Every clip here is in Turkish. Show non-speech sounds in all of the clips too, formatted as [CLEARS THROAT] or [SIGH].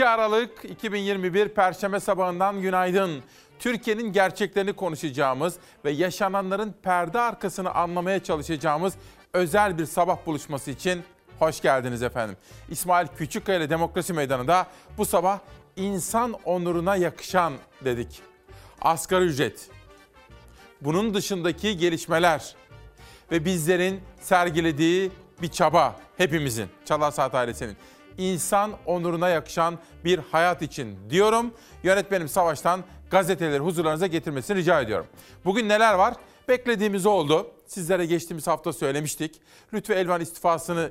2 Aralık 2021 Perşembe sabahından günaydın. Türkiye'nin gerçeklerini konuşacağımız ve yaşananların perde arkasını anlamaya çalışacağımız özel bir sabah buluşması için hoş geldiniz efendim. İsmail Küçükkaya ile Demokrasi Meydanı'nda bu sabah insan onuruna yakışan dedik. Asgari ücret, bunun dışındaki gelişmeler ve bizlerin sergilediği bir çaba hepimizin, Çalar Saat ailesinin insan onuruna yakışan bir hayat için diyorum. Yönetmenim Savaş'tan gazeteleri huzurlarınıza getirmesini rica ediyorum. Bugün neler var? Beklediğimiz oldu. Sizlere geçtiğimiz hafta söylemiştik. Lütfü Elvan istifasını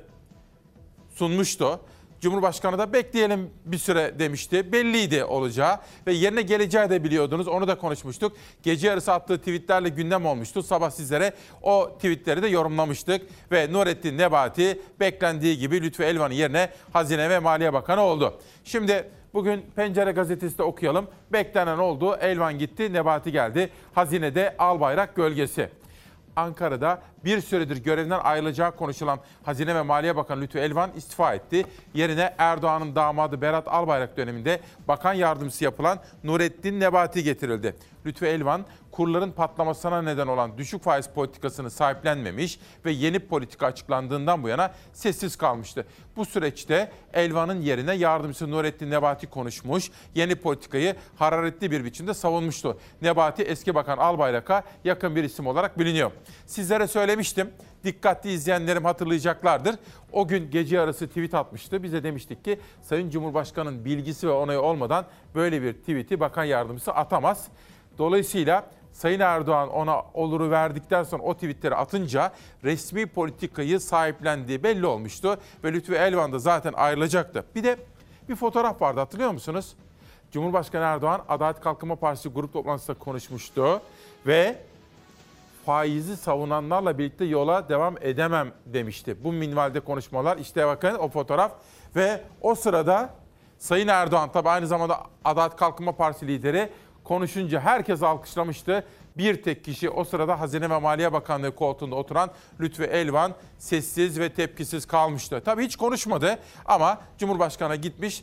sunmuştu. Cumhurbaşkanı da bekleyelim bir süre demişti. Belliydi olacağı ve yerine geleceği de biliyordunuz. Onu da konuşmuştuk. Gece yarısı attığı tweetlerle gündem olmuştu. Sabah sizlere o tweetleri de yorumlamıştık. Ve Nurettin Nebati beklendiği gibi Lütfü Elvan'ın yerine Hazine ve Maliye Bakanı oldu. Şimdi bugün Pencere Gazetesi de okuyalım. Beklenen oldu. Elvan gitti, Nebati geldi. Hazine'de Albayrak gölgesi. Ankara'da bir süredir görevinden ayrılacağı konuşulan Hazine ve Maliye Bakanı Lütfü Elvan istifa etti. Yerine Erdoğan'ın damadı Berat Albayrak döneminde bakan yardımcısı yapılan Nurettin Nebati getirildi. Lütfü Elvan kurların patlamasına neden olan düşük faiz politikasını sahiplenmemiş ve yeni politika açıklandığından bu yana sessiz kalmıştı. Bu süreçte Elvan'ın yerine yardımcısı Nurettin Nebati konuşmuş, yeni politikayı hararetli bir biçimde savunmuştu. Nebati eski bakan Albayrak'a yakın bir isim olarak biliniyor. Sizlere söylemiştim, dikkatli izleyenlerim hatırlayacaklardır. O gün gece yarısı tweet atmıştı. Bize demiştik ki Sayın Cumhurbaşkanı'nın bilgisi ve onayı olmadan böyle bir tweet'i bakan yardımcısı atamaz. Dolayısıyla Sayın Erdoğan ona oluru verdikten sonra o tweetleri atınca resmi politikayı sahiplendiği belli olmuştu. Ve Lütfü Elvan da zaten ayrılacaktı. Bir de bir fotoğraf vardı hatırlıyor musunuz? Cumhurbaşkanı Erdoğan Adalet Kalkınma Partisi grup toplantısında konuşmuştu ve faizi savunanlarla birlikte yola devam edemem demişti. Bu minvalde konuşmalar işte bakın o fotoğraf ve o sırada Sayın Erdoğan tabi aynı zamanda Adalet Kalkınma Partisi lideri konuşunca herkes alkışlamıştı. Bir tek kişi o sırada Hazine ve Maliye Bakanlığı koltuğunda oturan Lütfü Elvan sessiz ve tepkisiz kalmıştı. Tabii hiç konuşmadı ama Cumhurbaşkanı gitmiş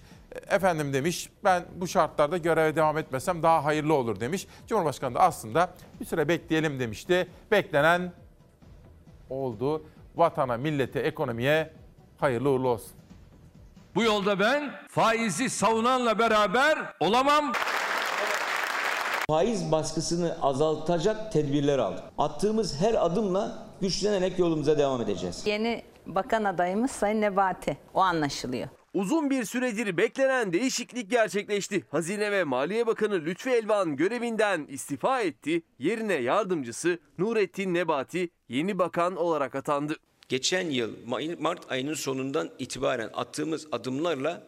efendim demiş ben bu şartlarda göreve devam etmesem daha hayırlı olur demiş. Cumhurbaşkanı da aslında bir süre bekleyelim demişti. Beklenen oldu. Vatana, millete, ekonomiye hayırlı uğurlu olsun. Bu yolda ben faizi savunanla beraber olamam. Faiz baskısını azaltacak tedbirler aldık. Attığımız her adımla güçlenerek yolumuza devam edeceğiz. Yeni bakan adayımız Sayın Nebati. O anlaşılıyor. Uzun bir süredir beklenen değişiklik gerçekleşti. Hazine ve Maliye Bakanı Lütfü Elvan görevinden istifa etti. Yerine yardımcısı Nurettin Nebati yeni bakan olarak atandı. geçen yıl Mart ayının sonundan itibaren attığımız adımlarla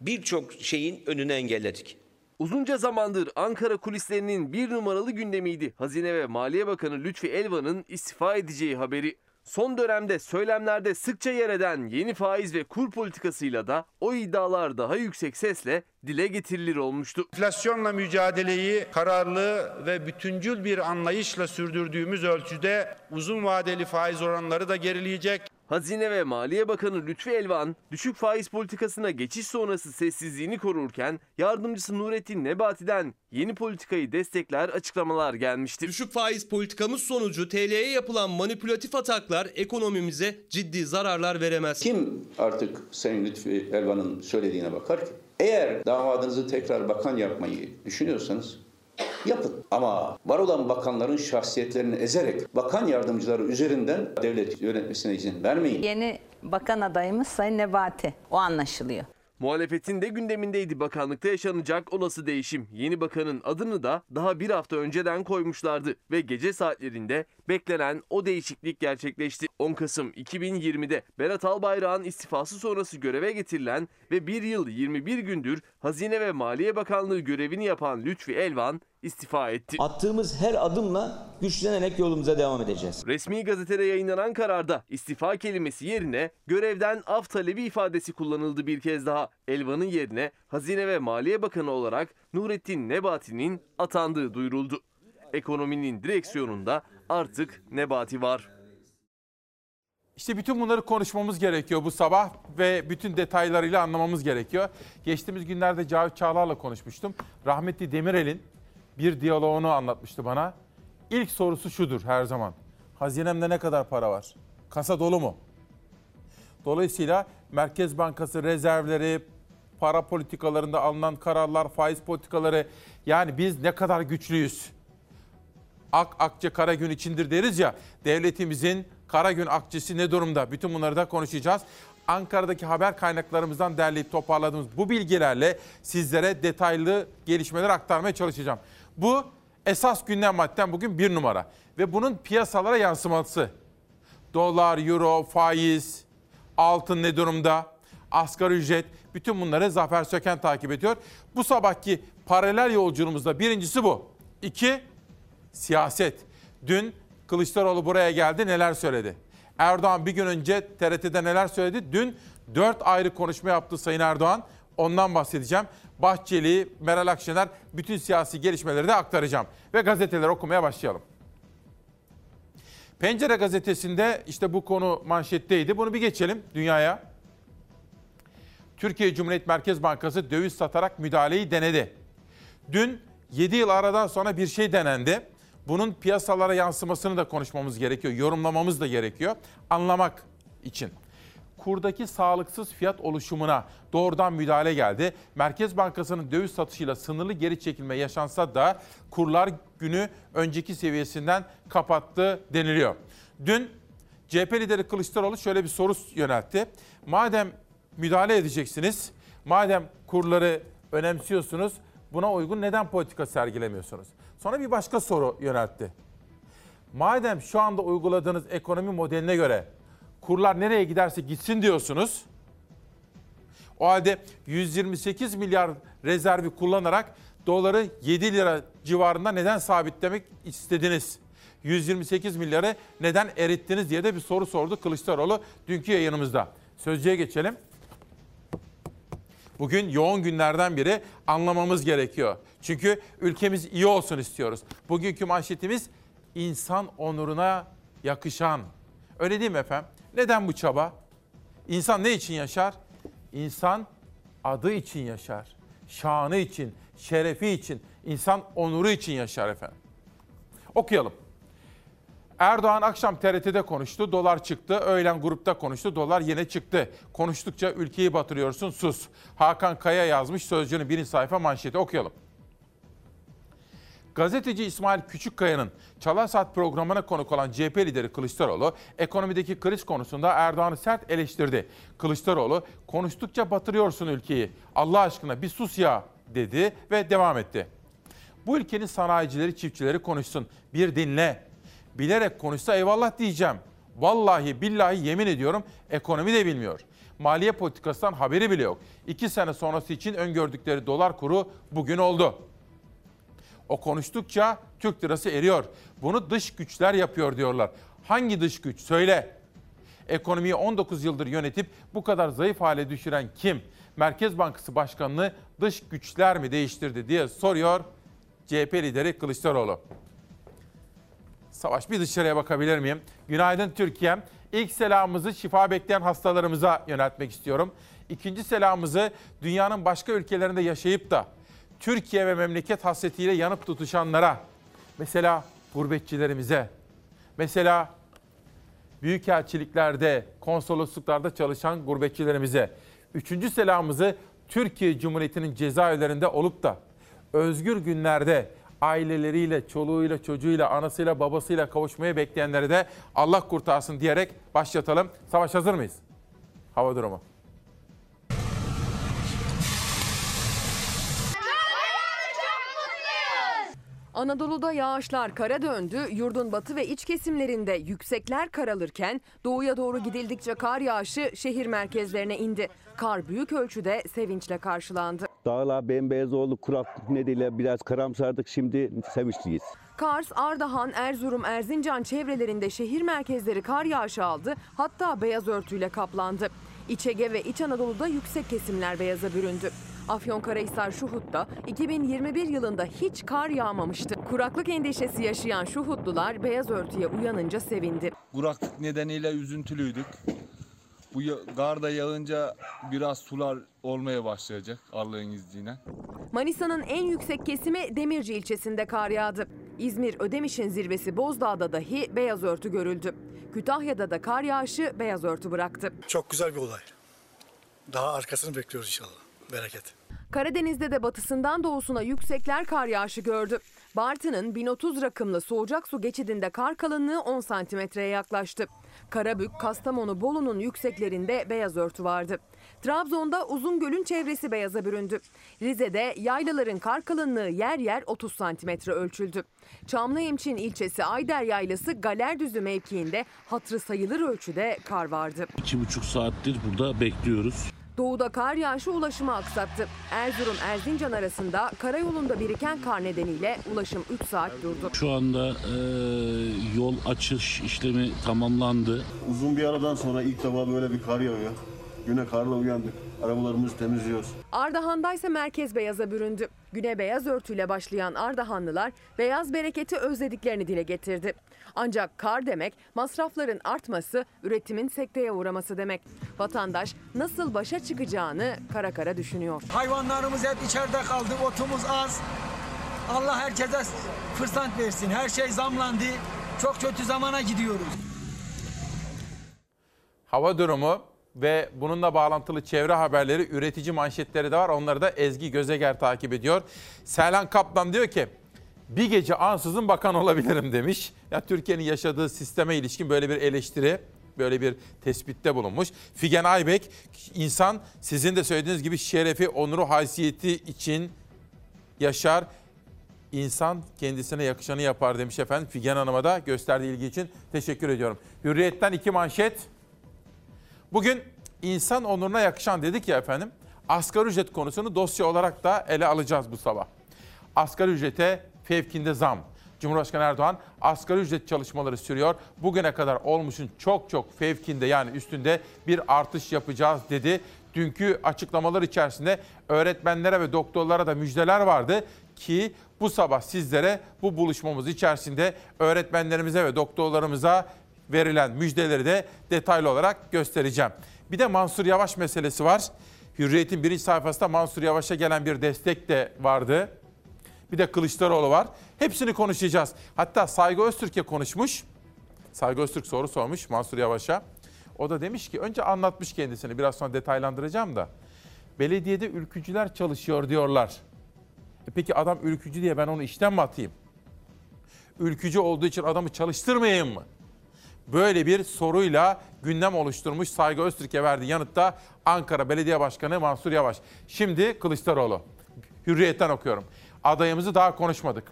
birçok şeyin önünü engelledik. Uzunca zamandır Ankara kulislerinin bir numaralı gündemiydi. Hazine ve Maliye Bakanı Lütfi Elvan'ın istifa edeceği haberi. Son dönemde söylemlerde sıkça yer eden yeni faiz ve kur politikasıyla da o iddialar daha yüksek sesle dile getirilir olmuştu. Enflasyonla mücadeleyi kararlı ve bütüncül bir anlayışla sürdürdüğümüz ölçüde uzun vadeli faiz oranları da gerileyecek. Hazine ve Maliye Bakanı Lütfi Elvan düşük faiz politikasına geçiş sonrası sessizliğini korurken yardımcısı Nurettin Nebati'den yeni politikayı destekler açıklamalar gelmişti. Düşük faiz politikamız sonucu TL'ye yapılan manipülatif ataklar ekonomimize ciddi zararlar veremez. Kim artık Sayın Lütfi Elvan'ın söylediğine bakar ki? Eğer damadınızı tekrar bakan yapmayı düşünüyorsanız yapın. Ama var olan bakanların şahsiyetlerini ezerek bakan yardımcıları üzerinden devlet yönetmesine izin vermeyin. Yeni bakan adayımız Sayın Nebati. O anlaşılıyor. Muhalefetin de gündemindeydi bakanlıkta yaşanacak olası değişim. Yeni bakanın adını da daha bir hafta önceden koymuşlardı ve gece saatlerinde beklenen o değişiklik gerçekleşti. 10 Kasım 2020'de Berat Albayrak'ın istifası sonrası göreve getirilen ve 1 yıl 21 gündür Hazine ve Maliye Bakanlığı görevini yapan Lütfi Elvan istifa etti. Attığımız her adımla güçlenerek yolumuza devam edeceğiz. Resmi gazetede yayınlanan kararda istifa kelimesi yerine görevden af talebi ifadesi kullanıldı bir kez daha. Elvan'ın yerine Hazine ve Maliye Bakanı olarak Nurettin Nebati'nin atandığı duyuruldu. Ekonominin direksiyonunda artık Nebati var. İşte bütün bunları konuşmamız gerekiyor bu sabah ve bütün detaylarıyla anlamamız gerekiyor. Geçtiğimiz günlerde Cavit Çağlar'la konuşmuştum. Rahmetli Demirel'in bir diyaloğunu anlatmıştı bana. İlk sorusu şudur her zaman. Hazinemde ne kadar para var? Kasa dolu mu? Dolayısıyla Merkez Bankası rezervleri, para politikalarında alınan kararlar, faiz politikaları yani biz ne kadar güçlüyüz? Ak akçe kara gün içindir deriz ya. Devletimizin kara gün akçesi ne durumda? Bütün bunları da konuşacağız. Ankara'daki haber kaynaklarımızdan derleyip toparladığımız bu bilgilerle sizlere detaylı gelişmeler aktarmaya çalışacağım. Bu esas gündem maddem bugün bir numara ve bunun piyasalara yansıması. Dolar, euro, faiz, altın ne durumda? Asgari ücret, bütün bunları Zafer Söken takip ediyor. Bu sabahki paralel yolculuğumuzda birincisi bu. İki, siyaset. Dün Kılıçdaroğlu buraya geldi neler söyledi? Erdoğan bir gün önce TRT'de neler söyledi? Dün dört ayrı konuşma yaptı Sayın Erdoğan. Ondan bahsedeceğim. Bahçeli, Meral Akşener bütün siyasi gelişmeleri de aktaracağım. Ve gazeteleri okumaya başlayalım. Pencere gazetesinde işte bu konu manşetteydi. Bunu bir geçelim dünyaya. Türkiye Cumhuriyet Merkez Bankası döviz satarak müdahaleyi denedi. Dün 7 yıl aradan sonra bir şey denendi. Bunun piyasalara yansımasını da konuşmamız gerekiyor, yorumlamamız da gerekiyor anlamak için. Kurdaki sağlıksız fiyat oluşumuna doğrudan müdahale geldi. Merkez Bankası'nın döviz satışıyla sınırlı geri çekilme yaşansa da kurlar günü önceki seviyesinden kapattı deniliyor. Dün CHP lideri Kılıçdaroğlu şöyle bir soru yöneltti. Madem müdahale edeceksiniz, madem kurları önemsiyorsunuz, buna uygun neden politika sergilemiyorsunuz? Sonra bir başka soru yöneltti. Madem şu anda uyguladığınız ekonomi modeline göre kurlar nereye giderse gitsin diyorsunuz. O halde 128 milyar rezervi kullanarak doları 7 lira civarında neden sabitlemek istediniz? 128 milyarı neden erittiniz diye de bir soru sordu Kılıçdaroğlu dünkü yayınımızda. Sözcüye geçelim. Bugün yoğun günlerden biri anlamamız gerekiyor. Çünkü ülkemiz iyi olsun istiyoruz. Bugünkü manşetimiz insan onuruna yakışan. Öyle değil mi efendim? Neden bu çaba? İnsan ne için yaşar? İnsan adı için yaşar. Şanı için, şerefi için, insan onuru için yaşar efendim. Okuyalım. Erdoğan akşam TRT'de konuştu, dolar çıktı. Öğlen grupta konuştu, dolar yine çıktı. Konuştukça ülkeyi batırıyorsun, sus. Hakan Kaya yazmış Sözcü'nün birinci sayfa manşeti okuyalım. Gazeteci İsmail Küçükkaya'nın Çalar Saat programına konuk olan CHP lideri Kılıçdaroğlu, ekonomideki kriz konusunda Erdoğan'ı sert eleştirdi. Kılıçdaroğlu, konuştukça batırıyorsun ülkeyi. Allah aşkına bir sus ya dedi ve devam etti. Bu ülkenin sanayicileri, çiftçileri konuşsun. Bir dinle. Bilerek konuşsa eyvallah diyeceğim. Vallahi billahi yemin ediyorum ekonomi de bilmiyor. Maliye politikasından haberi bile yok. İki sene sonrası için öngördükleri dolar kuru bugün oldu. O konuştukça Türk lirası eriyor. Bunu dış güçler yapıyor diyorlar. Hangi dış güç? Söyle. Ekonomiyi 19 yıldır yönetip bu kadar zayıf hale düşüren kim? Merkez Bankası Başkanı'nı dış güçler mi değiştirdi diye soruyor CHP lideri Kılıçdaroğlu. Savaş bir dışarıya bakabilir miyim? Günaydın Türkiye. İlk selamımızı şifa bekleyen hastalarımıza yöneltmek istiyorum. İkinci selamımızı dünyanın başka ülkelerinde yaşayıp da Türkiye ve memleket hasretiyle yanıp tutuşanlara, mesela gurbetçilerimize, mesela büyükelçiliklerde, konsolosluklarda çalışan gurbetçilerimize. Üçüncü selamımızı Türkiye Cumhuriyeti'nin cezaevlerinde olup da özgür günlerde aileleriyle, çoluğuyla, çocuğuyla, anasıyla, babasıyla kavuşmayı bekleyenleri de Allah kurtarsın diyerek başlatalım. Savaş hazır mıyız? Hava durumu. Anadolu'da yağışlar kara döndü, yurdun batı ve iç kesimlerinde yüksekler karalırken doğuya doğru gidildikçe kar yağışı şehir merkezlerine indi. Kar büyük ölçüde sevinçle karşılandı. Dağlar bembeyaz oldu, kuraklık nedeniyle biraz karamsardık, şimdi sevinçliyiz. Kars, Ardahan, Erzurum, Erzincan çevrelerinde şehir merkezleri kar yağışı aldı, hatta beyaz örtüyle kaplandı. İç Ege ve İç Anadolu'da yüksek kesimler beyaza büründü. Afyonkarahisar Şuhut'ta 2021 yılında hiç kar yağmamıştı. Kuraklık endişesi yaşayan Şuhutlular beyaz örtüye uyanınca sevindi. Kuraklık nedeniyle üzüntülüydük. Bu ya- kar da yağınca biraz sular olmaya başlayacak Allah'ın izniyle. Manisa'nın en yüksek kesimi Demirci ilçesinde kar yağdı. İzmir Ödemiş'in zirvesi Bozdağ'da dahi beyaz örtü görüldü. Kütahya'da da kar yağışı beyaz örtü bıraktı. Çok güzel bir olay. Daha arkasını bekliyoruz inşallah. Bereket. Karadeniz'de de batısından doğusuna yüksekler kar yağışı gördü. Bartın'ın 1030 rakımlı soğucak su geçidinde kar kalınlığı 10 santimetreye yaklaştı. Karabük, Kastamonu, Bolu'nun yükseklerinde beyaz örtü vardı. Trabzon'da Uzungöl'ün çevresi beyaza büründü. Rize'de yaylaların kar kalınlığı yer yer 30 santimetre ölçüldü. Çamlıhemşin ilçesi Ayder Yaylası Galerdüzü mevkiinde hatrı sayılır ölçüde kar vardı. İki buçuk saattir burada bekliyoruz. Doğuda kar yağışı ulaşımı aksattı. Erzurum Erzincan arasında karayolunda biriken kar nedeniyle ulaşım 3 saat durdu. Şu anda e, yol açış işlemi tamamlandı. Uzun bir aradan sonra ilk defa böyle bir kar yağıyor. Güne karla uyandık. Arabalarımızı temizliyoruz. Ardahan'da ise merkez beyaza büründü. Güne beyaz örtüyle başlayan Ardahanlılar beyaz bereketi özlediklerini dile getirdi. Ancak kar demek masrafların artması, üretimin sekteye uğraması demek. Vatandaş nasıl başa çıkacağını kara kara düşünüyor. Hayvanlarımız hep içeride kaldı, otumuz az. Allah herkese fırsat versin. Her şey zamlandı. Çok kötü zamana gidiyoruz. Hava durumu ve bununla bağlantılı çevre haberleri, üretici manşetleri de var. Onları da Ezgi Gözeger takip ediyor. Seylan Kaplan diyor ki, bir gece ansızın bakan olabilirim demiş. Ya Türkiye'nin yaşadığı sisteme ilişkin böyle bir eleştiri, böyle bir tespitte bulunmuş. Figen Aybek, insan sizin de söylediğiniz gibi şerefi, onuru, haysiyeti için yaşar. İnsan kendisine yakışanı yapar demiş efendim. Figen Hanım'a da gösterdiği ilgi için teşekkür ediyorum. Hürriyet'ten iki manşet. Bugün insan onuruna yakışan dedik ya efendim. Asgari ücret konusunu dosya olarak da ele alacağız bu sabah. Asgari ücrete fevkinde zam. Cumhurbaşkanı Erdoğan asgari ücret çalışmaları sürüyor. Bugüne kadar olmuşun çok çok fevkinde yani üstünde bir artış yapacağız dedi. Dünkü açıklamalar içerisinde öğretmenlere ve doktorlara da müjdeler vardı ki bu sabah sizlere bu buluşmamız içerisinde öğretmenlerimize ve doktorlarımıza verilen müjdeleri de detaylı olarak göstereceğim. Bir de Mansur Yavaş meselesi var. Hürriyet'in birinci sayfasında Mansur Yavaş'a gelen bir destek de vardı. Bir de Kılıçdaroğlu var. Hepsini konuşacağız. Hatta Saygı Öztürk'e konuşmuş. Saygı Öztürk soru sormuş Mansur Yavaş'a. O da demiş ki önce anlatmış kendisini biraz sonra detaylandıracağım da. Belediyede ülkücüler çalışıyor diyorlar. E peki adam ülkücü diye ben onu işten mi atayım? Ülkücü olduğu için adamı çalıştırmayayım mı? Böyle bir soruyla gündem oluşturmuş Saygı Öztürk'e verdiği yanıtta Ankara Belediye Başkanı Mansur Yavaş. Şimdi Kılıçdaroğlu. Hürriyet'ten okuyorum. Adayımızı daha konuşmadık.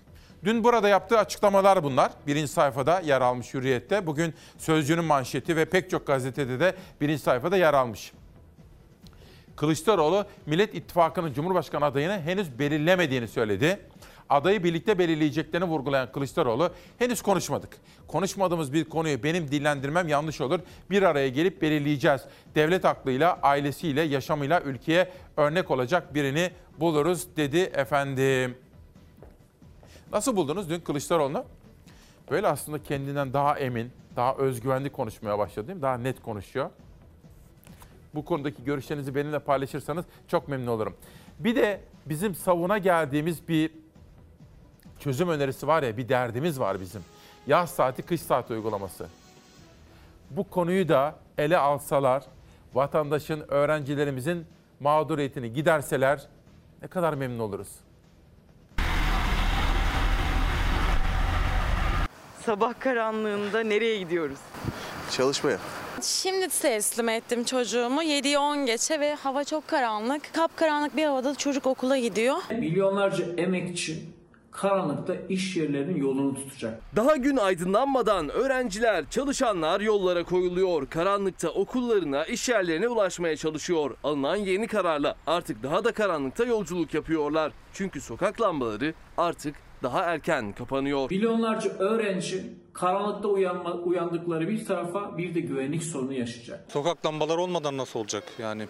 Dün burada yaptığı açıklamalar bunlar. Birinci sayfada yer almış Hürriyet'te. Bugün Sözcü'nün manşeti ve pek çok gazetede de birinci sayfada yer almış. Kılıçdaroğlu Millet İttifakı'nın Cumhurbaşkanı adayını henüz belirlemediğini söyledi. Adayı birlikte belirleyeceklerini vurgulayan Kılıçdaroğlu henüz konuşmadık. Konuşmadığımız bir konuyu benim dillendirmem yanlış olur. Bir araya gelip belirleyeceğiz. Devlet aklıyla, ailesiyle, yaşamıyla ülkeye örnek olacak birini buluruz dedi efendim. Nasıl buldunuz dün Kılıçdaroğlu'nu? Böyle aslında kendinden daha emin, daha özgüvenli konuşmaya başladı değil mi? Daha net konuşuyor. Bu konudaki görüşlerinizi benimle paylaşırsanız çok memnun olurum. Bir de bizim savuna geldiğimiz bir çözüm önerisi var ya, bir derdimiz var bizim. Yaz saati, kış saati uygulaması. Bu konuyu da ele alsalar, vatandaşın, öğrencilerimizin mağduriyetini giderseler ne kadar memnun oluruz. Sabah karanlığında nereye gidiyoruz? Çalışmaya. Şimdi teslim ettim çocuğumu 7'yi 10 geçe ve hava çok karanlık. Kapkaranlık bir havada çocuk okula gidiyor. Milyonlarca emekçi karanlıkta iş yerlerinin yolunu tutacak. Daha gün aydınlanmadan öğrenciler, çalışanlar yollara koyuluyor. Karanlıkta okullarına, iş yerlerine ulaşmaya çalışıyor. Alınan yeni kararla artık daha da karanlıkta yolculuk yapıyorlar. Çünkü sokak lambaları artık daha erken kapanıyor. Milyonlarca öğrenci karanlıkta uyanma, uyandıkları bir tarafa bir de güvenlik sorunu yaşayacak. Sokak lambaları olmadan nasıl olacak yani?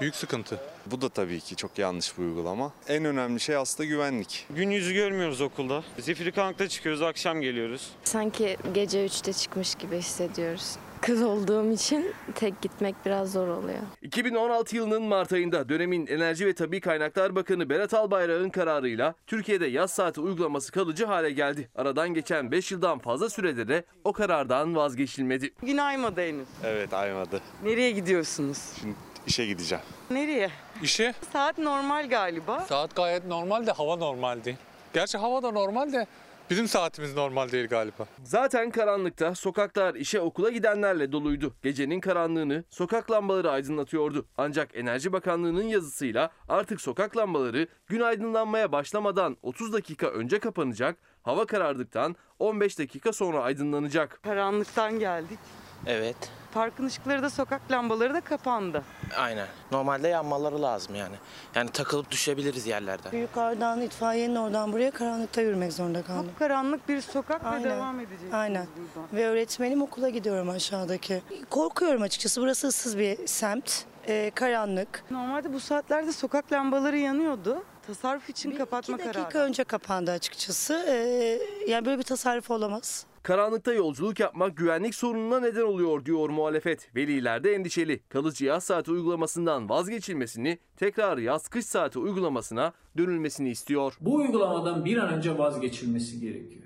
Büyük sıkıntı. Bu da tabii ki çok yanlış bir uygulama. En önemli şey aslında güvenlik. Gün yüzü görmüyoruz okulda. Zifiri karanlıkta çıkıyoruz, akşam geliyoruz. Sanki gece 3'te çıkmış gibi hissediyoruz. Kız olduğum için tek gitmek biraz zor oluyor. 2016 yılının Mart ayında dönemin Enerji ve Tabi Kaynaklar Bakanı Berat Albayrak'ın kararıyla Türkiye'de yaz saati uygulaması kalıcı hale geldi. Aradan geçen 5 yıldan fazla sürede de o karardan vazgeçilmedi. Gün aymadı henüz. Evet aymadı. Nereye gidiyorsunuz? Şimdi işe gideceğim. Nereye? İşe Saat normal galiba. saat gayet normal de hava normal değil. Gerçi hava da normal de bizim saatimiz normal değil galiba. Zaten karanlıkta sokaklar işe okula gidenlerle doluydu. Gecenin karanlığını sokak lambaları aydınlatıyordu. Ancak Enerji Bakanlığı'nın yazısıyla artık sokak lambaları gün aydınlanmaya başlamadan 30 dakika önce kapanacak, hava karardıktan 15 dakika sonra aydınlanacak. Karanlıktan geldik. Evet, Parkın ışıkları da sokak lambaları da kapandı. aynen. Normalde yanmaları lazım yani. Yani takılıp düşebiliriz yerlerden. Yukarıdan itfaiyenin oradan buraya karanlıkta yürümek zorunda kaldım. Karanlık bir sokak Aynen. ve devam edeceğiz. Aynen. Ve öğretmenim okula gidiyorum aşağıdaki. Korkuyorum açıkçası. Burası ıssız bir semt. Ee, karanlık. Normalde bu saatlerde sokak lambaları yanıyordu. Tasarruf için kapatma İki dakika kararı. önce kapandı açıkçası. Ee, yani böyle bir tasarruf olamaz. Karanlıkta yolculuk yapmak güvenlik sorununa neden oluyor diyor muhalefet. Veliler de endişeli. Kalıcı yaz saati uygulamasından vazgeçilmesini, tekrar yaz kış saati uygulamasına dönülmesini istiyor. Bu uygulamadan bir an önce vazgeçilmesi gerekiyor.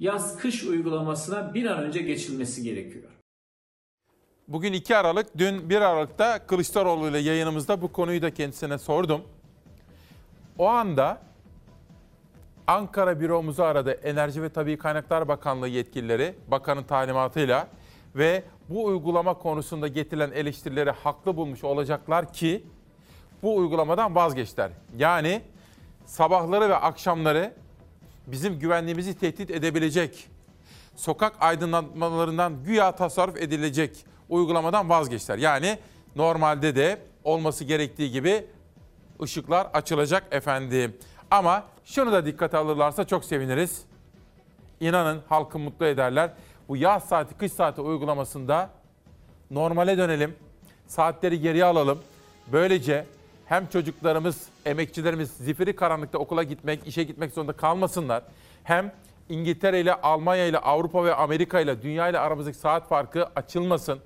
Yaz-kış uygulamasına bir an önce geçilmesi gerekiyor. Bugün 2 Aralık, dün 1 Aralık'ta Kılıçdaroğlu ile yayınımızda bu konuyu da kendisine sordum. O anda Ankara büromuzu aradı Enerji ve Tabii Kaynaklar Bakanlığı yetkilileri bakanın talimatıyla ve bu uygulama konusunda getirilen eleştirileri haklı bulmuş olacaklar ki bu uygulamadan vazgeçtiler. Yani sabahları ve akşamları bizim güvenliğimizi tehdit edebilecek, sokak aydınlatmalarından güya tasarruf edilecek uygulamadan vazgeçtiler. Yani normalde de olması gerektiği gibi ışıklar açılacak efendim. Ama şunu da dikkate alırlarsa çok seviniriz. İnanın halkı mutlu ederler. Bu yaz saati, kış saati uygulamasında normale dönelim. Saatleri geriye alalım. Böylece hem çocuklarımız, emekçilerimiz zifiri karanlıkta okula gitmek, işe gitmek zorunda kalmasınlar. Hem İngiltere ile, Almanya ile, Avrupa ve Amerika ile, dünya ile aramızdaki saat farkı açılmasın.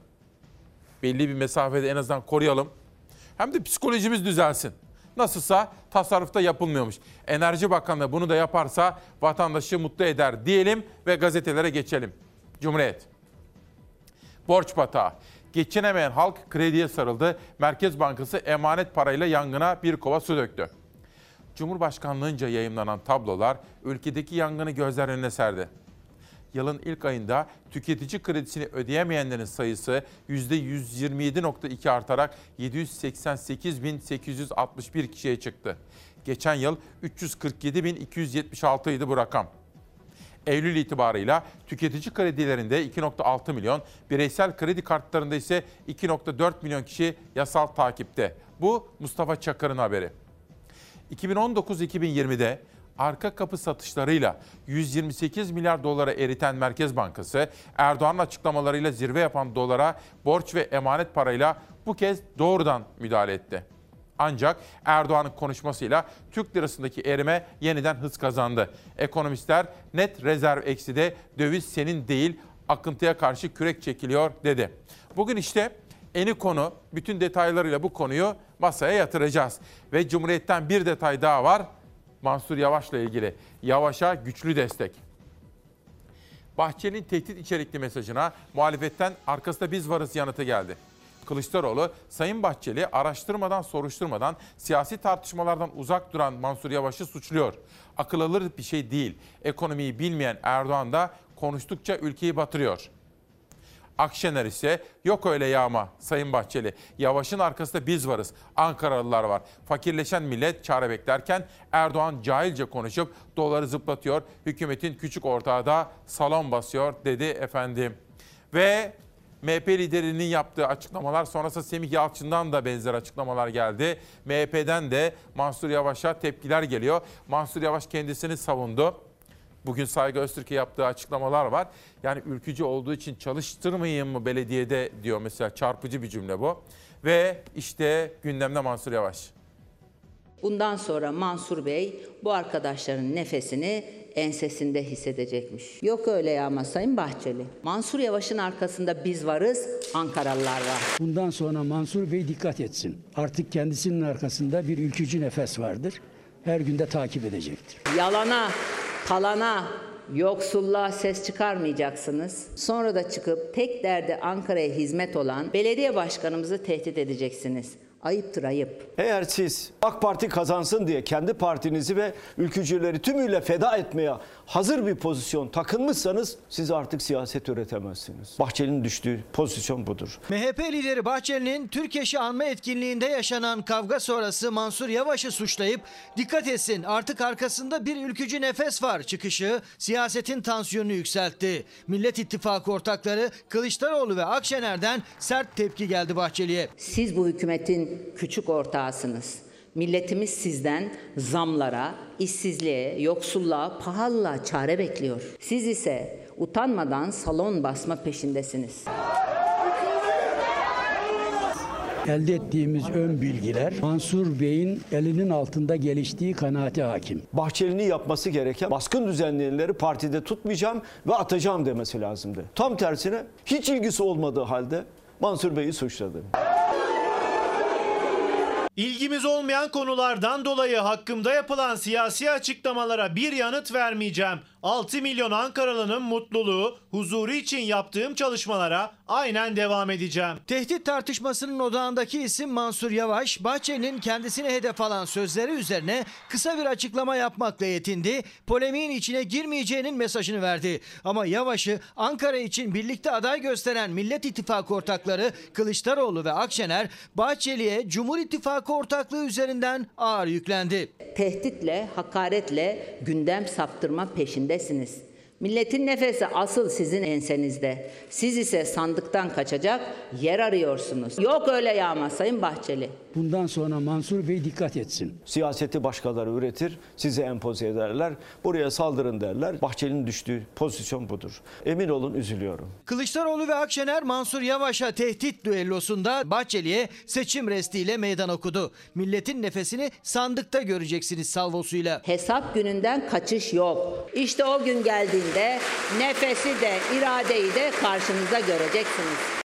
Belli bir mesafede en azından koruyalım. Hem de psikolojimiz düzelsin. Nasılsa tasarrufta yapılmıyormuş. Enerji Bakanlığı bunu da yaparsa vatandaşı mutlu eder diyelim ve gazetelere geçelim. Cumhuriyet. Borç batağı. Geçinemeyen halk krediye sarıldı. Merkez Bankası emanet parayla yangına bir kova su döktü. Cumhurbaşkanlığınca yayımlanan tablolar ülkedeki yangını gözler önüne serdi. Yılın ilk ayında tüketici kredisini ödeyemeyenlerin sayısı %127.2 artarak 788.861 kişiye çıktı. Geçen yıl 347.276 idi bu rakam. Eylül itibarıyla tüketici kredilerinde 2.6 milyon, bireysel kredi kartlarında ise 2.4 milyon kişi yasal takipte. Bu Mustafa Çakır'ın haberi. 2019-2020'de arka kapı satışlarıyla 128 milyar dolara eriten Merkez Bankası, Erdoğan'ın açıklamalarıyla zirve yapan dolara borç ve emanet parayla bu kez doğrudan müdahale etti. Ancak Erdoğan'ın konuşmasıyla Türk lirasındaki erime yeniden hız kazandı. Ekonomistler net rezerv ekside döviz senin değil akıntıya karşı kürek çekiliyor dedi. Bugün işte eni konu bütün detaylarıyla bu konuyu masaya yatıracağız. Ve Cumhuriyet'ten bir detay daha var. Mansur Yavaş'la ilgili. Yavaş'a güçlü destek. Bahçeli'nin tehdit içerikli mesajına muhalefetten arkasında biz varız yanıtı geldi. Kılıçdaroğlu, Sayın Bahçeli araştırmadan, soruşturmadan, siyasi tartışmalardan uzak duran Mansur Yavaş'ı suçluyor. Akıl alır bir şey değil. Ekonomiyi bilmeyen Erdoğan da konuştukça ülkeyi batırıyor. Akşener ise yok öyle yağma Sayın Bahçeli. Yavaş'ın arkasında biz varız. Ankaralılar var. Fakirleşen millet çare beklerken Erdoğan cahilce konuşup doları zıplatıyor. Hükümetin küçük ortağı da salon basıyor dedi efendim. Ve MHP liderinin yaptığı açıklamalar sonrası Semih Yalçın'dan da benzer açıklamalar geldi. MHP'den de Mansur Yavaş'a tepkiler geliyor. Mansur Yavaş kendisini savundu. Bugün Saygı Öztürk'e yaptığı açıklamalar var. Yani ülkücü olduğu için çalıştırmayayım mı belediyede diyor mesela çarpıcı bir cümle bu. Ve işte gündemde Mansur Yavaş. Bundan sonra Mansur Bey bu arkadaşların nefesini ensesinde hissedecekmiş. Yok öyle ya ama Sayın Bahçeli. Mansur Yavaş'ın arkasında biz varız, Ankaralılar var. Bundan sonra Mansur Bey dikkat etsin. Artık kendisinin arkasında bir ülkücü nefes vardır. Her günde takip edecektir. Yalana, talana, yoksulluğa ses çıkarmayacaksınız. Sonra da çıkıp tek derdi Ankara'ya hizmet olan belediye başkanımızı tehdit edeceksiniz. Ayıptır ayıp. Eğer siz AK Parti kazansın diye kendi partinizi ve ülkücüleri tümüyle feda etmeye hazır bir pozisyon takınmışsanız siz artık siyaset üretemezsiniz. Bahçeli'nin düştüğü pozisyon budur. MHP lideri Bahçeli'nin Türkeş'i anma etkinliğinde yaşanan kavga sonrası Mansur Yavaş'ı suçlayıp dikkat etsin artık arkasında bir ülkücü nefes var çıkışı siyasetin tansiyonunu yükseltti. Millet İttifakı ortakları Kılıçdaroğlu ve Akşener'den sert tepki geldi Bahçeli'ye. Siz bu hükümetin küçük ortağısınız. Milletimiz sizden zamlara, işsizliğe, yoksulluğa, pahalılığa çare bekliyor. Siz ise utanmadan salon basma peşindesiniz. Elde ettiğimiz ön bilgiler Mansur Bey'in elinin altında geliştiği kanaati hakim. Bahçeli'nin yapması gereken baskın düzenleyenleri partide tutmayacağım ve atacağım demesi lazımdı. Tam tersine hiç ilgisi olmadığı halde Mansur Bey'i suçladı. İlgimiz olmayan konulardan dolayı hakkımda yapılan siyasi açıklamalara bir yanıt vermeyeceğim. 6 milyon Ankaralı'nın mutluluğu, huzuru için yaptığım çalışmalara aynen devam edeceğim. Tehdit tartışmasının odağındaki isim Mansur Yavaş, Bahçeli'nin kendisine hedef alan sözleri üzerine kısa bir açıklama yapmakla yetindi. Polemiğin içine girmeyeceğinin mesajını verdi. Ama Yavaş'ı Ankara için birlikte aday gösteren Millet İttifakı ortakları Kılıçdaroğlu ve Akşener, Bahçeli'ye Cumhur İttifakı ortaklığı üzerinden ağır yüklendi. Tehditle, hakaretle gündem saptırma peşindesiniz. Milletin nefesi asıl sizin ensenizde. Siz ise sandıktan kaçacak yer arıyorsunuz. Yok öyle yağma Sayın Bahçeli. Bundan sonra Mansur Bey dikkat etsin. Siyaseti başkaları üretir, size empoze ederler, buraya saldırın derler. Bahçeli'nin düştüğü pozisyon budur. Emin olun üzülüyorum. Kılıçdaroğlu ve Akşener Mansur Yavaş'a tehdit düellosunda Bahçeli'ye seçim restiyle meydan okudu. Milletin nefesini sandıkta göreceksiniz salvosuyla. Hesap gününden kaçış yok. İşte o gün geldiğinde nefesi de iradeyi de karşınızda göreceksiniz.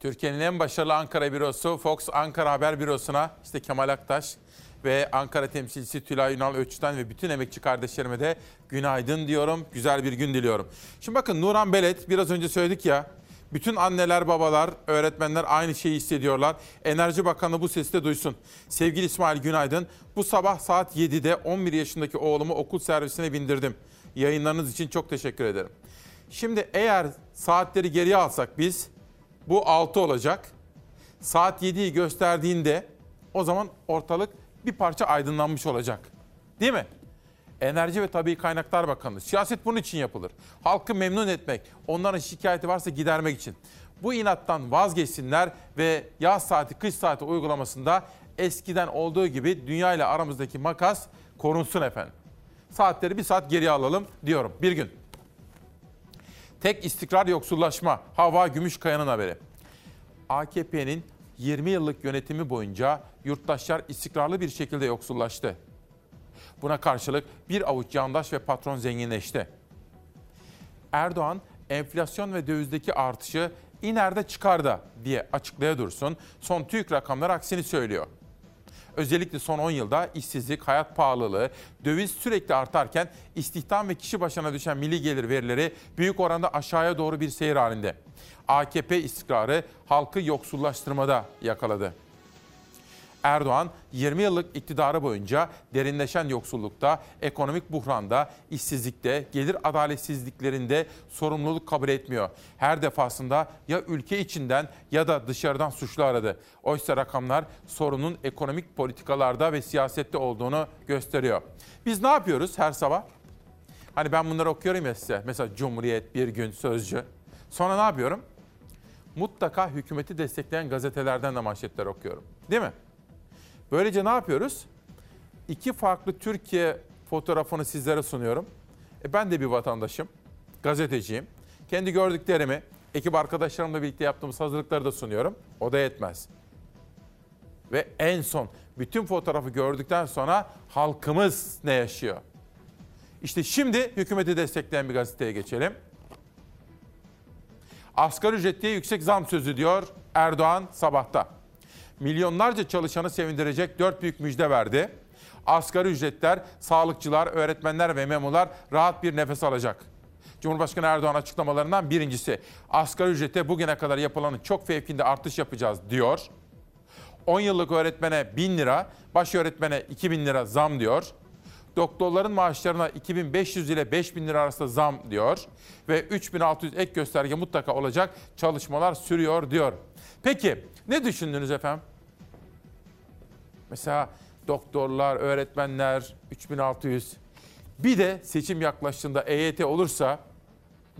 Türkiye'nin en başarılı Ankara bürosu Fox Ankara Haber Bürosu'na işte Kemal Aktaş ve Ankara temsilcisi Tülay Ünal Öç'ten ve bütün emekçi kardeşlerime de günaydın diyorum. Güzel bir gün diliyorum. Şimdi bakın Nuran Belet biraz önce söyledik ya bütün anneler, babalar, öğretmenler aynı şeyi hissediyorlar. Enerji Bakanı bu sesi de duysun. Sevgili İsmail günaydın. Bu sabah saat 7'de 11 yaşındaki oğlumu okul servisine bindirdim. Yayınlarınız için çok teşekkür ederim. Şimdi eğer saatleri geriye alsak biz bu 6 olacak. Saat 7'yi gösterdiğinde o zaman ortalık bir parça aydınlanmış olacak. Değil mi? Enerji ve Tabii Kaynaklar Bakanlığı. Siyaset bunun için yapılır. Halkı memnun etmek, onların şikayeti varsa gidermek için. Bu inattan vazgeçsinler ve yaz saati, kış saati uygulamasında eskiden olduğu gibi dünya ile aramızdaki makas korunsun efendim. Saatleri bir saat geriye alalım diyorum bir gün. Tek istikrar yoksullaşma. Hava Gümüşkaya'nın haberi. AKP'nin 20 yıllık yönetimi boyunca yurttaşlar istikrarlı bir şekilde yoksullaştı. Buna karşılık bir avuç yandaş ve patron zenginleşti. Erdoğan enflasyon ve dövizdeki artışı inerde çıkarda diye açıklaya dursun. Son TÜİK rakamlar aksini söylüyor. Özellikle son 10 yılda işsizlik, hayat pahalılığı, döviz sürekli artarken istihdam ve kişi başına düşen milli gelir verileri büyük oranda aşağıya doğru bir seyir halinde. AKP istikrarı halkı yoksullaştırmada yakaladı. Erdoğan 20 yıllık iktidarı boyunca derinleşen yoksullukta, ekonomik buhranda, işsizlikte, gelir adaletsizliklerinde sorumluluk kabul etmiyor. Her defasında ya ülke içinden ya da dışarıdan suçlu aradı. Oysa rakamlar sorunun ekonomik politikalarda ve siyasette olduğunu gösteriyor. Biz ne yapıyoruz her sabah? Hani ben bunları okuyorum ya size. Mesela Cumhuriyet, Bir Gün, Sözcü. Sonra ne yapıyorum? Mutlaka hükümeti destekleyen gazetelerden de manşetler okuyorum. Değil mi? Böylece ne yapıyoruz? İki farklı Türkiye fotoğrafını sizlere sunuyorum. E ben de bir vatandaşım, gazeteciyim. Kendi gördüklerimi ekip arkadaşlarımla birlikte yaptığımız hazırlıkları da sunuyorum. O da yetmez. Ve en son bütün fotoğrafı gördükten sonra halkımız ne yaşıyor? İşte şimdi hükümeti destekleyen bir gazeteye geçelim. Asgari ücretliye yüksek zam sözü diyor Erdoğan sabahta. Milyonlarca çalışanı sevindirecek dört büyük müjde verdi. Asgari ücretler, sağlıkçılar, öğretmenler ve memurlar rahat bir nefes alacak. Cumhurbaşkanı Erdoğan açıklamalarından birincisi asgari ücrete bugüne kadar yapılanın çok fevkinde artış yapacağız diyor. 10 yıllık öğretmene 1000 lira, baş öğretmene 2000 lira zam diyor. Doktorların maaşlarına 2500 ile 5000 lira arasında zam diyor. Ve 3600 ek gösterge mutlaka olacak çalışmalar sürüyor diyor. Peki ne düşündünüz efendim? Mesela doktorlar, öğretmenler 3600. Bir de seçim yaklaştığında EYT olursa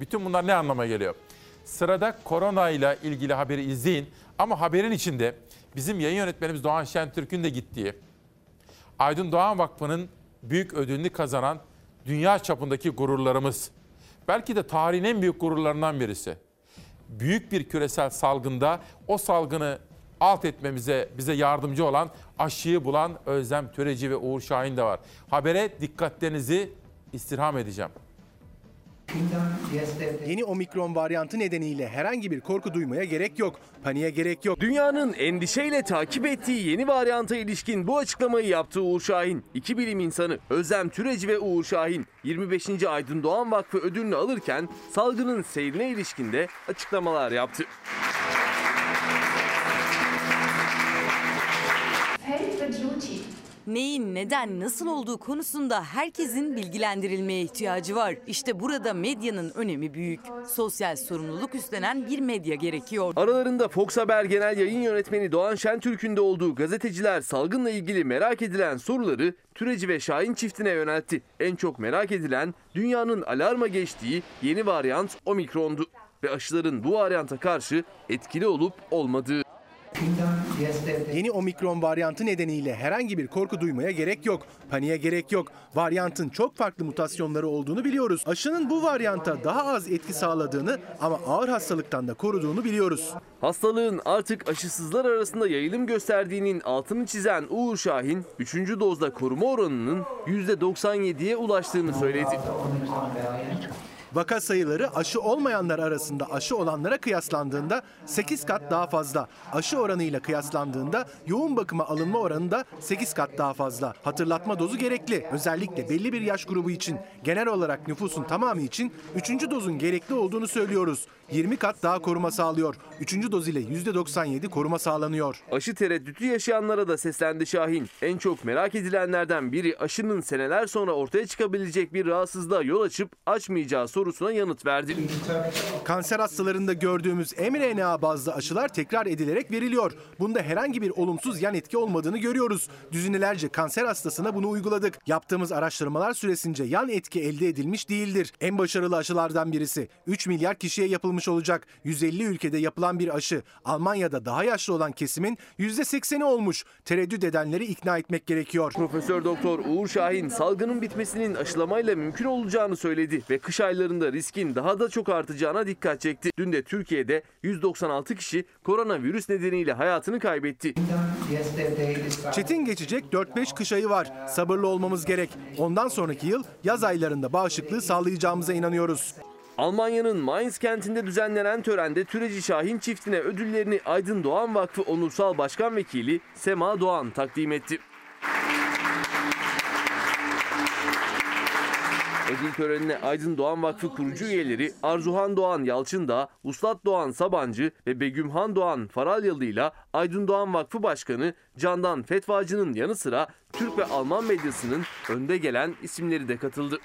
bütün bunlar ne anlama geliyor? Sırada korona ile ilgili haberi izleyin ama haberin içinde bizim yayın yönetmenimiz Doğan Şentürk'ün de gittiği Aydın Doğan Vakfı'nın büyük ödülünü kazanan dünya çapındaki gururlarımız. Belki de tarihin en büyük gururlarından birisi. Büyük bir küresel salgında o salgını alt etmemize bize yardımcı olan aşıyı bulan Özlem Töreci ve Uğur Şahin de var. Habere dikkatlerinizi istirham edeceğim. Yeni omikron varyantı nedeniyle herhangi bir korku duymaya gerek yok. Paniğe gerek yok. Dünyanın endişeyle takip ettiği yeni varyanta ilişkin bu açıklamayı yaptı Uğur Şahin. İki bilim insanı Özlem Türeci ve Uğur Şahin 25. Aydın Doğan Vakfı ödülünü alırken salgının seyrine ilişkin de açıklamalar yaptı. Neyin neden nasıl olduğu konusunda herkesin bilgilendirilmeye ihtiyacı var. İşte burada medyanın önemi büyük. Sosyal sorumluluk üstlenen bir medya gerekiyor. Aralarında Fox Haber Genel Yayın Yönetmeni Doğan Şentürk'ün de olduğu gazeteciler salgınla ilgili merak edilen soruları Türeci ve Şahin çiftine yöneltti. En çok merak edilen dünyanın alarma geçtiği yeni varyant Omikron'du ve aşıların bu varyanta karşı etkili olup olmadığı. Yeni omikron varyantı nedeniyle herhangi bir korku duymaya gerek yok. Paniğe gerek yok. Varyantın çok farklı mutasyonları olduğunu biliyoruz. Aşının bu varyanta daha az etki sağladığını ama ağır hastalıktan da koruduğunu biliyoruz. Hastalığın artık aşısızlar arasında yayılım gösterdiğinin altını çizen Uğur Şahin, 3. dozda koruma oranının %97'ye ulaştığını söyledi. Vaka sayıları aşı olmayanlar arasında aşı olanlara kıyaslandığında 8 kat daha fazla. Aşı oranıyla kıyaslandığında yoğun bakıma alınma oranı da 8 kat daha fazla. Hatırlatma dozu gerekli. Özellikle belli bir yaş grubu için, genel olarak nüfusun tamamı için 3. dozun gerekli olduğunu söylüyoruz. 20 kat daha koruma sağlıyor. 3. doz ile %97 koruma sağlanıyor. Aşı tereddütü yaşayanlara da seslendi Şahin. En çok merak edilenlerden biri aşının seneler sonra ortaya çıkabilecek bir rahatsızlığa yol açıp açmayacağı sorusuna yanıt verdi. Kanser hastalarında gördüğümüz mRNA bazlı aşılar tekrar edilerek veriliyor. Bunda herhangi bir olumsuz yan etki olmadığını görüyoruz. Düzinelerce kanser hastasına bunu uyguladık. Yaptığımız araştırmalar süresince yan etki elde edilmiş değildir. En başarılı aşılardan birisi. 3 milyar kişiye yapılmış olacak. 150 ülkede yapılan bir aşı. Almanya'da daha yaşlı olan kesimin %80'i olmuş. Tereddüt edenleri ikna etmek gerekiyor. Profesör Doktor Uğur Şahin salgının bitmesinin aşılamayla mümkün olacağını söyledi ve kış aylarında riskin daha da çok artacağına dikkat çekti. Dün de Türkiye'de 196 kişi koronavirüs nedeniyle hayatını kaybetti. Çetin geçecek 4-5 kış ayı var. Sabırlı olmamız gerek. Ondan sonraki yıl yaz aylarında bağışıklığı sağlayacağımıza inanıyoruz. Almanya'nın Mainz kentinde düzenlenen törende Türeci Şahin çiftine ödüllerini Aydın Doğan Vakfı Onursal Başkan Vekili Sema Doğan takdim etti. Ödül törenine Aydın Doğan Vakfı kurucu üyeleri Arzuhan Doğan Yalçındağ, Uslat Doğan Sabancı ve Begümhan Doğan Faralyalı ile Aydın Doğan Vakfı Başkanı Candan Fetvacı'nın yanı sıra Türk ve Alman medyasının önde gelen isimleri de katıldı.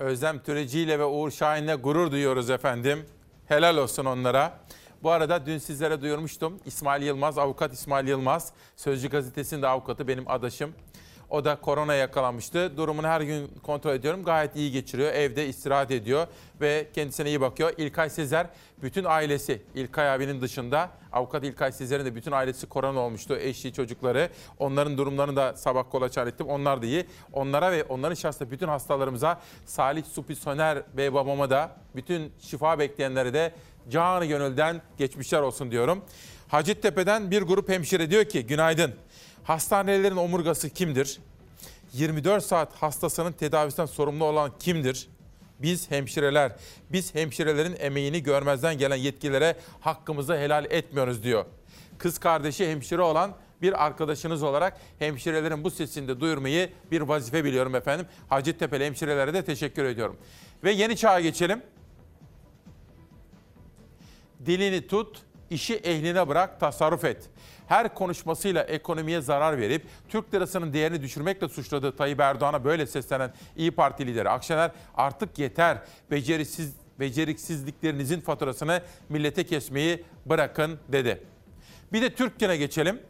Özlem Türeci ile ve Uğur Şahin'le gurur duyuyoruz efendim. Helal olsun onlara. Bu arada dün sizlere duyurmuştum. İsmail Yılmaz, avukat İsmail Yılmaz, Sözcü Gazetesi'nin avukatı benim adaşım. O da korona yakalanmıştı. Durumunu her gün kontrol ediyorum. Gayet iyi geçiriyor. Evde istirahat ediyor ve kendisine iyi bakıyor. İlkay Sezer bütün ailesi İlkay abinin dışında avukat İlkay Sezer'in de bütün ailesi korona olmuştu. Eşi, çocukları. Onların durumlarını da sabah kolaçan ettim. Onlar da iyi. Onlara ve onların şahsında bütün hastalarımıza Salih Supi Soner ve babama da bütün şifa bekleyenlere de canı gönülden geçmişler olsun diyorum. Hacettepe'den bir grup hemşire diyor ki günaydın. Hastanelerin omurgası kimdir? 24 saat hastasının tedavisinden sorumlu olan kimdir? Biz hemşireler, biz hemşirelerin emeğini görmezden gelen yetkililere hakkımızı helal etmiyoruz diyor. Kız kardeşi hemşire olan bir arkadaşınız olarak hemşirelerin bu sesini de duyurmayı bir vazife biliyorum efendim. Hacettepe'li hemşirelere de teşekkür ediyorum. Ve yeni çağa geçelim. Dilini tut, işi ehline bırak, tasarruf et. Her konuşmasıyla ekonomiye zarar verip Türk lirasının değerini düşürmekle suçladığı Tayyip Erdoğan'a böyle seslenen İyi Parti lideri Akşener artık yeter. Beceriksiz beceriksizliklerinizin faturasını millete kesmeyi bırakın dedi. Bir de Türkgen'e geçelim.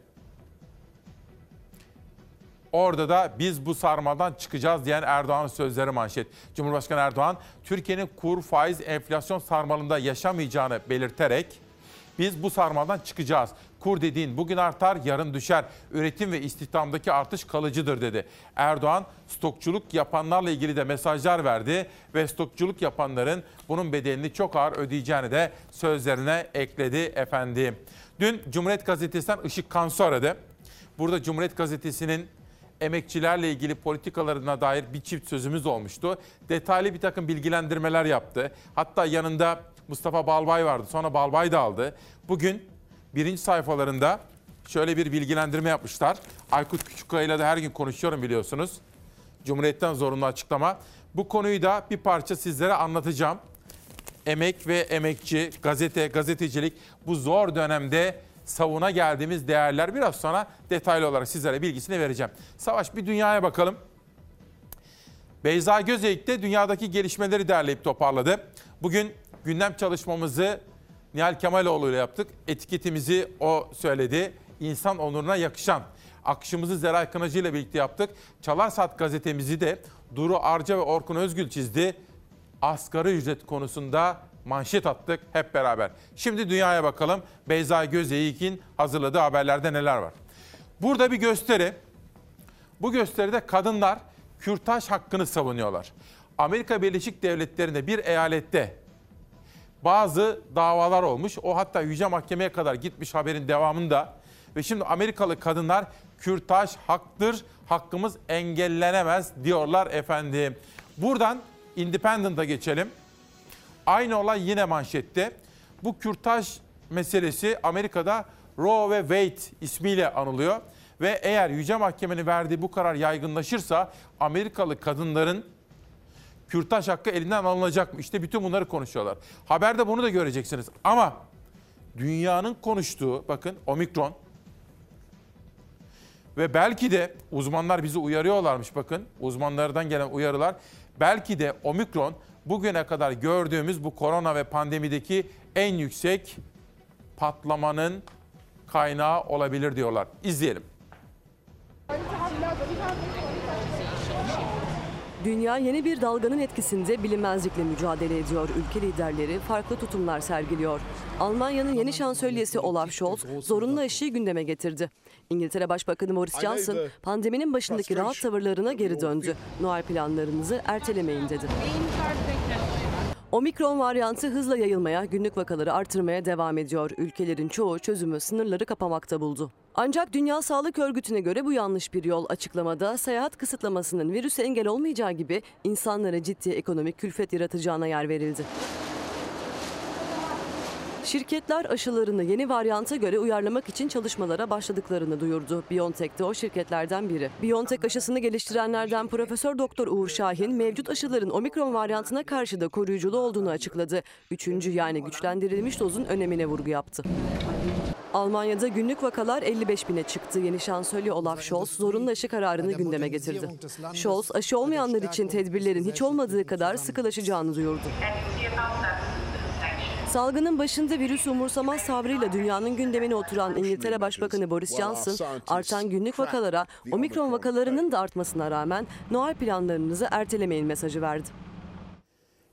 Orada da biz bu sarmadan çıkacağız diyen Erdoğan'ın sözleri manşet. Cumhurbaşkanı Erdoğan, Türkiye'nin kur, faiz, enflasyon sarmalında yaşamayacağını belirterek biz bu sarmaldan çıkacağız. Kur dediğin bugün artar, yarın düşer. Üretim ve istihdamdaki artış kalıcıdır dedi. Erdoğan stokçuluk yapanlarla ilgili de mesajlar verdi ve stokçuluk yapanların bunun bedelini çok ağır ödeyeceğini de sözlerine ekledi efendim. Dün Cumhuriyet Gazetesi'nden Işık Kansu aradı. Burada Cumhuriyet Gazetesi'nin emekçilerle ilgili politikalarına dair bir çift sözümüz olmuştu. Detaylı bir takım bilgilendirmeler yaptı. Hatta yanında Mustafa Balbay vardı. Sonra Balbay da aldı. Bugün birinci sayfalarında şöyle bir bilgilendirme yapmışlar. Aykut Küçükkaya ile de her gün konuşuyorum biliyorsunuz. Cumhuriyet'ten zorunlu açıklama. Bu konuyu da bir parça sizlere anlatacağım. Emek ve emekçi, gazete, gazetecilik bu zor dönemde savuna geldiğimiz değerler biraz sonra detaylı olarak sizlere bilgisini vereceğim. Savaş bir dünyaya bakalım. Beyza Gözeyik de dünyadaki gelişmeleri derleyip toparladı. Bugün gündem çalışmamızı Nihal Kemaloğlu ile yaptık. Etiketimizi o söyledi. İnsan onuruna yakışan. Akışımızı Zeray Kınacı ile birlikte yaptık. Çalar Saat gazetemizi de Duru Arca ve Orkun Özgül çizdi. Asgari ücret konusunda manşet attık hep beraber. Şimdi dünyaya bakalım. Beyza Gözeyik'in hazırladığı haberlerde neler var? Burada bir gösteri. Bu gösteride kadınlar kürtaj hakkını savunuyorlar. Amerika Birleşik Devletleri'nde bir eyalette bazı davalar olmuş. O hatta Yüce Mahkeme'ye kadar gitmiş haberin devamında. Ve şimdi Amerikalı kadınlar kürtaj haktır, hakkımız engellenemez diyorlar efendim. Buradan Independent'a geçelim. Aynı olay yine manşette. Bu kürtaj meselesi Amerika'da Roe ve Wade ismiyle anılıyor. Ve eğer Yüce Mahkemenin verdiği bu karar yaygınlaşırsa Amerikalı kadınların kürtaj hakkı elinden alınacak mı? İşte bütün bunları konuşuyorlar. Haberde bunu da göreceksiniz. Ama dünyanın konuştuğu bakın omikron ve belki de uzmanlar bizi uyarıyorlarmış bakın. Uzmanlardan gelen uyarılar. Belki de omikron bugüne kadar gördüğümüz bu korona ve pandemideki en yüksek patlamanın kaynağı olabilir diyorlar. İzleyelim. Dünya yeni bir dalganın etkisinde bilinmezlikle mücadele ediyor. Ülke liderleri farklı tutumlar sergiliyor. Almanya'nın yeni şansölyesi Olaf Scholz zorunlu aşıyı gündeme getirdi. İngiltere Başbakanı Boris Johnson pandeminin başındaki rahat tavırlarına geri döndü. Noel planlarınızı ertelemeyin dedi. Omikron varyantı hızla yayılmaya, günlük vakaları artırmaya devam ediyor. Ülkelerin çoğu çözümü sınırları kapamakta buldu. Ancak Dünya Sağlık Örgütü'ne göre bu yanlış bir yol. Açıklamada seyahat kısıtlamasının virüse engel olmayacağı gibi insanlara ciddi ekonomik külfet yaratacağına yer verildi. Şirketler aşılarını yeni varyanta göre uyarlamak için çalışmalara başladıklarını duyurdu. BioNTech de o şirketlerden biri. BioNTech aşısını geliştirenlerden Profesör Doktor Uğur Şahin mevcut aşıların omikron varyantına karşı da koruyuculu olduğunu açıkladı. Üçüncü yani güçlendirilmiş dozun önemine vurgu yaptı. Almanya'da günlük vakalar 55 bine çıktı. Yeni şansölye Olaf Scholz zorunlu aşı kararını gündeme getirdi. Scholz aşı olmayanlar için tedbirlerin hiç olmadığı kadar sıkılaşacağını duyurdu. Salgının başında virüsü umursamaz sabrıyla dünyanın gündemine oturan İngiltere Başbakanı Boris Johnson, artan günlük vakalara, omikron vakalarının da artmasına rağmen Noel planlarınızı ertelemeyin mesajı verdi.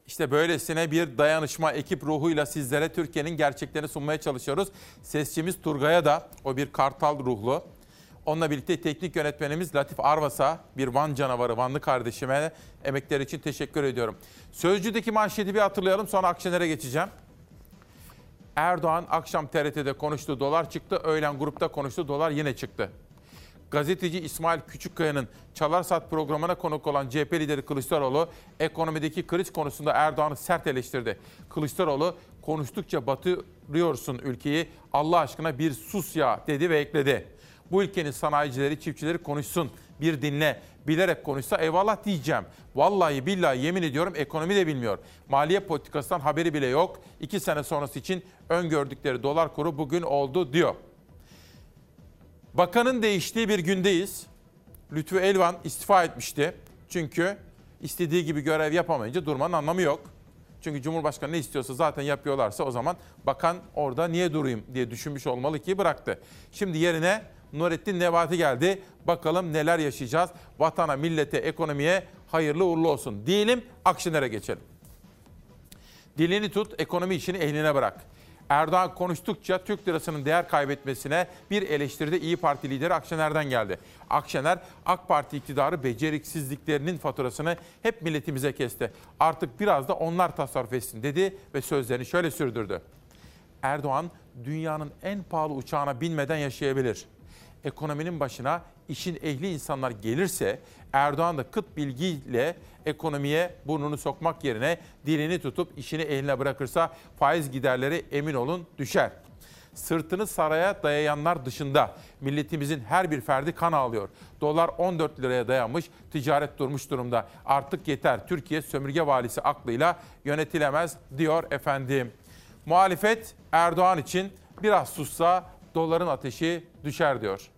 İşte böylesine bir dayanışma ekip ruhuyla sizlere Türkiye'nin gerçeklerini sunmaya çalışıyoruz. Sesçimiz Turgay'a da o bir kartal ruhlu. Onunla birlikte teknik yönetmenimiz Latif Arvas'a bir Van canavarı, Vanlı kardeşime emekleri için teşekkür ediyorum. Sözcü'deki manşeti bir hatırlayalım sonra Akşener'e geçeceğim. Erdoğan akşam TRT'de konuştu, dolar çıktı. Öğlen grupta konuştu, dolar yine çıktı. Gazeteci İsmail Küçükkaya'nın Çalar Saat programına konuk olan CHP lideri Kılıçdaroğlu ekonomideki kriz konusunda Erdoğan'ı sert eleştirdi. Kılıçdaroğlu konuştukça batırıyorsun ülkeyi Allah aşkına bir sus ya dedi ve ekledi. Bu ülkenin sanayicileri, çiftçileri konuşsun. Bir dinle. Bilerek konuşsa eyvallah diyeceğim. Vallahi billahi yemin ediyorum ekonomi de bilmiyor. Maliye politikasından haberi bile yok. İki sene sonrası için öngördükleri dolar kuru bugün oldu diyor. Bakanın değiştiği bir gündeyiz. Lütfü Elvan istifa etmişti. Çünkü istediği gibi görev yapamayınca durmanın anlamı yok. Çünkü Cumhurbaşkanı ne istiyorsa zaten yapıyorlarsa o zaman bakan orada niye durayım diye düşünmüş olmalı ki bıraktı. Şimdi yerine Nurettin Nebati geldi. Bakalım neler yaşayacağız. Vatana, millete, ekonomiye hayırlı uğurlu olsun. Diyelim Akşener'e geçelim. Dilini tut, ekonomi işini ehline bırak. Erdoğan konuştukça Türk lirasının değer kaybetmesine bir eleştiri de İyi Parti lideri Akşener'den geldi. Akşener, AK Parti iktidarı beceriksizliklerinin faturasını hep milletimize kesti. Artık biraz da onlar tasarruf etsin dedi ve sözlerini şöyle sürdürdü. Erdoğan dünyanın en pahalı uçağına binmeden yaşayabilir. Ekonominin başına işin ehli insanlar gelirse Erdoğan da kıt bilgiyle ekonomiye burnunu sokmak yerine dilini tutup işini eline bırakırsa faiz giderleri emin olun düşer. Sırtını saraya dayayanlar dışında milletimizin her bir ferdi kan ağlıyor. Dolar 14 liraya dayanmış, ticaret durmuş durumda. Artık yeter. Türkiye sömürge valisi aklıyla yönetilemez diyor efendim. Muhalefet Erdoğan için biraz sussa doların ateşi düşer diyor.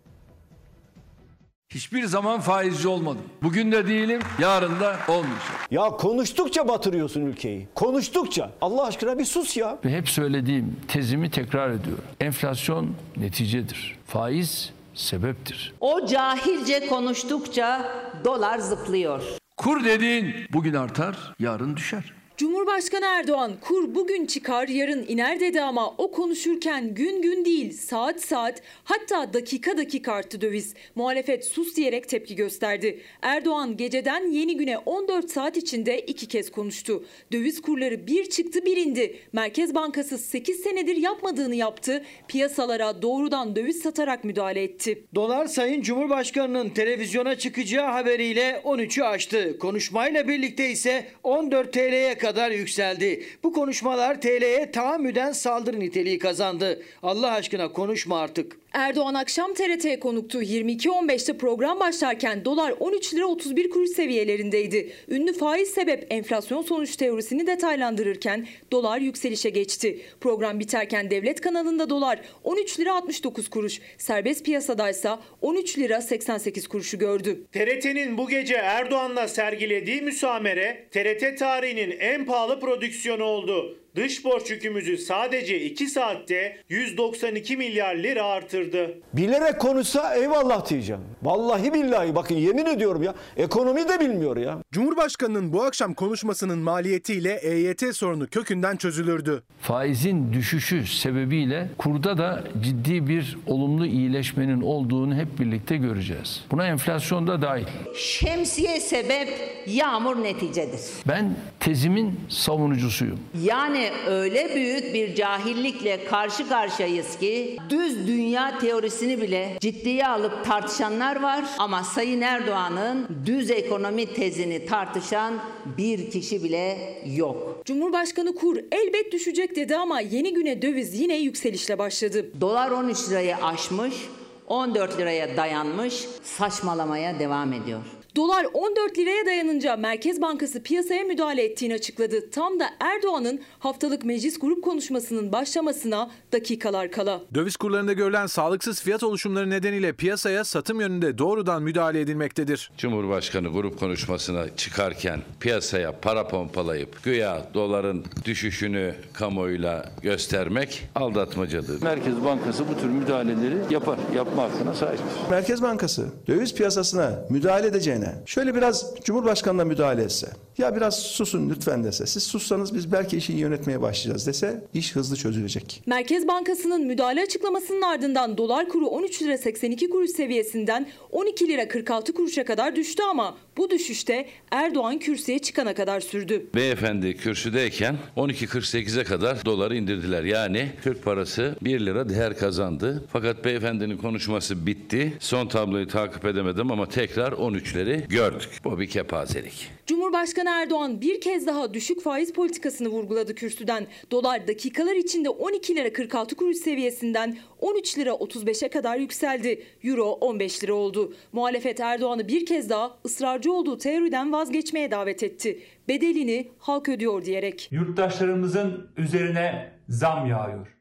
Hiçbir zaman faizci olmadım. Bugün de değilim, yarın da olmayacak. Ya konuştukça batırıyorsun ülkeyi. Konuştukça. Allah aşkına bir sus ya. Ve hep söylediğim tezimi tekrar ediyorum. Enflasyon neticedir. Faiz sebeptir. O cahilce konuştukça dolar zıplıyor. Kur dediğin bugün artar, yarın düşer. Cumhurbaşkanı Erdoğan kur bugün çıkar yarın iner dedi ama o konuşurken gün gün değil saat saat hatta dakika dakika arttı döviz. Muhalefet sus diyerek tepki gösterdi. Erdoğan geceden yeni güne 14 saat içinde iki kez konuştu. Döviz kurları bir çıktı bir indi. Merkez Bankası 8 senedir yapmadığını yaptı. Piyasalara doğrudan döviz satarak müdahale etti. Dolar Sayın Cumhurbaşkanı'nın televizyona çıkacağı haberiyle 13'ü aştı. Konuşmayla birlikte ise 14 TL'ye kadar kadar yükseldi. Bu konuşmalar TL'ye tahammüden saldırı niteliği kazandı. Allah aşkına konuşma artık. Erdoğan akşam TRT'ye konuktu. 22.15'te program başlarken dolar 13 lira 31 kuruş seviyelerindeydi. Ünlü faiz sebep enflasyon sonuç teorisini detaylandırırken dolar yükselişe geçti. Program biterken devlet kanalında dolar 13 lira 69 kuruş, serbest piyasadaysa 13 lira 88 kuruşu gördü. TRT'nin bu gece Erdoğan'la sergilediği müsamere TRT tarihinin en pahalı prodüksiyonu oldu. Dış borç yükümüzü sadece 2 saatte 192 milyar lira artırdı. Bilerek konuşsa eyvallah diyeceğim. Vallahi billahi bakın yemin ediyorum ya. Ekonomi de bilmiyor ya. Cumhurbaşkanının bu akşam konuşmasının maliyetiyle EYT sorunu kökünden çözülürdü. Faizin düşüşü sebebiyle kurda da ciddi bir olumlu iyileşmenin olduğunu hep birlikte göreceğiz. Buna enflasyon da dahil. Şemsiye sebep, yağmur neticedir. Ben tezimin savunucusuyum. Yani öyle büyük bir cahillikle karşı karşıyayız ki düz dünya teorisini bile ciddiye alıp tartışanlar var ama Sayın Erdoğan'ın düz ekonomi tezini tartışan bir kişi bile yok. Cumhurbaşkanı kur elbet düşecek dedi ama yeni güne döviz yine yükselişle başladı. Dolar 13 lirayı aşmış, 14 liraya dayanmış, saçmalamaya devam ediyor. Dolar 14 liraya dayanınca Merkez Bankası piyasaya müdahale ettiğini açıkladı. Tam da Erdoğan'ın haftalık meclis grup konuşmasının başlamasına dakikalar kala. Döviz kurlarında görülen sağlıksız fiyat oluşumları nedeniyle piyasaya satım yönünde doğrudan müdahale edilmektedir. Cumhurbaşkanı grup konuşmasına çıkarken piyasaya para pompalayıp güya doların düşüşünü kamuoyuyla göstermek aldatmacadır. Merkez Bankası bu tür müdahaleleri yapar. Yapma hakkına sahiptir. Merkez Bankası döviz piyasasına müdahale edeceğine şöyle biraz Cumhurbaşkanı'na müdahale etse ya biraz susun lütfen dese siz sussanız biz belki işi yönetmeye başlayacağız dese iş hızlı çözülecek. Merkez Bankası'nın müdahale açıklamasının ardından dolar kuru 13 lira 82 kuruş seviyesinden 12 lira 46 kuruşa kadar düştü ama bu düşüşte Erdoğan kürsüye çıkana kadar sürdü. Beyefendi kürsüdeyken 12.48'e kadar doları indirdiler. Yani Türk parası 1 lira değer kazandı. Fakat beyefendinin konuşması bitti. Son tabloyu takip edemedim ama tekrar 13'leri gördük. Bu bir kepazelik. Cumhurbaşkanı Erdoğan bir kez daha düşük faiz politikasını vurguladı kürsüden. Dolar dakikalar içinde 12 lira 46 kuruş seviyesinden 13 lira 35'e kadar yükseldi. Euro 15 lira oldu. Muhalefet Erdoğan'ı bir kez daha ısrarcı olduğu teoriden vazgeçmeye davet etti. Bedelini halk ödüyor diyerek. Yurttaşlarımızın üzerine zam yağıyor.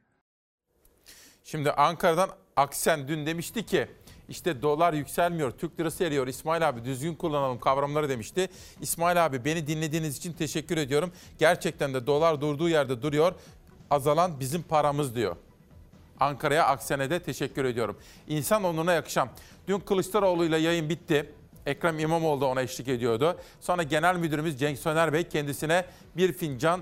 Şimdi Ankara'dan Aksen dün demişti ki işte dolar yükselmiyor, Türk lirası eriyor. İsmail abi düzgün kullanalım kavramları demişti. İsmail abi beni dinlediğiniz için teşekkür ediyorum. Gerçekten de dolar durduğu yerde duruyor. Azalan bizim paramız diyor. Ankara'ya Aksen'e de teşekkür ediyorum. İnsan onuruna yakışan. Dün Kılıçdaroğlu ile yayın bitti. Ekrem İmamoğlu da ona eşlik ediyordu. Sonra Genel Müdürümüz Cenk Söner Bey kendisine bir fincan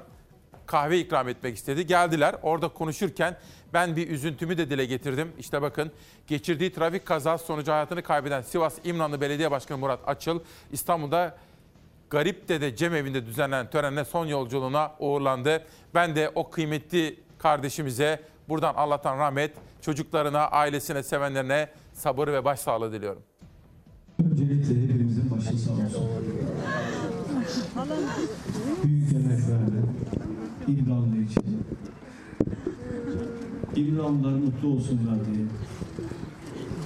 kahve ikram etmek istedi. Geldiler. Orada konuşurken ben bir üzüntümü de dile getirdim. İşte bakın geçirdiği trafik kazası sonucu hayatını kaybeden Sivas İmranlı Belediye Başkanı Murat Açıl İstanbul'da Garipte'de Cemevinde düzenlenen törenle son yolculuğuna uğurlandı. Ben de o kıymetli kardeşimize buradan Allah'tan rahmet, çocuklarına, ailesine, sevenlerine sabır ve başsağlığı diliyorum. Öncelikle hepimizin başı sağ olsun. İmranlı için. İmranlılar mutlu olsunlar diye.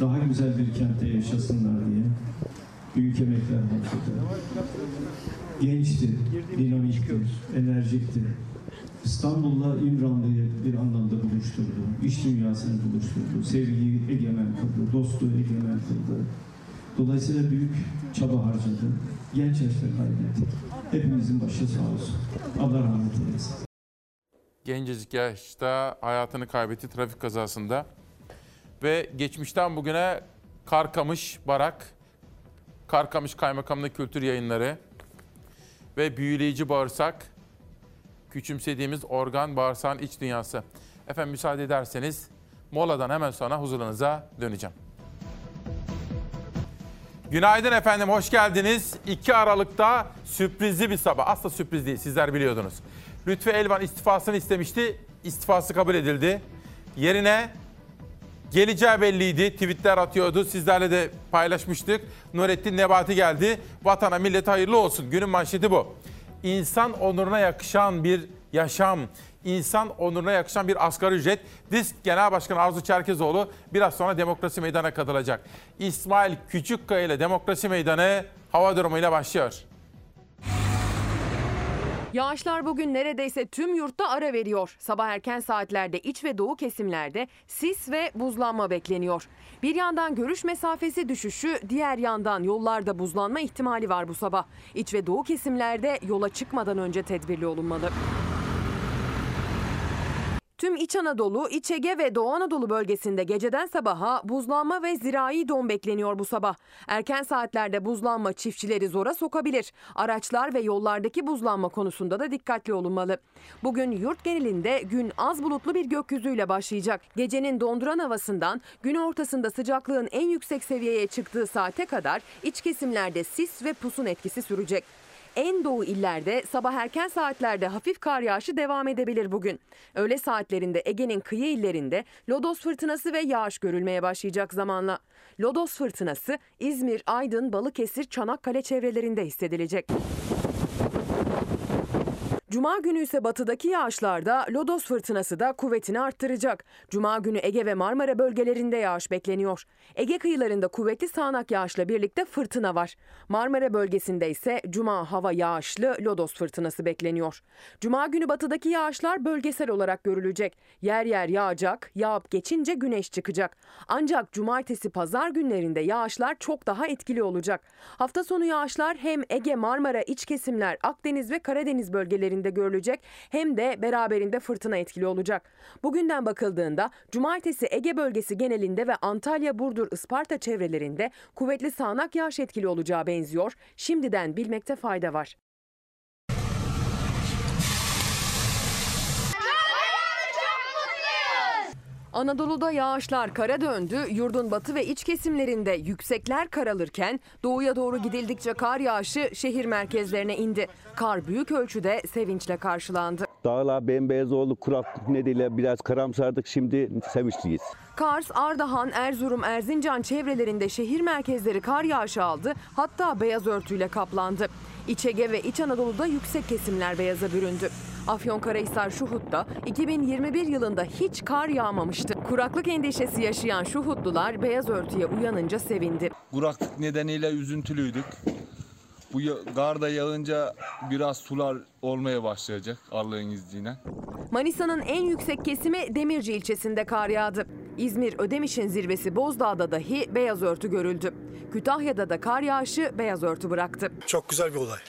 Daha güzel bir kentte yaşasınlar diye. Büyük emekler harcadı. Gençti, dinamikti, enerjikti. İstanbul'la İmranlı'yı bir anlamda buluşturdu. İş dünyasını buluşturdu. Sevgiyi egemen kıldı, dostluğu egemen kıldı. Dolayısıyla büyük çaba harcadı. Genç yaşta kaybettik. Hepimizin başı sağ olsun. Allah rahmet eylesin. Gencecik yaşta hayatını kaybetti trafik kazasında. Ve geçmişten bugüne Karkamış Barak, Karkamış Kaymakamlığı Kültür Yayınları ve Büyüleyici Bağırsak, küçümsediğimiz organ bağırsağın iç dünyası. Efendim müsaade ederseniz moladan hemen sonra huzurlarınıza döneceğim. Günaydın efendim, hoş geldiniz. 2 Aralık'ta sürprizli bir sabah. Aslında sürpriz değil, sizler biliyordunuz. Lütfü Elvan istifasını istemişti. İstifası kabul edildi. Yerine geleceği belliydi. Tweetler atıyordu. Sizlerle de paylaşmıştık. Nurettin Nebati geldi. Vatana millete hayırlı olsun. Günün manşeti bu. İnsan onuruna yakışan bir yaşam, insan onuruna yakışan bir asgari ücret. Disk Genel Başkanı Arzu Çerkezoğlu biraz sonra Demokrasi Meydanı'na katılacak. İsmail Küçükkaya ile Demokrasi Meydanı hava durumuyla başlıyor. Yağışlar bugün neredeyse tüm yurtta ara veriyor. Sabah erken saatlerde iç ve doğu kesimlerde sis ve buzlanma bekleniyor. Bir yandan görüş mesafesi düşüşü, diğer yandan yollarda buzlanma ihtimali var bu sabah. İç ve doğu kesimlerde yola çıkmadan önce tedbirli olunmalı. Tüm İç Anadolu, İç Ege ve Doğu Anadolu bölgesinde geceden sabaha buzlanma ve zirai don bekleniyor bu sabah. Erken saatlerde buzlanma çiftçileri zora sokabilir. Araçlar ve yollardaki buzlanma konusunda da dikkatli olunmalı. Bugün yurt genelinde gün az bulutlu bir gökyüzüyle başlayacak. Gecenin donduran havasından gün ortasında sıcaklığın en yüksek seviyeye çıktığı saate kadar iç kesimlerde sis ve pusun etkisi sürecek. En doğu illerde sabah erken saatlerde hafif kar yağışı devam edebilir bugün. Öğle saatlerinde Ege'nin kıyı illerinde lodos fırtınası ve yağış görülmeye başlayacak zamanla. Lodos fırtınası İzmir, Aydın, Balıkesir, Çanakkale çevrelerinde hissedilecek. Cuma günü ise batıdaki yağışlarda lodos fırtınası da kuvvetini arttıracak. Cuma günü Ege ve Marmara bölgelerinde yağış bekleniyor. Ege kıyılarında kuvvetli sağanak yağışla birlikte fırtına var. Marmara bölgesinde ise cuma hava yağışlı lodos fırtınası bekleniyor. Cuma günü batıdaki yağışlar bölgesel olarak görülecek. Yer yer yağacak, yağıp geçince güneş çıkacak. Ancak cumartesi pazar günlerinde yağışlar çok daha etkili olacak. Hafta sonu yağışlar hem Ege, Marmara, iç kesimler, Akdeniz ve Karadeniz bölgelerinde görülecek hem de beraberinde fırtına etkili olacak. Bugünden bakıldığında cumartesi Ege bölgesi genelinde ve Antalya, Burdur, Isparta çevrelerinde kuvvetli sağanak yağış etkili olacağı benziyor. Şimdiden bilmekte fayda var. Anadolu'da yağışlar kara döndü. Yurdun batı ve iç kesimlerinde yüksekler karalırken doğuya doğru gidildikçe kar yağışı şehir merkezlerine indi. Kar büyük ölçüde sevinçle karşılandı. Dağlar bembeyaz oldu. Kuraklık nedeniyle biraz karamsardık. Şimdi sevinçliyiz. Kars, Ardahan, Erzurum, Erzincan çevrelerinde şehir merkezleri kar yağışı aldı. Hatta beyaz örtüyle kaplandı. İç Ege ve İç Anadolu'da yüksek kesimler beyaza büründü. Afyonkarahisar Şuhut'ta 2021 yılında hiç kar yağmamıştı. Kuraklık endişesi yaşayan Şuhutlular beyaz örtüye uyanınca sevindi. Kuraklık nedeniyle üzüntülüydük. Bu ya- kar da yağınca biraz sular olmaya başlayacak Allah'ın izniyle. Manisa'nın en yüksek kesimi Demirci ilçesinde kar yağdı. İzmir Ödemiş'in zirvesi Bozdağ'da dahi beyaz örtü görüldü. Kütahya'da da kar yağışı beyaz örtü bıraktı. Çok güzel bir olay.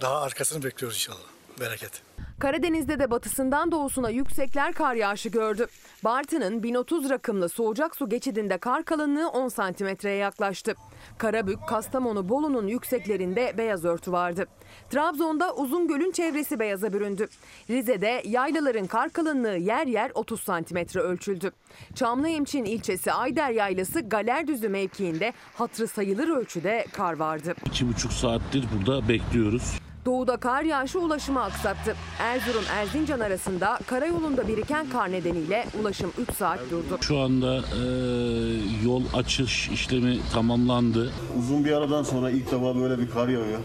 Daha arkasını bekliyoruz inşallah. Bereket. Karadeniz'de de batısından doğusuna yüksekler kar yağışı gördü. Bartın'ın 1030 rakımlı soğucak su geçidinde kar kalınlığı 10 santimetreye yaklaştı. Karabük, Kastamonu, Bolu'nun yükseklerinde beyaz örtü vardı. Trabzon'da Uzungöl'ün çevresi beyaza büründü. Rize'de yaylaların kar kalınlığı yer yer 30 santimetre ölçüldü. Çamlıhemçin ilçesi Ayder Yaylası Galerdüzü mevkiinde hatrı sayılır ölçüde kar vardı. İki buçuk saattir burada bekliyoruz. Doğuda kar yağışı ulaşımı aksattı. Erzurum Erzincan arasında karayolunda biriken kar nedeniyle ulaşım 3 saat durdu. Şu anda e, yol açış işlemi tamamlandı. Uzun bir aradan sonra ilk defa böyle bir kar yağıyor.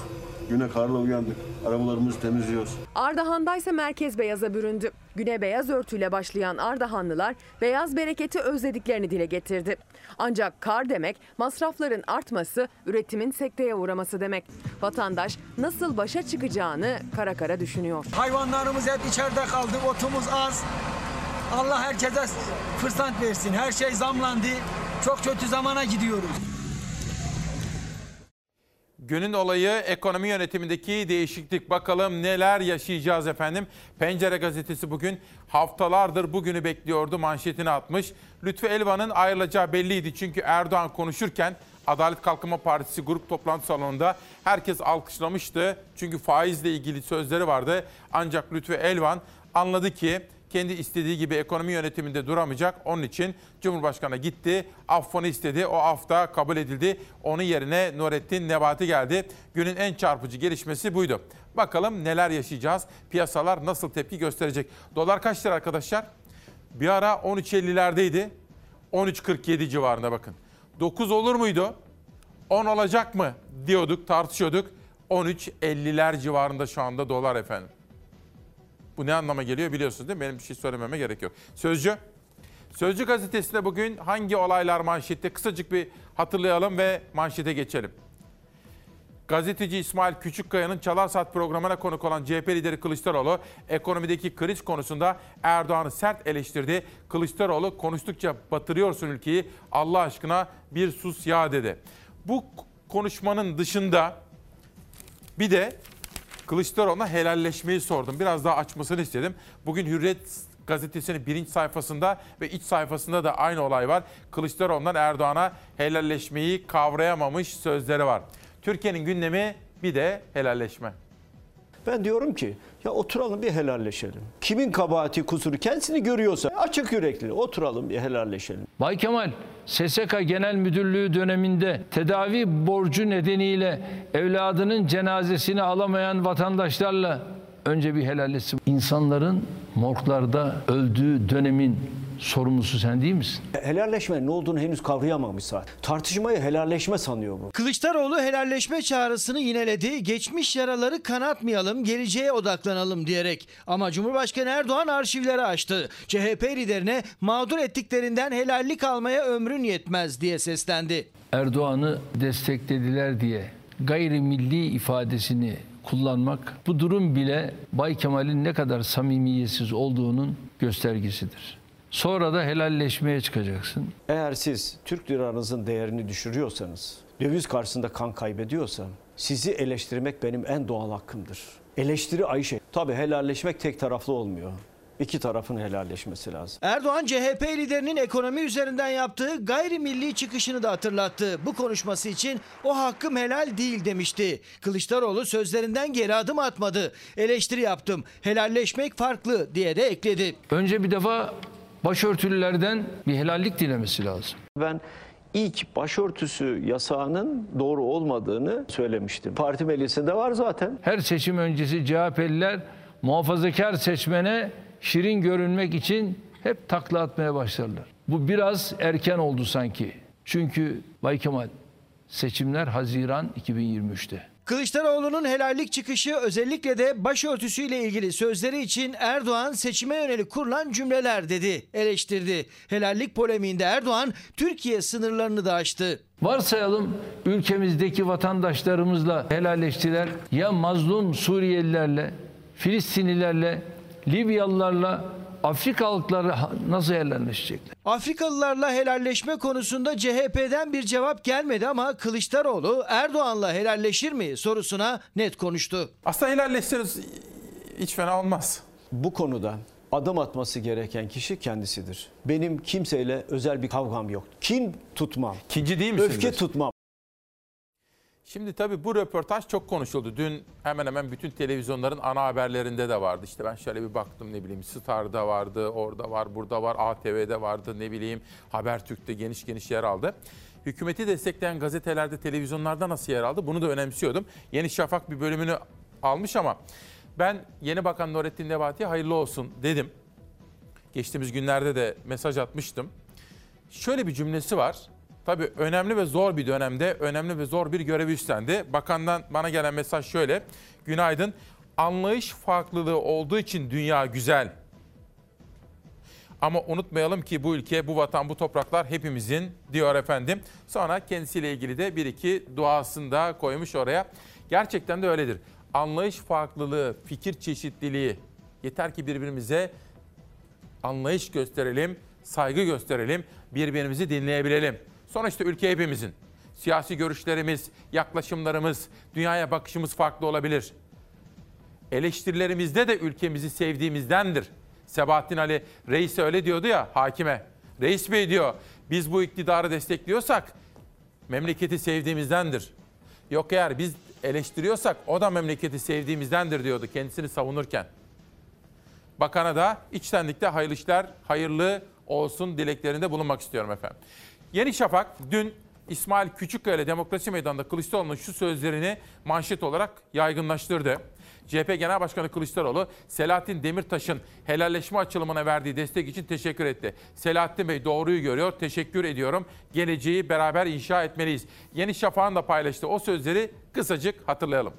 Güne karla uyandık. Arabalarımızı temizliyoruz. Ardahan'da ise merkez beyaza büründü. Güne beyaz örtüyle başlayan Ardahanlılar beyaz bereketi özlediklerini dile getirdi. Ancak kar demek masrafların artması, üretimin sekteye uğraması demek. Vatandaş nasıl başa çıkacağını kara kara düşünüyor. Hayvanlarımız hep içeride kaldı, otumuz az. Allah herkese fırsat versin. Her şey zamlandı. Çok kötü zamana gidiyoruz. Günün olayı ekonomi yönetimindeki değişiklik. Bakalım neler yaşayacağız efendim. Pencere gazetesi bugün haftalardır bugünü bekliyordu manşetini atmış. Lütfü Elvan'ın ayrılacağı belliydi çünkü Erdoğan konuşurken Adalet Kalkınma Partisi grup toplantı salonunda herkes alkışlamıştı. Çünkü faizle ilgili sözleri vardı. Ancak Lütfü Elvan anladı ki kendi istediği gibi ekonomi yönetiminde duramayacak. Onun için Cumhurbaşkanı gitti, affını istedi. O af da kabul edildi. Onun yerine Nurettin Nebati geldi. Günün en çarpıcı gelişmesi buydu. Bakalım neler yaşayacağız? Piyasalar nasıl tepki gösterecek? Dolar kaç lira arkadaşlar? Bir ara 13.50'lerdeydi. 13.47 civarında bakın. 9 olur muydu? 10 olacak mı diyorduk, tartışıyorduk. 13.50'ler civarında şu anda dolar efendim. Bu ne anlama geliyor biliyorsunuz değil mi? Benim bir şey söylememe gerek yok. Sözcü. Sözcü gazetesinde bugün hangi olaylar manşette? Kısacık bir hatırlayalım ve manşete geçelim. Gazeteci İsmail Küçükkaya'nın Çalar Saat programına konuk olan CHP lideri Kılıçdaroğlu ekonomideki kriz konusunda Erdoğan'ı sert eleştirdi. Kılıçdaroğlu konuştukça batırıyorsun ülkeyi Allah aşkına bir sus ya dedi. Bu konuşmanın dışında bir de Kılıçdaroğlu'na helalleşmeyi sordum. Biraz daha açmasını istedim. Bugün Hürriyet gazetesinin birinci sayfasında ve iç sayfasında da aynı olay var. Kılıçdaroğlu'ndan Erdoğan'a helalleşmeyi kavrayamamış sözleri var. Türkiye'nin gündemi bir de helalleşme. Ben diyorum ki ya oturalım bir helalleşelim. Kimin kabahati kusuru kendisini görüyorsa açık yürekli oturalım bir helalleşelim. Bay Kemal, SSK Genel Müdürlüğü döneminde tedavi borcu nedeniyle evladının cenazesini alamayan vatandaşlarla önce bir helalleşsin. İnsanların morglarda öldüğü dönemin sorumlusu sen değil misin? Helalleşme ne olduğunu henüz kavrayamamışsa tartışmayı helalleşme sanıyor bu. Kılıçdaroğlu helalleşme çağrısını yineledi. Geçmiş yaraları kanatmayalım, geleceğe odaklanalım diyerek. Ama Cumhurbaşkanı Erdoğan arşivleri açtı. CHP liderine mağdur ettiklerinden helallik almaya ömrün yetmez diye seslendi. Erdoğan'ı desteklediler diye gayrimilli ifadesini kullanmak bu durum bile Bay Kemal'in ne kadar samimiyetsiz olduğunun göstergesidir. Sonra da helalleşmeye çıkacaksın. Eğer siz Türk liranızın değerini düşürüyorsanız, döviz karşısında kan kaybediyorsam sizi eleştirmek benim en doğal hakkımdır. Eleştiri Ayşe. Tabii helalleşmek tek taraflı olmuyor. İki tarafın helalleşmesi lazım. Erdoğan CHP liderinin ekonomi üzerinden yaptığı gayrimilli çıkışını da hatırlattı. Bu konuşması için o hakkım helal değil demişti. Kılıçdaroğlu sözlerinden geri adım atmadı. Eleştiri yaptım. Helalleşmek farklı diye de ekledi. Önce bir defa başörtülülerden bir helallik dilemesi lazım. Ben ilk başörtüsü yasağının doğru olmadığını söylemiştim. Parti meclisinde var zaten. Her seçim öncesi CHP'liler muhafazakar seçmene şirin görünmek için hep takla atmaya başlarlar. Bu biraz erken oldu sanki. Çünkü Bay Kemal seçimler Haziran 2023'te. Kılıçdaroğlu'nun helallik çıkışı özellikle de başörtüsüyle ilgili sözleri için Erdoğan seçime yönelik kurulan cümleler dedi, eleştirdi. Helallik polemiğinde Erdoğan Türkiye sınırlarını da aştı. Varsayalım ülkemizdeki vatandaşlarımızla helalleştiler. Ya mazlum Suriyelilerle, Filistinlilerle, Libyalılarla, Afrikalılarla nasıl helalleşecekler? Afrikalılarla helalleşme konusunda CHP'den bir cevap gelmedi ama Kılıçdaroğlu Erdoğan'la helalleşir mi sorusuna net konuştu. Aslında helalleşseniz hiç fena olmaz. Bu konuda adım atması gereken kişi kendisidir. Benim kimseyle özel bir kavgam yok. Kin tutmam. Kinci değil misindir? Öfke tutmam. Şimdi tabii bu röportaj çok konuşuldu. Dün hemen hemen bütün televizyonların ana haberlerinde de vardı. İşte ben şöyle bir baktım ne bileyim Star'da vardı, orada var, burada var, ATV'de vardı ne bileyim Habertürk'te geniş geniş yer aldı. Hükümeti destekleyen gazetelerde, televizyonlarda nasıl yer aldı bunu da önemsiyordum. Yeni Şafak bir bölümünü almış ama ben Yeni Bakan Nurettin Nebati'ye hayırlı olsun dedim. Geçtiğimiz günlerde de mesaj atmıştım. Şöyle bir cümlesi var. Tabii önemli ve zor bir dönemde önemli ve zor bir görevi üstlendi. Bakandan bana gelen mesaj şöyle. Günaydın. Anlayış farklılığı olduğu için dünya güzel. Ama unutmayalım ki bu ülke, bu vatan, bu topraklar hepimizin diyor efendim. Sonra kendisiyle ilgili de bir iki duasını da koymuş oraya. Gerçekten de öyledir. Anlayış farklılığı, fikir çeşitliliği. Yeter ki birbirimize anlayış gösterelim, saygı gösterelim, birbirimizi dinleyebilelim. Sonuçta ülke hepimizin. Siyasi görüşlerimiz, yaklaşımlarımız, dünyaya bakışımız farklı olabilir. Eleştirilerimizde de ülkemizi sevdiğimizdendir. Sebahattin Ali reis öyle diyordu ya hakime. Reis bey diyor biz bu iktidarı destekliyorsak memleketi sevdiğimizdendir. Yok eğer biz eleştiriyorsak o da memleketi sevdiğimizdendir diyordu kendisini savunurken. Bakana da içtenlikle hayırlı işler, hayırlı olsun dileklerinde bulunmak istiyorum efendim. Yeni Şafak dün İsmail Küçükkaya Demokrasi Meydanı'nda Kılıçdaroğlu'nun şu sözlerini manşet olarak yaygınlaştırdı. CHP Genel Başkanı Kılıçdaroğlu, Selahattin Demirtaş'ın helalleşme açılımına verdiği destek için teşekkür etti. Selahattin Bey doğruyu görüyor, teşekkür ediyorum. Geleceği beraber inşa etmeliyiz. Yeni Şafak'ın da paylaştığı o sözleri kısacık hatırlayalım.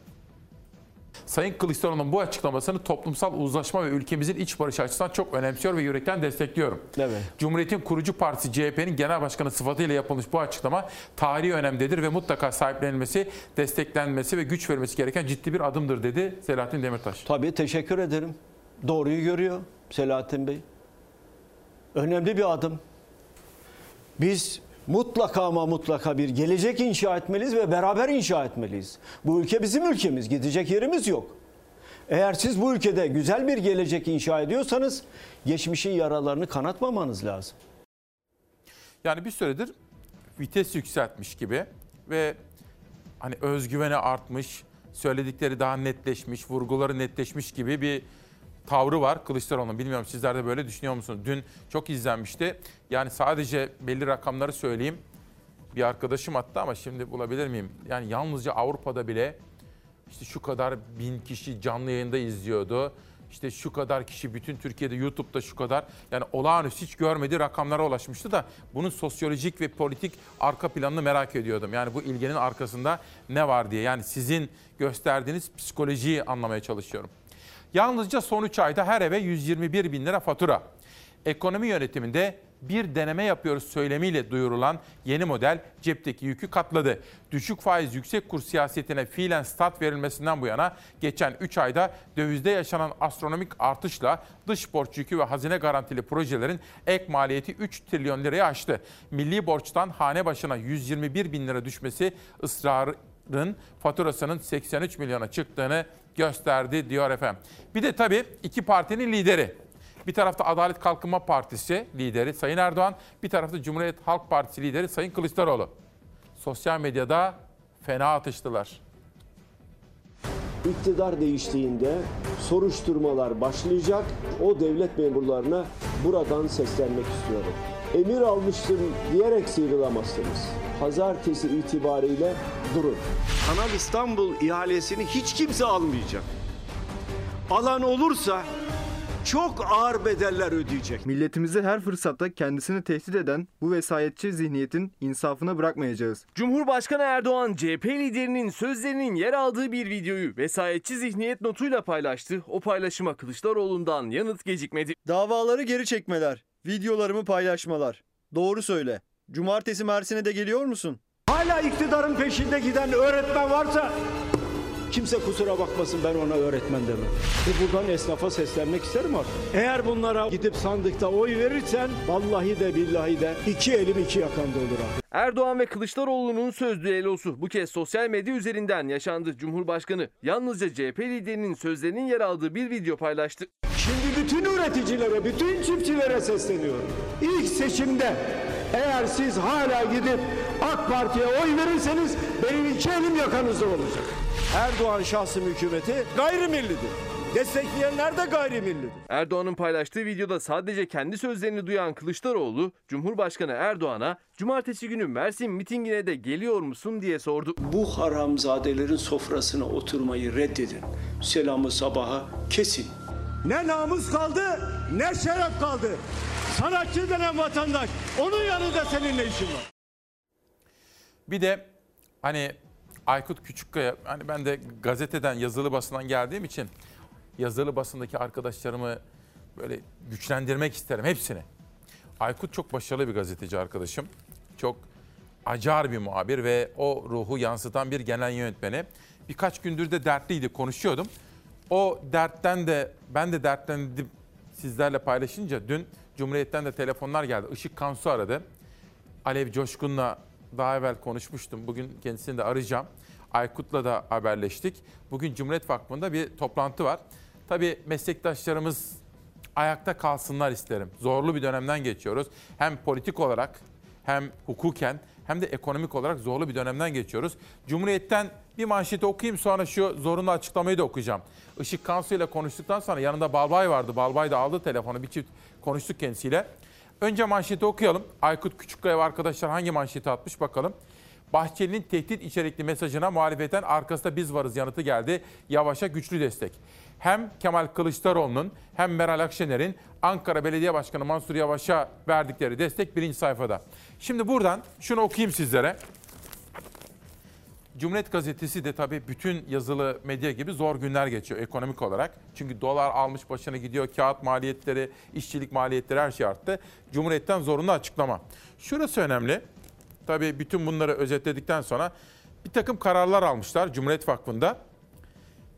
Sayın Kılıçdaroğlu'nun bu açıklamasını toplumsal uzlaşma ve ülkemizin iç barış açısından çok önemsiyor ve yürekten destekliyorum. Evet. Cumhuriyet'in kurucu partisi CHP'nin genel başkanı sıfatıyla yapılmış bu açıklama tarihi önemdedir ve mutlaka sahiplenilmesi, desteklenmesi ve güç verilmesi gereken ciddi bir adımdır dedi Selahattin Demirtaş. Tabii teşekkür ederim. Doğruyu görüyor Selahattin Bey. Önemli bir adım. Biz mutlaka ama mutlaka bir gelecek inşa etmeliyiz ve beraber inşa etmeliyiz. Bu ülke bizim ülkemiz. Gidecek yerimiz yok. Eğer siz bu ülkede güzel bir gelecek inşa ediyorsanız geçmişin yaralarını kanatmamanız lazım. Yani bir süredir vites yükseltmiş gibi ve hani özgüveni artmış, söyledikleri daha netleşmiş, vurguları netleşmiş gibi bir tavrı var Kılıçdaroğlu'nun. Bilmiyorum sizler de böyle düşünüyor musunuz? Dün çok izlenmişti. Yani sadece belli rakamları söyleyeyim. Bir arkadaşım attı ama şimdi bulabilir miyim? Yani yalnızca Avrupa'da bile işte şu kadar bin kişi canlı yayında izliyordu. işte şu kadar kişi bütün Türkiye'de YouTube'da şu kadar yani olağanüstü hiç görmediği rakamlara ulaşmıştı da bunun sosyolojik ve politik arka planını merak ediyordum. Yani bu ilginin arkasında ne var diye yani sizin gösterdiğiniz psikolojiyi anlamaya çalışıyorum. Yalnızca son 3 ayda her eve 121 bin lira fatura. Ekonomi yönetiminde bir deneme yapıyoruz söylemiyle duyurulan yeni model cepteki yükü katladı. Düşük faiz yüksek kur siyasetine fiilen start verilmesinden bu yana geçen 3 ayda dövizde yaşanan astronomik artışla dış borç yükü ve hazine garantili projelerin ek maliyeti 3 trilyon liraya aştı. Milli borçtan hane başına 121 bin lira düşmesi ısrarın faturasının 83 milyona çıktığını gösterdi diyor efendim. Bir de tabii iki partinin lideri bir tarafta Adalet Kalkınma Partisi lideri Sayın Erdoğan, bir tarafta Cumhuriyet Halk Partisi lideri Sayın Kılıçdaroğlu. Sosyal medyada fena atıştılar. İktidar değiştiğinde soruşturmalar başlayacak. O devlet memurlarına buradan seslenmek istiyorum. Emir almıştım diyerek sıyrılamazsınız. Pazartesi itibariyle durun. Kanal İstanbul ihalesini hiç kimse almayacak. Alan olursa çok ağır bedeller ödeyecek. Milletimizi her fırsatta kendisini tehdit eden bu vesayetçi zihniyetin insafına bırakmayacağız. Cumhurbaşkanı Erdoğan CHP liderinin sözlerinin yer aldığı bir videoyu vesayetçi zihniyet notuyla paylaştı. O paylaşıma Kılıçdaroğlu'ndan yanıt gecikmedi. Davaları geri çekmeler, videolarımı paylaşmalar. Doğru söyle. Cumartesi Mersin'e de geliyor musun? Hala iktidarın peşinde giden öğretmen varsa kimse kusura bakmasın ben ona öğretmen demem. Ve buradan esnafa seslenmek isterim artık. Eğer bunlara gidip sandıkta oy verirsen vallahi de billahi de iki elim iki yakanda olur abi. Erdoğan ve Kılıçdaroğlu'nun söz düellosu bu kez sosyal medya üzerinden yaşandı. Cumhurbaşkanı yalnızca CHP liderinin sözlerinin yer aldığı bir video paylaştı. Bütün üreticilere, bütün çiftçilere sesleniyorum. İlk seçimde eğer siz hala gidip AK Parti'ye oy verirseniz benim iki elim yakanızda olacak. Erdoğan şahsım hükümeti gayrimillidir. Destekleyenler de gayrimillidir. Erdoğan'ın paylaştığı videoda sadece kendi sözlerini duyan Kılıçdaroğlu, Cumhurbaşkanı Erdoğan'a cumartesi günü Mersin mitingine de geliyor musun diye sordu. Bu haramzadelerin sofrasına oturmayı reddedin. Selamı sabaha kesin. Ne namus kaldı ne şeref kaldı. Sanatçı denen vatandaş onun yanında senin ne işin var? Bir de hani Aykut Küçükkaya, hani ben de gazeteden, yazılı basından geldiğim için yazılı basındaki arkadaşlarımı böyle güçlendirmek isterim hepsini. Aykut çok başarılı bir gazeteci arkadaşım. Çok acar bir muhabir ve o ruhu yansıtan bir genel yönetmeni. Birkaç gündür de dertliydi, konuşuyordum. O dertten de ben de dertlendim sizlerle paylaşınca dün Cumhuriyet'ten de telefonlar geldi. Işık Kansu aradı. Alev Coşkun'la daha evvel konuşmuştum. Bugün kendisini de arayacağım. Aykut'la da haberleştik. Bugün Cumhuriyet Vakfı'nda bir toplantı var. Tabii meslektaşlarımız ayakta kalsınlar isterim. Zorlu bir dönemden geçiyoruz. Hem politik olarak hem hukuken hem de ekonomik olarak zorlu bir dönemden geçiyoruz. Cumhuriyet'ten bir manşeti okuyayım sonra şu zorunlu açıklamayı da okuyacağım. Işık Kansu ile konuştuktan sonra yanında Balbay vardı. Balbay da aldı telefonu bir çift konuştuk kendisiyle. Önce manşeti okuyalım. Aykut Küçükkaya ve arkadaşlar hangi manşeti atmış bakalım. Bahçeli'nin tehdit içerikli mesajına muhalefetten arkasında biz varız yanıtı geldi. Yavaş'a güçlü destek. Hem Kemal Kılıçdaroğlu'nun hem Meral Akşener'in Ankara Belediye Başkanı Mansur Yavaş'a verdikleri destek birinci sayfada. Şimdi buradan şunu okuyayım sizlere. Cumhuriyet Gazetesi de tabii bütün yazılı medya gibi zor günler geçiyor ekonomik olarak. Çünkü dolar almış başına gidiyor, kağıt maliyetleri, işçilik maliyetleri her şey arttı. Cumhuriyet'ten zorunlu açıklama. Şurası önemli. Tabii bütün bunları özetledikten sonra bir takım kararlar almışlar Cumhuriyet Vakfı'nda.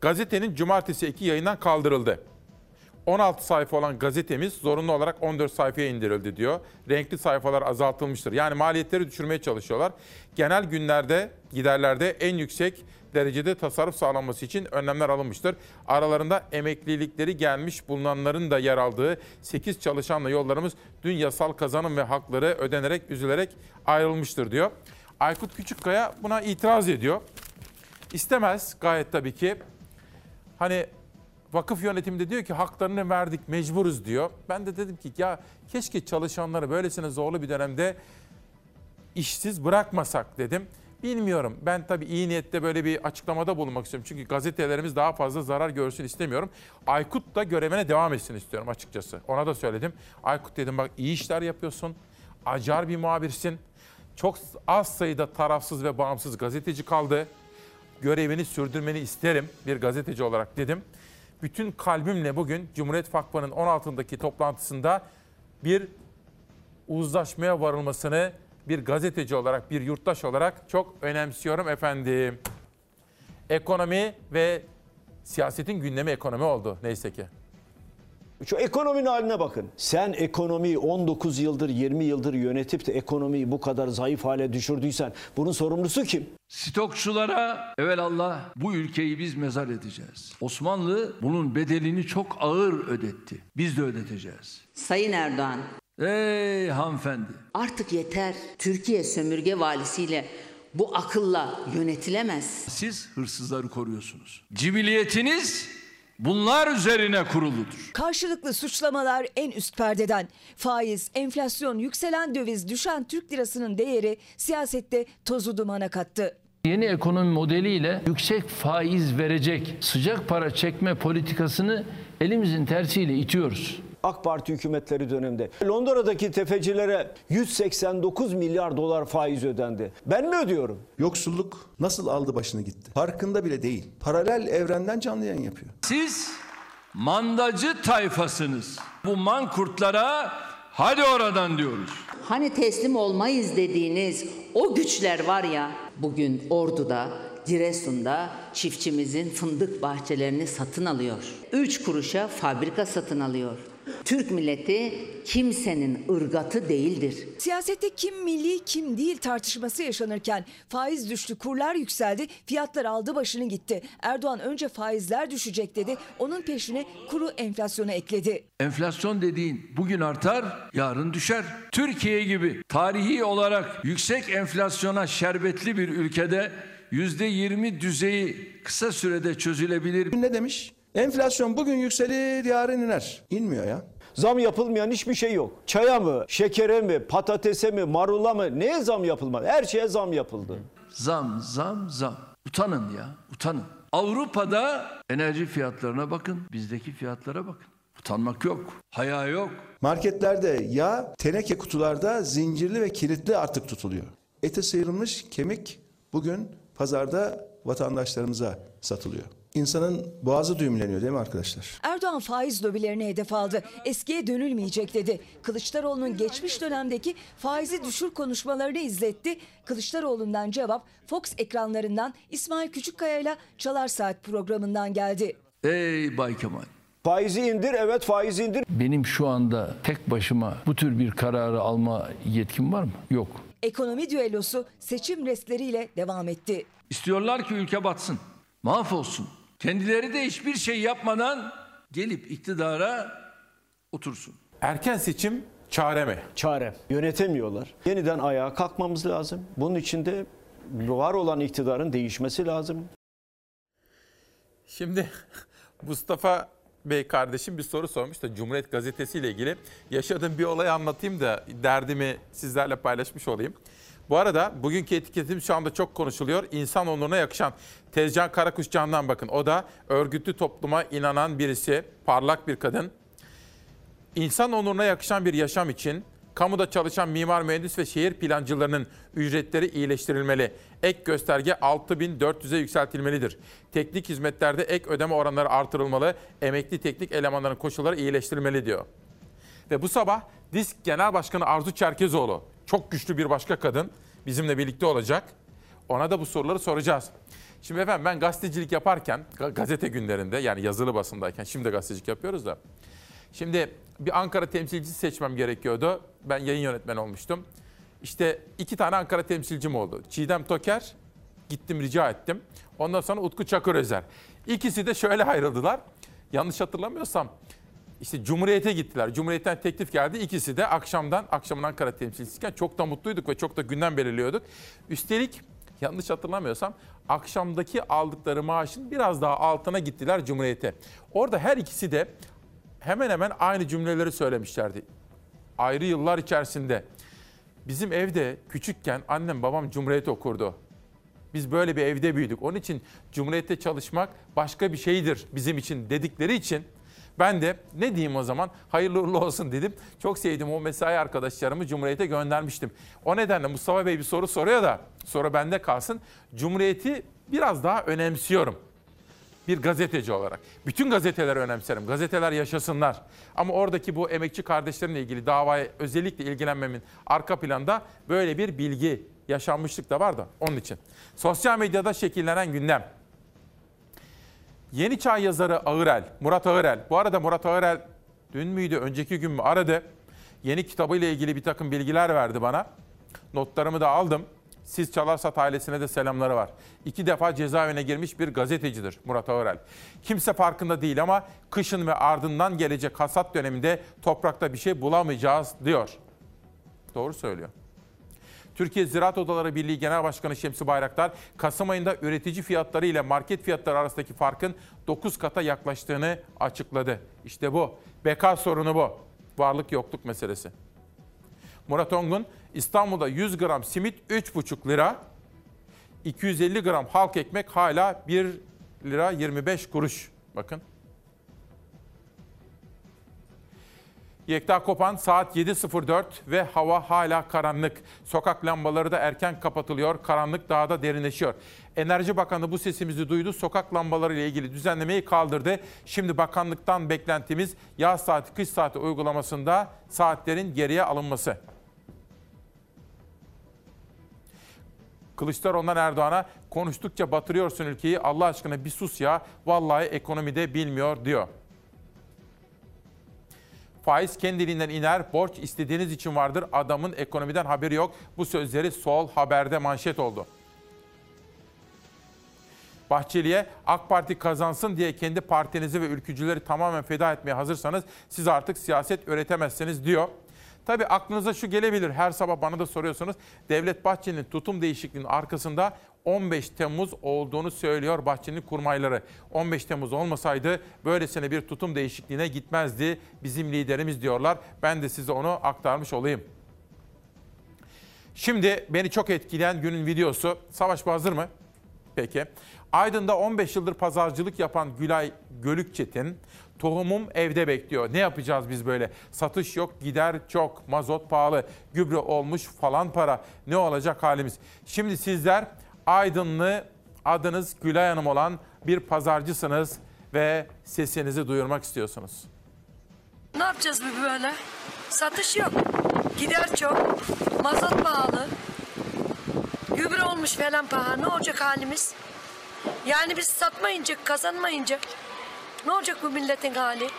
Gazetenin cumartesi iki yayından kaldırıldı. 16 sayfa olan gazetemiz zorunlu olarak 14 sayfaya indirildi diyor. Renkli sayfalar azaltılmıştır. Yani maliyetleri düşürmeye çalışıyorlar. Genel günlerde, giderlerde en yüksek derecede tasarruf sağlanması için önlemler alınmıştır. Aralarında emeklilikleri gelmiş bulunanların da yer aldığı 8 çalışanla yollarımız dün yasal kazanım ve hakları ödenerek, üzülerek ayrılmıştır diyor. Aykut Küçükkaya buna itiraz ediyor. İstemez gayet tabii ki. Hani vakıf yönetimi de diyor ki haklarını verdik mecburuz diyor. Ben de dedim ki ya keşke çalışanları böylesine zorlu bir dönemde işsiz bırakmasak dedim. Bilmiyorum. Ben tabii iyi niyette böyle bir açıklamada bulunmak istiyorum. Çünkü gazetelerimiz daha fazla zarar görsün istemiyorum. Aykut da görevine devam etsin istiyorum açıkçası. Ona da söyledim. Aykut dedim bak iyi işler yapıyorsun. Acar bir muhabirsin. Çok az sayıda tarafsız ve bağımsız gazeteci kaldı. Görevini sürdürmeni isterim bir gazeteci olarak dedim. Bütün kalbimle bugün Cumhuriyet Vakfı'nın 16'ndaki toplantısında bir uzlaşmaya varılmasını bir gazeteci olarak, bir yurttaş olarak çok önemsiyorum efendim. Ekonomi ve siyasetin gündemi ekonomi oldu neyse ki. Şu ekonominin haline bakın. Sen ekonomiyi 19 yıldır 20 yıldır yönetip de ekonomiyi bu kadar zayıf hale düşürdüysen bunun sorumlusu kim? Stokçulara evelallah bu ülkeyi biz mezar edeceğiz. Osmanlı bunun bedelini çok ağır ödetti. Biz de ödeteceğiz. Sayın Erdoğan, Ey hanımefendi. artık yeter. Türkiye sömürge valisiyle bu akılla yönetilemez. Siz hırsızları koruyorsunuz. Cibiliyetiniz bunlar üzerine kuruludur. Karşılıklı suçlamalar en üst perdeden. Faiz, enflasyon, yükselen döviz, düşen Türk lirasının değeri siyasette tozu dumana kattı. Yeni ekonomi modeliyle yüksek faiz verecek sıcak para çekme politikasını elimizin tersiyle itiyoruz. AK Parti hükümetleri döneminde Londra'daki tefecilere 189 milyar dolar faiz ödendi. Ben mi ödüyorum? Yoksulluk nasıl aldı başını gitti? Farkında bile değil. Paralel evrenden canlı yayın yapıyor. Siz mandacı tayfasınız. Bu mankurtlara hadi oradan diyoruz. Hani teslim olmayız dediğiniz o güçler var ya bugün Ordu'da, Giresun'da çiftçimizin fındık bahçelerini satın alıyor. Üç kuruşa fabrika satın alıyor. Türk milleti kimsenin ırgatı değildir. Siyasette kim milli kim değil tartışması yaşanırken faiz düştü, kurlar yükseldi, fiyatlar aldı başını gitti. Erdoğan önce faizler düşecek dedi, onun peşine kuru enflasyonu ekledi. Enflasyon dediğin bugün artar, yarın düşer. Türkiye gibi tarihi olarak yüksek enflasyona şerbetli bir ülkede %20 düzeyi kısa sürede çözülebilir. Ne demiş? Enflasyon bugün yükselir, yarın iner. İnmiyor ya. Zam yapılmayan hiçbir şey yok. Çaya mı, şekere mi, patatese mi, marula mı neye zam yapılmadı? Her şeye zam yapıldı. Zam, zam, zam. Utanın ya, utanın. Avrupa'da enerji fiyatlarına bakın, bizdeki fiyatlara bakın. Utanmak yok, haya yok. Marketlerde yağ teneke kutularda zincirli ve kilitli artık tutuluyor. Eti sıyrılmış kemik bugün pazarda vatandaşlarımıza satılıyor. İnsanın boğazı düğümleniyor değil mi arkadaşlar? Erdoğan faiz lobilerini hedef aldı. Eskiye dönülmeyecek dedi. Kılıçdaroğlu'nun geçmiş dönemdeki faizi düşür konuşmalarını izletti. Kılıçdaroğlu'ndan cevap Fox ekranlarından İsmail Küçükkaya ile Çalar Saat programından geldi. Ey Bay Kemal. Faizi indir, evet faizi indir. Benim şu anda tek başıma bu tür bir kararı alma yetkim var mı? Yok. Ekonomi düellosu seçim restleriyle devam etti. İstiyorlar ki ülke batsın, mahvolsun. Kendileri de hiçbir şey yapmadan gelip iktidara otursun. Erken seçim çare mi? Çare. Yönetemiyorlar. Yeniden ayağa kalkmamız lazım. Bunun için de var olan iktidarın değişmesi lazım. Şimdi [LAUGHS] Mustafa Bey kardeşim bir soru sormuş da Cumhuriyet Gazetesi ile ilgili yaşadığım bir olayı anlatayım da derdimi sizlerle paylaşmış olayım. Bu arada bugünkü etiketimiz şu anda çok konuşuluyor. İnsan onuruna yakışan Tezcan Karakuş Can'dan bakın. O da örgütlü topluma inanan birisi, parlak bir kadın. İnsan onuruna yakışan bir yaşam için kamuda çalışan mimar, mühendis ve şehir plancılarının ücretleri iyileştirilmeli. Ek gösterge 6400'e yükseltilmelidir. Teknik hizmetlerde ek ödeme oranları artırılmalı. Emekli teknik elemanların koşulları iyileştirilmeli diyor. Ve bu sabah DİSK Genel Başkanı Arzu Çerkezoğlu, çok güçlü bir başka kadın bizimle birlikte olacak. Ona da bu soruları soracağız. Şimdi efendim ben gazetecilik yaparken, gazete günlerinde yani yazılı basındayken, şimdi gazetecilik yapıyoruz da. Şimdi bir Ankara temsilcisi seçmem gerekiyordu. Ben yayın yönetmeni olmuştum. İşte iki tane Ankara temsilcim oldu. Çiğdem Toker, gittim rica ettim. Ondan sonra Utku Çakır Özer. İkisi de şöyle ayrıldılar. Yanlış hatırlamıyorsam işte Cumhuriyet'e gittiler. Cumhuriyet'ten teklif geldi. İkisi de akşamdan, akşamın Ankara temsilcisiyken çok da mutluyduk ve çok da gündem belirliyorduk. Üstelik yanlış hatırlamıyorsam akşamdaki aldıkları maaşın biraz daha altına gittiler Cumhuriyet'e. Orada her ikisi de hemen hemen aynı cümleleri söylemişlerdi. Ayrı yıllar içerisinde. Bizim evde küçükken annem babam Cumhuriyet okurdu. Biz böyle bir evde büyüdük. Onun için Cumhuriyet'te çalışmak başka bir şeydir bizim için dedikleri için ben de ne diyeyim o zaman hayırlı uğurlu olsun dedim. Çok sevdim o mesai arkadaşlarımı Cumhuriyet'e göndermiştim. O nedenle Mustafa Bey bir soru soruyor da soru bende kalsın. Cumhuriyet'i biraz daha önemsiyorum bir gazeteci olarak. Bütün gazeteleri önemserim. Gazeteler yaşasınlar. Ama oradaki bu emekçi kardeşlerimle ilgili davaya özellikle ilgilenmemin arka planda böyle bir bilgi, yaşanmışlık da var da onun için. Sosyal medyada şekillenen gündem. Yeni Çağ yazarı Ağırel, Murat Ağırel. Bu arada Murat Ağırel dün müydü, önceki gün mü aradı. Yeni kitabıyla ilgili bir takım bilgiler verdi bana. Notlarımı da aldım. Siz Çalarsat ailesine de selamları var. İki defa cezaevine girmiş bir gazetecidir Murat Ağırel. Kimse farkında değil ama kışın ve ardından gelecek hasat döneminde toprakta bir şey bulamayacağız diyor. Doğru söylüyor. Türkiye Ziraat Odaları Birliği Genel Başkanı Şemsi Bayraktar, Kasım ayında üretici fiyatları ile market fiyatları arasındaki farkın 9 kata yaklaştığını açıkladı. İşte bu. Beka sorunu bu. Varlık yokluk meselesi. Murat Ongun, İstanbul'da 100 gram simit 3,5 lira, 250 gram halk ekmek hala 1 lira 25 kuruş. Bakın. Yekta Kopan saat 7.04 ve hava hala karanlık. Sokak lambaları da erken kapatılıyor. Karanlık daha da derinleşiyor. Enerji Bakanı bu sesimizi duydu. Sokak lambaları ile ilgili düzenlemeyi kaldırdı. Şimdi bakanlıktan beklentimiz yaz saati, kış saati uygulamasında saatlerin geriye alınması. Kılıçdaroğlu'ndan Erdoğan'a konuştukça batırıyorsun ülkeyi. Allah aşkına bir sus ya. Vallahi ekonomide bilmiyor diyor. Faiz kendiliğinden iner, borç istediğiniz için vardır. Adamın ekonomiden haberi yok. Bu sözleri Sol Haber'de manşet oldu. Bahçeli'ye AK Parti kazansın diye kendi partinizi ve ülkücüleri tamamen feda etmeye hazırsanız siz artık siyaset üretemezsiniz diyor. Tabii aklınıza şu gelebilir. Her sabah bana da soruyorsunuz. Devlet Bahçeli'nin tutum değişikliğinin arkasında 15 Temmuz olduğunu söylüyor Bahçeli'nin kurmayları. 15 Temmuz olmasaydı böylesine bir tutum değişikliğine gitmezdi bizim liderimiz diyorlar. Ben de size onu aktarmış olayım. Şimdi beni çok etkileyen günün videosu. Savaş bu hazır mı? Peki. Aydın'da 15 yıldır pazarcılık yapan Gülay Gölükçetin, tohumum evde bekliyor. Ne yapacağız biz böyle? Satış yok, gider çok, mazot pahalı, gübre olmuş falan para. Ne olacak halimiz? Şimdi sizler Aydınlı, adınız Gülay Hanım olan bir pazarcısınız ve sesinizi duyurmak istiyorsunuz. Ne yapacağız bu böyle? Satış yok. Gider çok. Mazot pahalı. Gübre olmuş falan pahalı. Ne olacak halimiz? Yani biz satmayınca, kazanmayınca ne olacak bu milletin hali?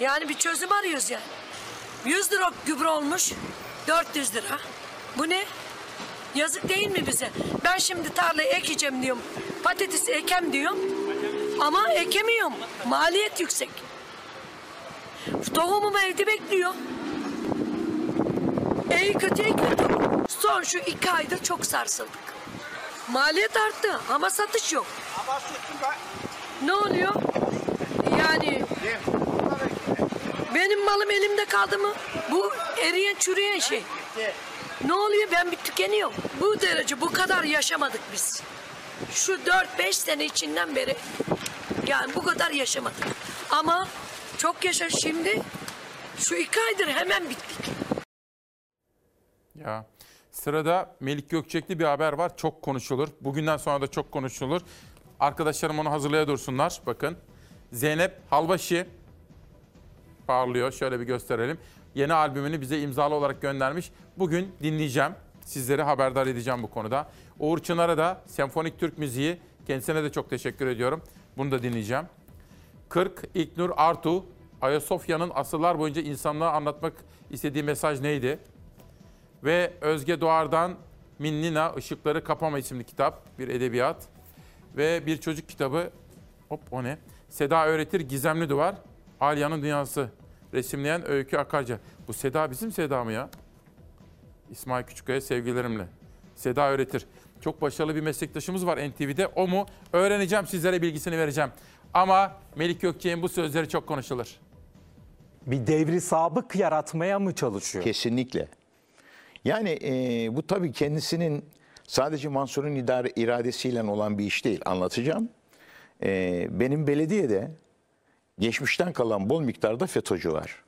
Yani bir çözüm arıyoruz yani. 100 lira gübre olmuş, 400 lira. Bu ne? Yazık değil mi bize? Ben şimdi tarlayı ekeceğim diyorum. Patatesi ekem diyorum. Ama ekemiyorum. Maliyet yüksek. Tohumum evde bekliyor. İyi kötü iyi kötü. Son şu iki aydır çok sarsıldık. Maliyet arttı ama satış yok. Ne oluyor? Yani benim malım elimde kaldı mı? Bu eriyen çürüyen şey. Ne oluyor? Ben bir tükeniyorum. Bu derece bu kadar yaşamadık biz. Şu 4-5 sene içinden beri yani bu kadar yaşamadık. Ama çok yaşa şimdi şu iki aydır hemen bittik. Ya sırada Melik Gökçekli bir haber var. Çok konuşulur. Bugünden sonra da çok konuşulur. Arkadaşlarım onu hazırlaya dursunlar. Bakın. Zeynep Halbaşı parlıyor. Şöyle bir gösterelim. Yeni albümünü bize imzalı olarak göndermiş. Bugün dinleyeceğim. Sizleri haberdar edeceğim bu konuda. Uğur Çınar'a da Senfonik Türk Müziği. Kendisine de çok teşekkür ediyorum. Bunu da dinleyeceğim. 40 İlknur Artu. Ayasofya'nın asırlar boyunca insanlığa anlatmak istediği mesaj neydi? Ve Özge Doğar'dan Minnina Işıkları Kapama isimli kitap. Bir edebiyat. Ve bir çocuk kitabı. Hop o ne? Seda Öğretir Gizemli Duvar. Alya'nın Dünyası. Resimleyen Öykü Akarca. Bu Seda bizim Seda mı ya? İsmail Küçükkaya sevgilerimle. Seda Öğretir. Çok başarılı bir meslektaşımız var NTV'de. O mu? Öğreneceğim sizlere bilgisini vereceğim. Ama Melik Gökçek'in bu sözleri çok konuşulur. Bir devri sabık yaratmaya mı çalışıyor? Kesinlikle. Yani e, bu tabii kendisinin Sadece Mansur'un idare, iradesiyle olan bir iş değil. Anlatacağım. Ee, benim belediyede geçmişten kalan bol miktarda FETÖ'cü var.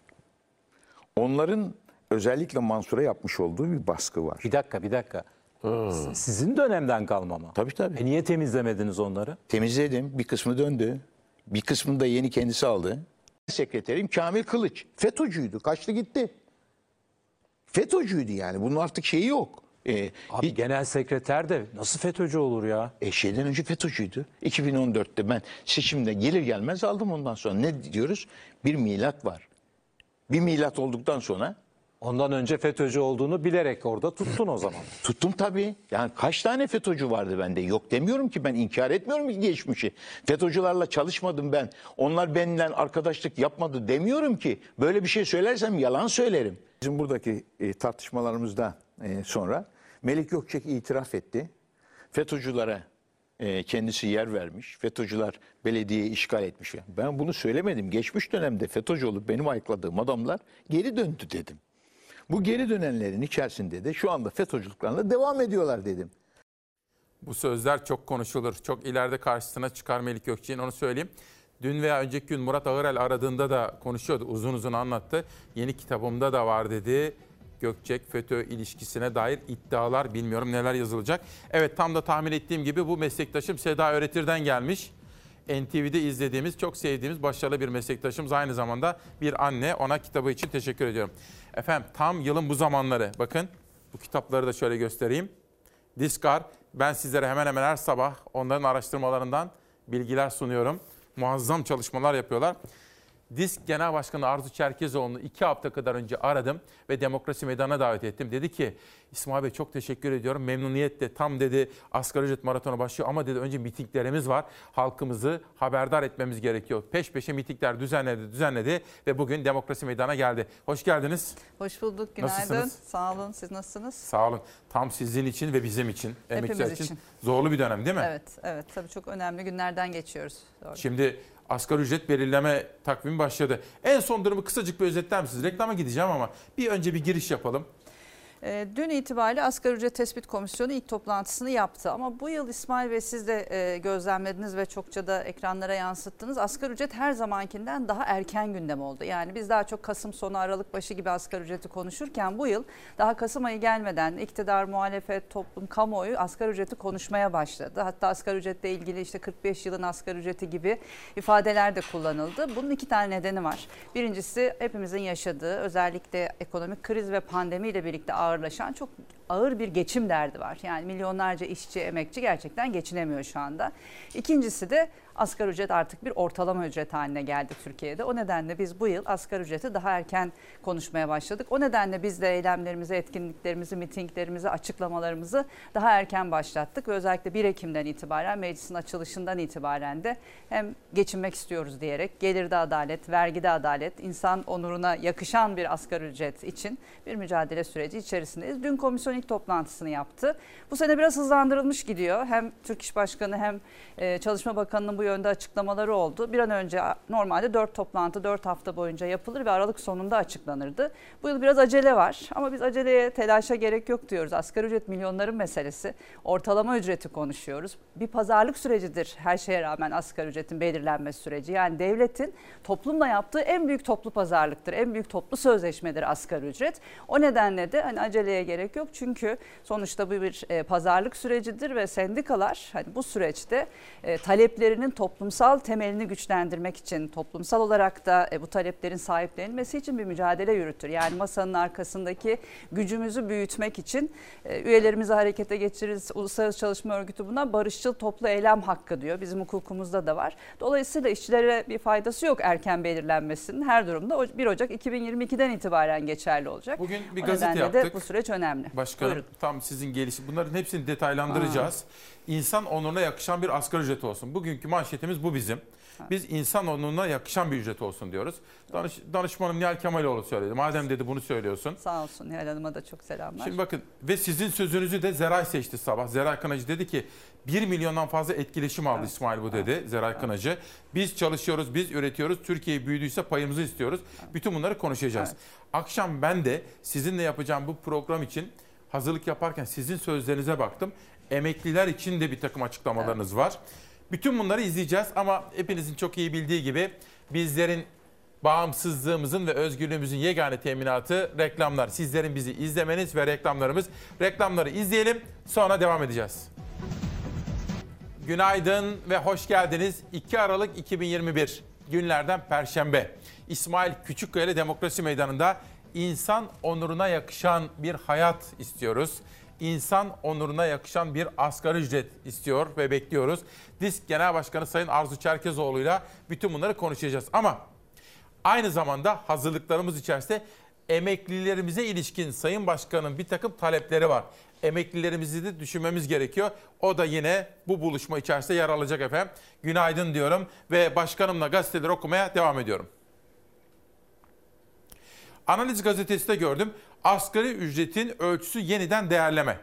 Onların özellikle Mansur'a yapmış olduğu bir baskı var. Bir dakika bir dakika. Sizin dönemden kalma mı? Tabii tabii. E niye temizlemediniz onları? Temizledim. Bir kısmı döndü. Bir kısmını da yeni kendisi aldı. Sekreterim Kamil Kılıç. FETÖ'cüydü. Kaçtı gitti. FETÖ'cüydü yani. Bunun artık şeyi yok. Ee, Abi genel sekreter de nasıl FETÖ'cü olur ya? E şeyden önce FETÖ'cüydü. 2014'te ben seçimde gelir gelmez aldım ondan sonra. Ne diyoruz? Bir milat var. Bir milat olduktan sonra Ondan önce FETÖ'cü olduğunu bilerek orada tuttun o zaman. [LAUGHS] Tuttum tabii. Yani kaç tane FETÖ'cü vardı bende? Yok demiyorum ki ben inkar etmiyorum ki geçmişi. FETÖ'cülerle çalışmadım ben. Onlar benimle arkadaşlık yapmadı demiyorum ki. Böyle bir şey söylersem yalan söylerim. Bizim buradaki e, tartışmalarımızda e, sonra Melik Gökçek itiraf etti. FETÖ'cülere e, kendisi yer vermiş. FETÖ'cüler belediyeyi işgal etmiş. Ben bunu söylemedim. Geçmiş dönemde FETÖ'cü olup benim ayıkladığım adamlar geri döndü dedim. Bu geri dönenlerin içerisinde de şu anda FETÖ'cülüklerine devam ediyorlar dedim. Bu sözler çok konuşulur. Çok ileride karşısına çıkar Melik Gökçek'in onu söyleyeyim. Dün veya önceki gün Murat Ağırel aradığında da konuşuyordu. Uzun uzun anlattı. Yeni kitabımda da var dedi. Gökçek FETÖ ilişkisine dair iddialar bilmiyorum neler yazılacak. Evet tam da tahmin ettiğim gibi bu meslektaşım Seda Öğretir'den gelmiş. NTV'de izlediğimiz, çok sevdiğimiz başarılı bir meslektaşımız. Aynı zamanda bir anne. Ona kitabı için teşekkür ediyorum. Efendim tam yılın bu zamanları. Bakın bu kitapları da şöyle göstereyim. Diskar. Ben sizlere hemen hemen her sabah onların araştırmalarından bilgiler sunuyorum. Muazzam çalışmalar yapıyorlar. Disk Genel Başkanı Arzu Çerkezoğlu'nu iki hafta kadar önce aradım ve Demokrasi Meydanı'na davet ettim. Dedi ki İsmail Bey çok teşekkür ediyorum. Memnuniyetle tam dedi asgari ücret maratonu başlıyor ama dedi önce mitinglerimiz var. Halkımızı haberdar etmemiz gerekiyor. Peş peşe mitingler düzenledi, düzenledi ve bugün Demokrasi Meydanı'na geldi. Hoş geldiniz. Hoş bulduk. Günaydın. Nasılsınız? Sağ olun. Siz nasılsınız? Sağ olun. Tam sizin için ve bizim için, emekçiler için, için. zorlu bir dönem değil mi? Evet, evet. Tabii çok önemli günlerden geçiyoruz. Doğru. Şimdi asgari ücret belirleme takvimi başladı. En son durumu kısacık bir özetler misiniz? Reklama gideceğim ama bir önce bir giriş yapalım. Ee, Dün itibariyle Asgari Ücret Tespit Komisyonu ilk toplantısını yaptı. Ama bu yıl İsmail Bey siz de e, gözlemlediniz ve çokça da ekranlara yansıttınız. Asgari ücret her zamankinden daha erken gündem oldu. Yani biz daha çok Kasım sonu Aralık başı gibi asgari ücreti konuşurken bu yıl daha Kasım ayı gelmeden iktidar, muhalefet, toplum, kamuoyu asgari ücreti konuşmaya başladı. Hatta asgari ücretle ilgili işte 45 yılın asgari ücreti gibi ifadeler de kullanıldı. Bunun iki tane nedeni var. Birincisi hepimizin yaşadığı özellikle ekonomik kriz ve pandemiyle birlikte ağırlaşan çok ağır bir geçim derdi var. Yani milyonlarca işçi, emekçi gerçekten geçinemiyor şu anda. İkincisi de asgari ücret artık bir ortalama ücret haline geldi Türkiye'de. O nedenle biz bu yıl asgari ücreti daha erken konuşmaya başladık. O nedenle biz de eylemlerimizi, etkinliklerimizi, mitinglerimizi, açıklamalarımızı daha erken başlattık. Ve özellikle 1 Ekim'den itibaren meclisin açılışından itibaren de hem geçinmek istiyoruz diyerek gelirde adalet, vergide adalet, insan onuruna yakışan bir asgari ücret için bir mücadele süreci içerisindeyiz. Dün komisyon ilk toplantısını yaptı. Bu sene biraz hızlandırılmış gidiyor. Hem Türk İş Başkanı hem e, Çalışma Bakanı'nın bu yönde açıklamaları oldu. Bir an önce normalde 4 toplantı 4 hafta boyunca yapılır ve Aralık sonunda açıklanırdı. Bu yıl biraz acele var ama biz aceleye telaşa gerek yok diyoruz. Asgari ücret milyonların meselesi. Ortalama ücreti konuşuyoruz. Bir pazarlık sürecidir her şeye rağmen asgari ücretin belirlenme süreci. Yani devletin toplumla yaptığı en büyük toplu pazarlıktır. En büyük toplu sözleşmedir asgari ücret. O nedenle de hani aceleye gerek yok. Çünkü sonuçta bu bir e, pazarlık sürecidir ve sendikalar hani bu süreçte e, taleplerinin toplumsal temelini güçlendirmek için, toplumsal olarak da e, bu taleplerin sahiplenilmesi için bir mücadele yürütür. Yani masanın arkasındaki gücümüzü büyütmek için e, üyelerimizi harekete geçiririz. Uluslararası Çalışma Örgütü buna barışçıl toplu eylem hakkı diyor. Bizim hukukumuzda da var. Dolayısıyla işçilere bir faydası yok erken belirlenmesinin. Her durumda o 1 Ocak 2022'den itibaren geçerli olacak. Bugün bir O gazete nedenle de yaptık. bu süreç önemli. Başkanım Buyurun. tam sizin gelişi bunların hepsini detaylandıracağız. İnsan onuruna yakışan bir asgari ücret olsun. Bugünkü manşetimiz bu bizim. Biz insan onuruna yakışan bir ücret olsun diyoruz. Danış, danışmanım Nihal Kemaloğlu söyledi. Madem dedi bunu söylüyorsun. Sağ olsun Nihal Hanım'a da çok selamlar. Şimdi bakın ve sizin sözünüzü de Zeray seçti sabah. Zeray Kınacı dedi ki 1 milyondan fazla etkileşim aldı İsmail bu dedi Zeray Kınacı. Biz çalışıyoruz, biz üretiyoruz. Türkiye büyüdüyse payımızı istiyoruz. Bütün bunları konuşacağız. Akşam ben de sizinle yapacağım bu program için hazırlık yaparken sizin sözlerinize baktım. Emekliler için de bir takım açıklamalarınız var. Bütün bunları izleyeceğiz ama hepinizin çok iyi bildiği gibi bizlerin bağımsızlığımızın ve özgürlüğümüzün yegane teminatı reklamlar. Sizlerin bizi izlemeniz ve reklamlarımız. Reklamları izleyelim sonra devam edeceğiz. Günaydın ve hoş geldiniz. 2 Aralık 2021 günlerden Perşembe. İsmail Küçükkaya Demokrasi Meydanı'nda insan onuruna yakışan bir hayat istiyoruz. İnsan onuruna yakışan bir asgari ücret istiyor ve bekliyoruz. DİSK Genel Başkanı Sayın Arzu Çerkezoğlu ile bütün bunları konuşacağız. Ama aynı zamanda hazırlıklarımız içerisinde emeklilerimize ilişkin Sayın Başkan'ın bir takım talepleri var. Emeklilerimizi de düşünmemiz gerekiyor. O da yine bu buluşma içerisinde yer alacak efendim. Günaydın diyorum ve başkanımla gazeteleri okumaya devam ediyorum. Analiz gazetesi de gördüm. Asgari ücretin ölçüsü yeniden değerleme.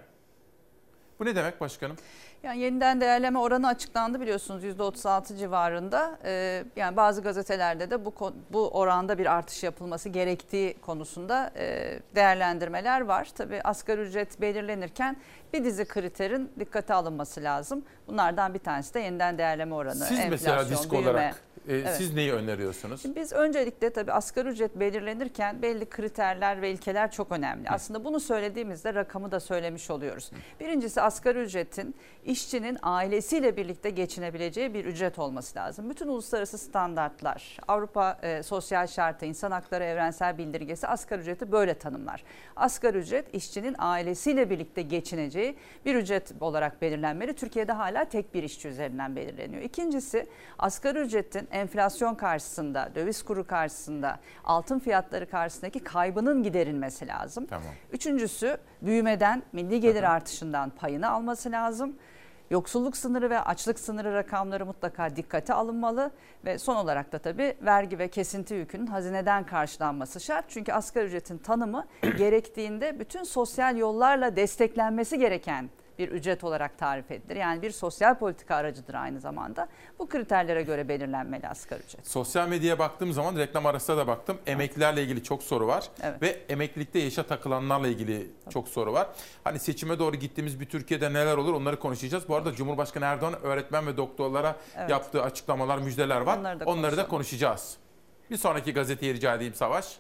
Bu ne demek başkanım? Yani yeniden değerleme oranı açıklandı biliyorsunuz %36 civarında. Ee, yani bazı gazetelerde de bu bu oranda bir artış yapılması gerektiği konusunda e, değerlendirmeler var. Tabii asgari ücret belirlenirken bir dizi kriterin dikkate alınması lazım. Bunlardan bir tanesi de yeniden değerleme oranı. Siz mesela disk büyüme. olarak e, Evet. siz neyi öneriyorsunuz? Şimdi biz öncelikle tabii asgari ücret belirlenirken belli kriterler ve ilkeler çok önemli. Aslında bunu söylediğimizde rakamı da söylemiş oluyoruz. Birincisi asgari ücretin işçinin ailesiyle birlikte geçinebileceği bir ücret olması lazım. Bütün uluslararası standartlar, Avrupa e, Sosyal Şartı, İnsan Hakları Evrensel Bildirgesi asgari ücreti böyle tanımlar. Asgari ücret işçinin ailesiyle birlikte geçineceği bir ücret olarak belirlenmeli. Türkiye'de hala tek bir işçi üzerinden belirleniyor. İkincisi asgari ücretin enflasyon karşısında, döviz kuru karşısında, altın fiyatları karşısındaki kaybının giderilmesi lazım. Tamam. Üçüncüsü büyümeden, milli gelir artışından payını alması lazım. Yoksulluk sınırı ve açlık sınırı rakamları mutlaka dikkate alınmalı ve son olarak da tabii vergi ve kesinti yükünün hazineden karşılanması şart. Çünkü asgari ücretin tanımı [CLEARS THROAT] gerektiğinde bütün sosyal yollarla desteklenmesi gereken bir ücret olarak tarif edilir. Yani bir sosyal politika aracıdır aynı zamanda. Bu kriterlere göre belirlenmeli asgari ücret. Sosyal medyaya baktığım zaman reklam arasında da baktım. Emeklilerle ilgili çok soru var. Evet. Ve emeklilikte yaşa takılanlarla ilgili çok soru var. Hani seçime doğru gittiğimiz bir Türkiye'de neler olur onları konuşacağız. Bu arada Cumhurbaşkanı Erdoğan öğretmen ve doktorlara Evet. yaptığı açıklamalar, müjdeler var. Onları da onları da konuşacağız. Bir sonraki gazeteye rica edeyim Savaş.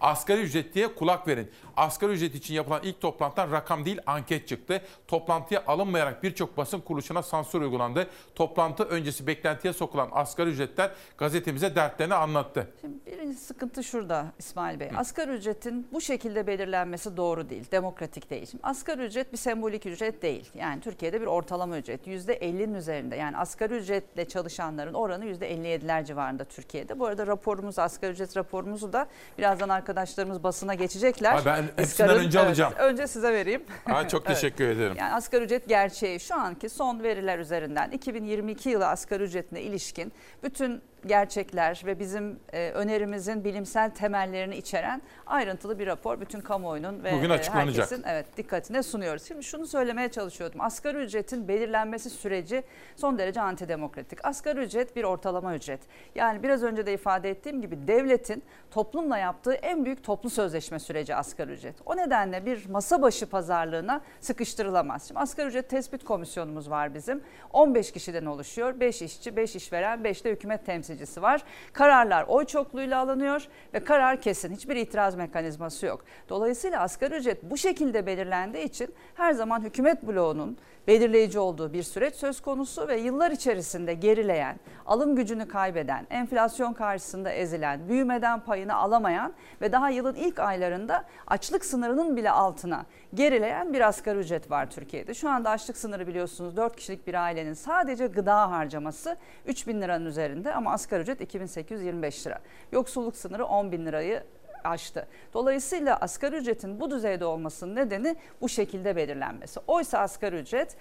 Asgari ücret diye kulak verin. Asgari ücret için yapılan ilk toplantıdan rakam değil anket çıktı. Toplantıya alınmayarak birçok basın kuruluşuna sansür uygulandı. Toplantı öncesi beklentiye sokulan asgari ücretler gazetemize dertlerini anlattı. Şimdi birinci sıkıntı şurada İsmail Bey. Asgari ücretin bu şekilde belirlenmesi doğru değil, demokratik değil. Şimdi asgari ücret bir sembolik ücret değil. Yani Türkiye'de bir ortalama ücret. %50'nin üzerinde. Yani asgari ücretle çalışanların oranı %57'ler civarında Türkiye'de. Bu arada raporumuz, asgari ücret raporumuzu da birazdan arkadaşlarımız basına geçecekler. Ay ben hepsinden önce Evet, alacağım. önce size vereyim. Ay, çok Evet. teşekkür ederim. Yani asgari ücret gerçeği şu anki son veriler üzerinden 2022 yılı asgari ücretine ilişkin bütün gerçekler ve bizim e, önerimizin bilimsel temellerini içeren ayrıntılı bir rapor bütün kamuoyunun ve Bugün e, açıklanacak. herkesin evet dikkatine sunuyoruz. Şimdi şunu söylemeye çalışıyordum. Asgari ücretin belirlenmesi süreci son derece antidemokratik. Asgari ücret bir ortalama ücret. Yani biraz önce de ifade ettiğim gibi devletin toplumla yaptığı en büyük toplu sözleşme süreci asgari ücret. O nedenle bir masa başı pazarlığına sıkıştırılamaz. Şimdi asgari ücret tespit komisyonumuz var bizim. 15 kişiden oluşuyor. 5 işçi, 5 işveren, 5 de hükümet temsilcisi var. Kararlar oy çokluğuyla alınıyor ve karar kesin. Hiçbir itiraz mekanizması yok. Dolayısıyla asgari ücret bu şekilde belirlendiği için her zaman hükümet bloğunun belirleyici olduğu bir süreç söz konusu ve yıllar içerisinde gerileyen, alım gücünü kaybeden, enflasyon karşısında ezilen, büyümeden payını alamayan ve daha yılın ilk aylarında açlık sınırının bile altına gerileyen bir asgari ücret var Türkiye'de. Şu anda açlık sınırı biliyorsunuz 4 kişilik bir ailenin sadece gıda harcaması 3 bin liranın üzerinde ama asgari ücret 2825 lira. Yoksulluk sınırı 10 bin lirayı aştı. Dolayısıyla asgari ücretin bu düzeyde olmasının nedeni bu şekilde belirlenmesi. Oysa asgari ücret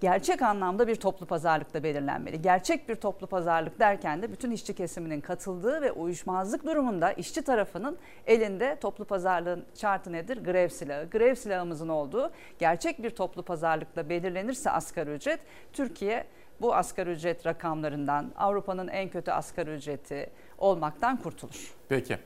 gerçek anlamda bir toplu pazarlıkta belirlenmeli. Gerçek bir toplu pazarlık derken de bütün işçi kesiminin katıldığı ve uyuşmazlık durumunda işçi tarafının elinde toplu pazarlığın şartı nedir? Grev silahı. Grev silahımızın olduğu gerçek bir toplu pazarlıkla belirlenirse asgari ücret Türkiye bu asgari ücret rakamlarından Avrupa'nın en kötü asgari ücreti olmaktan kurtulur. Peki.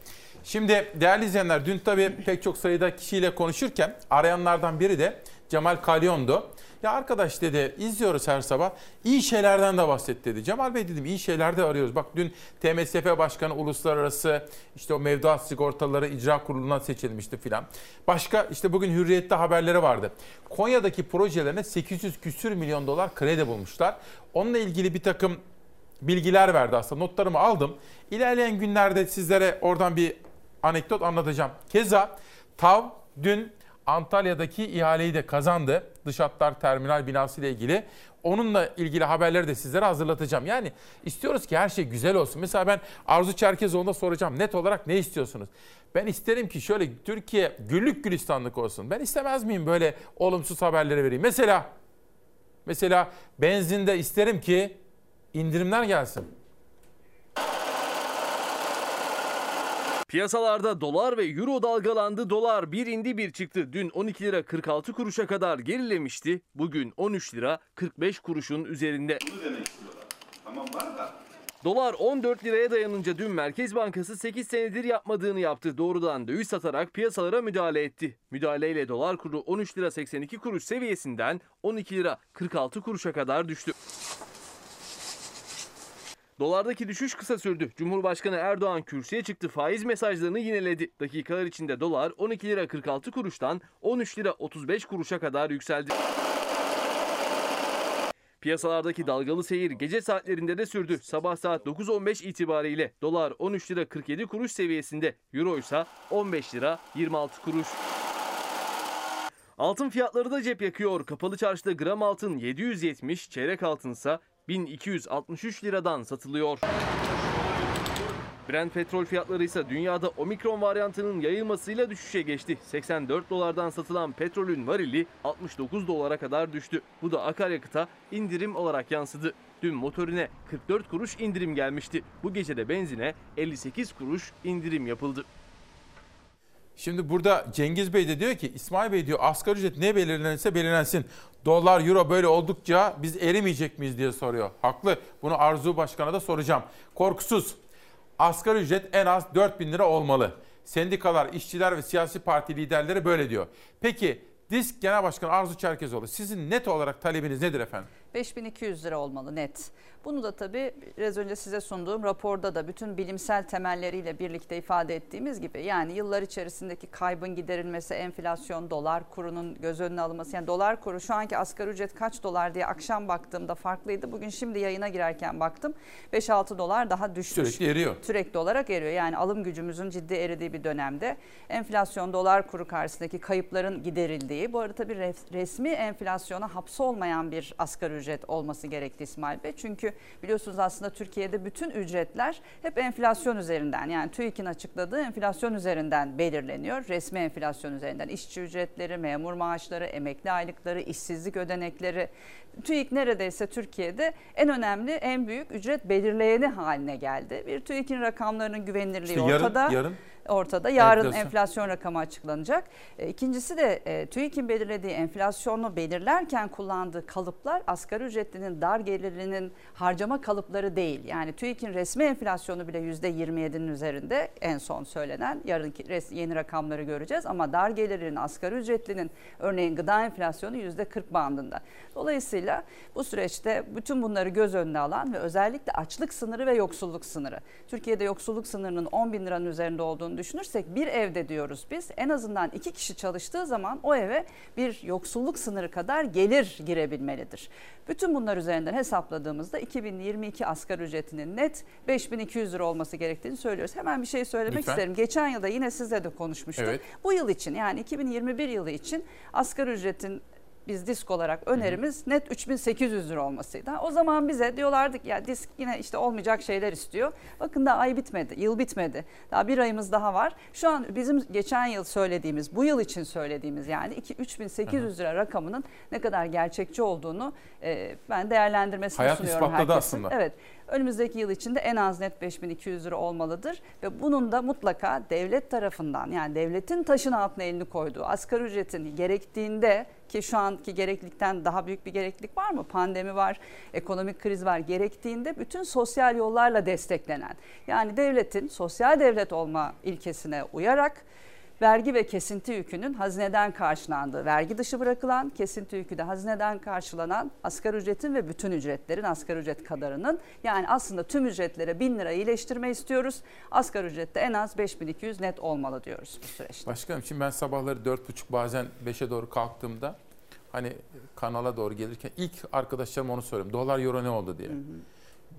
Şimdi değerli izleyenler dün tabii pek çok sayıda kişiyle konuşurken arayanlardan biri de Cemal Kalyon'du. Ya arkadaş dedi izliyoruz her sabah iyi şeylerden de bahset dedi. Cemal Bey dedim iyi şeyler de arıyoruz. Bak dün TMSF Başkanı uluslararası işte o mevduat sigortaları icra kurulundan seçilmişti filan. Başka işte bugün Hürriyet'te haberleri vardı. Konya'daki projelerine 800 küsür milyon dolar kredi bulmuşlar. Onunla ilgili bir takım bilgiler verdi aslında. Notlarımı aldım. İlerleyen günlerde sizlere oradan bir anekdot anlatacağım. Keza TAV dün Antalya'daki ihaleyi de kazandı. Dış hatlar terminal binası ile ilgili. Onunla ilgili haberleri de sizlere hazırlatacağım. Yani istiyoruz ki her şey güzel olsun. Mesela ben Arzu Çerkezoğlu'na soracağım. Net olarak ne istiyorsunuz? Ben isterim ki şöyle Türkiye güllük gülistanlık olsun. Ben istemez miyim böyle olumsuz haberleri vereyim? Mesela mesela benzinde isterim ki indirimler gelsin. Piyasalarda dolar ve euro dalgalandı. Dolar bir indi bir çıktı. Dün 12 lira 46 kuruşa kadar gerilemişti. Bugün 13 lira 45 kuruşun üzerinde. Tamam var da. Dolar 14 liraya dayanınca dün Merkez Bankası 8 senedir yapmadığını yaptı. Doğrudan döviz satarak piyasalara müdahale etti. Müdahaleyle dolar kuru 13 lira 82 kuruş seviyesinden 12 lira 46 kuruşa kadar düştü. Dolardaki düşüş kısa sürdü. Cumhurbaşkanı Erdoğan kürsüye çıktı faiz mesajlarını yineledi. Dakikalar içinde dolar 12 lira 46 kuruştan 13 lira 35 kuruşa kadar yükseldi. Piyasalardaki dalgalı seyir gece saatlerinde de sürdü. Sabah saat 9.15 itibariyle dolar 13 lira 47 kuruş seviyesinde, euro ise 15 lira 26 kuruş. Altın fiyatları da cep yakıyor. Kapalı çarşıda gram altın 770, çeyrek altınsa 1263 liradan satılıyor. Brent petrol fiyatları ise dünyada omikron varyantının yayılmasıyla düşüşe geçti. 84 dolardan satılan petrolün varili 69 dolara kadar düştü. Bu da akaryakıta indirim olarak yansıdı. Dün motorine 44 kuruş indirim gelmişti. Bu gece de benzine 58 kuruş indirim yapıldı. Şimdi burada Cengiz Bey de diyor ki İsmail Bey diyor asgari ücret ne belirlenirse belirlensin. Dolar, euro böyle oldukça biz erimeyecek miyiz diye soruyor. Haklı. Bunu Arzu Başkan'a da soracağım. Korkusuz. Asgari ücret en az 4 bin lira olmalı. Sendikalar, işçiler ve siyasi parti liderleri böyle diyor. Peki Disk Genel Başkanı Arzu Çerkezoğlu sizin net olarak talebiniz nedir efendim? 5200 lira olmalı net. Bunu da tabii biraz önce size sunduğum raporda da bütün bilimsel temelleriyle birlikte ifade ettiğimiz gibi yani yıllar içerisindeki kaybın giderilmesi, enflasyon, dolar kurunun göz önüne alınması. Yani dolar kuru şu anki asgari ücret kaç dolar diye akşam baktığımda farklıydı. Bugün şimdi yayına girerken baktım 5-6 dolar daha düşmüş. Sürekli eriyor. Sürekli olarak eriyor. Yani alım gücümüzün ciddi eridiği bir dönemde enflasyon, dolar kuru karşısındaki kayıpların giderildiği. Bu arada tabii resmi enflasyona hapsolmayan bir asgari ücret olması gerekti İsmail Bey. Çünkü biliyorsunuz aslında Türkiye'de bütün ücretler hep enflasyon üzerinden yani TÜİK'in açıkladığı enflasyon üzerinden belirleniyor. Resmi enflasyon üzerinden işçi ücretleri, memur maaşları, emekli aylıkları, işsizlik ödenekleri. TÜİK neredeyse Türkiye'de en önemli, en büyük ücret belirleyeni haline geldi. Bir TÜİK'in rakamlarının güvenilirliği işte yarın, ortada. Yarın ortada. Yarın enflasyon, enflasyon rakamı açıklanacak. E, ikincisi de e, TÜİK'in belirlediği enflasyonu belirlerken kullandığı kalıplar asgari ücretlinin dar gelirlinin harcama kalıpları değil. Yani TÜİK'in resmi enflasyonu bile %27'nin üzerinde en son söylenen. Yarınki yeni rakamları göreceğiz ama dar gelirinin asgari ücretlinin örneğin gıda enflasyonu %40 bandında. Dolayısıyla bu süreçte bütün bunları göz önüne alan ve özellikle açlık sınırı ve yoksulluk sınırı. Türkiye'de yoksulluk sınırının 10 bin liranın üzerinde olduğunu düşünürsek bir evde diyoruz biz en azından iki kişi çalıştığı zaman o eve bir yoksulluk sınırı kadar gelir girebilmelidir. Bütün bunlar üzerinden hesapladığımızda 2022 asgari ücretinin net 5200 lira olması gerektiğini söylüyoruz. Hemen bir şey söylemek Lütfen. isterim. Geçen yılda yine sizle de konuşmuştuk. Evet. Bu yıl için yani 2021 yılı için asgari ücretin biz disk olarak önerimiz net 3800 lira olmasıydı. O zaman bize diyorlardı ki ya disk yine işte olmayacak şeyler istiyor. Bakın daha ay bitmedi, yıl bitmedi. Daha bir ayımız daha var. Şu an bizim geçen yıl söylediğimiz, bu yıl için söylediğimiz yani 2 3800 lira rakamının ne kadar gerçekçi olduğunu e, ben değerlendirmesini Hayat sunuyorum ispatladı herkesin. aslında. Evet. Önümüzdeki yıl içinde en az net 5200 lira olmalıdır ve bunun da mutlaka devlet tarafından yani devletin taşın altına elini koyduğu asgari ücretin gerektiğinde ki şu anki gereklilikten daha büyük bir gereklilik var mı? Pandemi var, ekonomik kriz var. Gerektiğinde bütün sosyal yollarla desteklenen yani devletin sosyal devlet olma ilkesine uyarak vergi ve kesinti yükünün hazineden karşılandığı, vergi dışı bırakılan, kesinti yükü de hazineden karşılanan asgari ücretin ve bütün ücretlerin asgari ücret kadarının yani aslında tüm ücretlere 1000 lira iyileştirme istiyoruz. Asgari ücrette en az 5200 net olmalı diyoruz bu süreçte. Başkanım şimdi ben sabahları dört buçuk bazen 5'e doğru kalktığımda hani kanala doğru gelirken ilk arkadaşlarım onu soruyorum. Dolar euro ne oldu diye.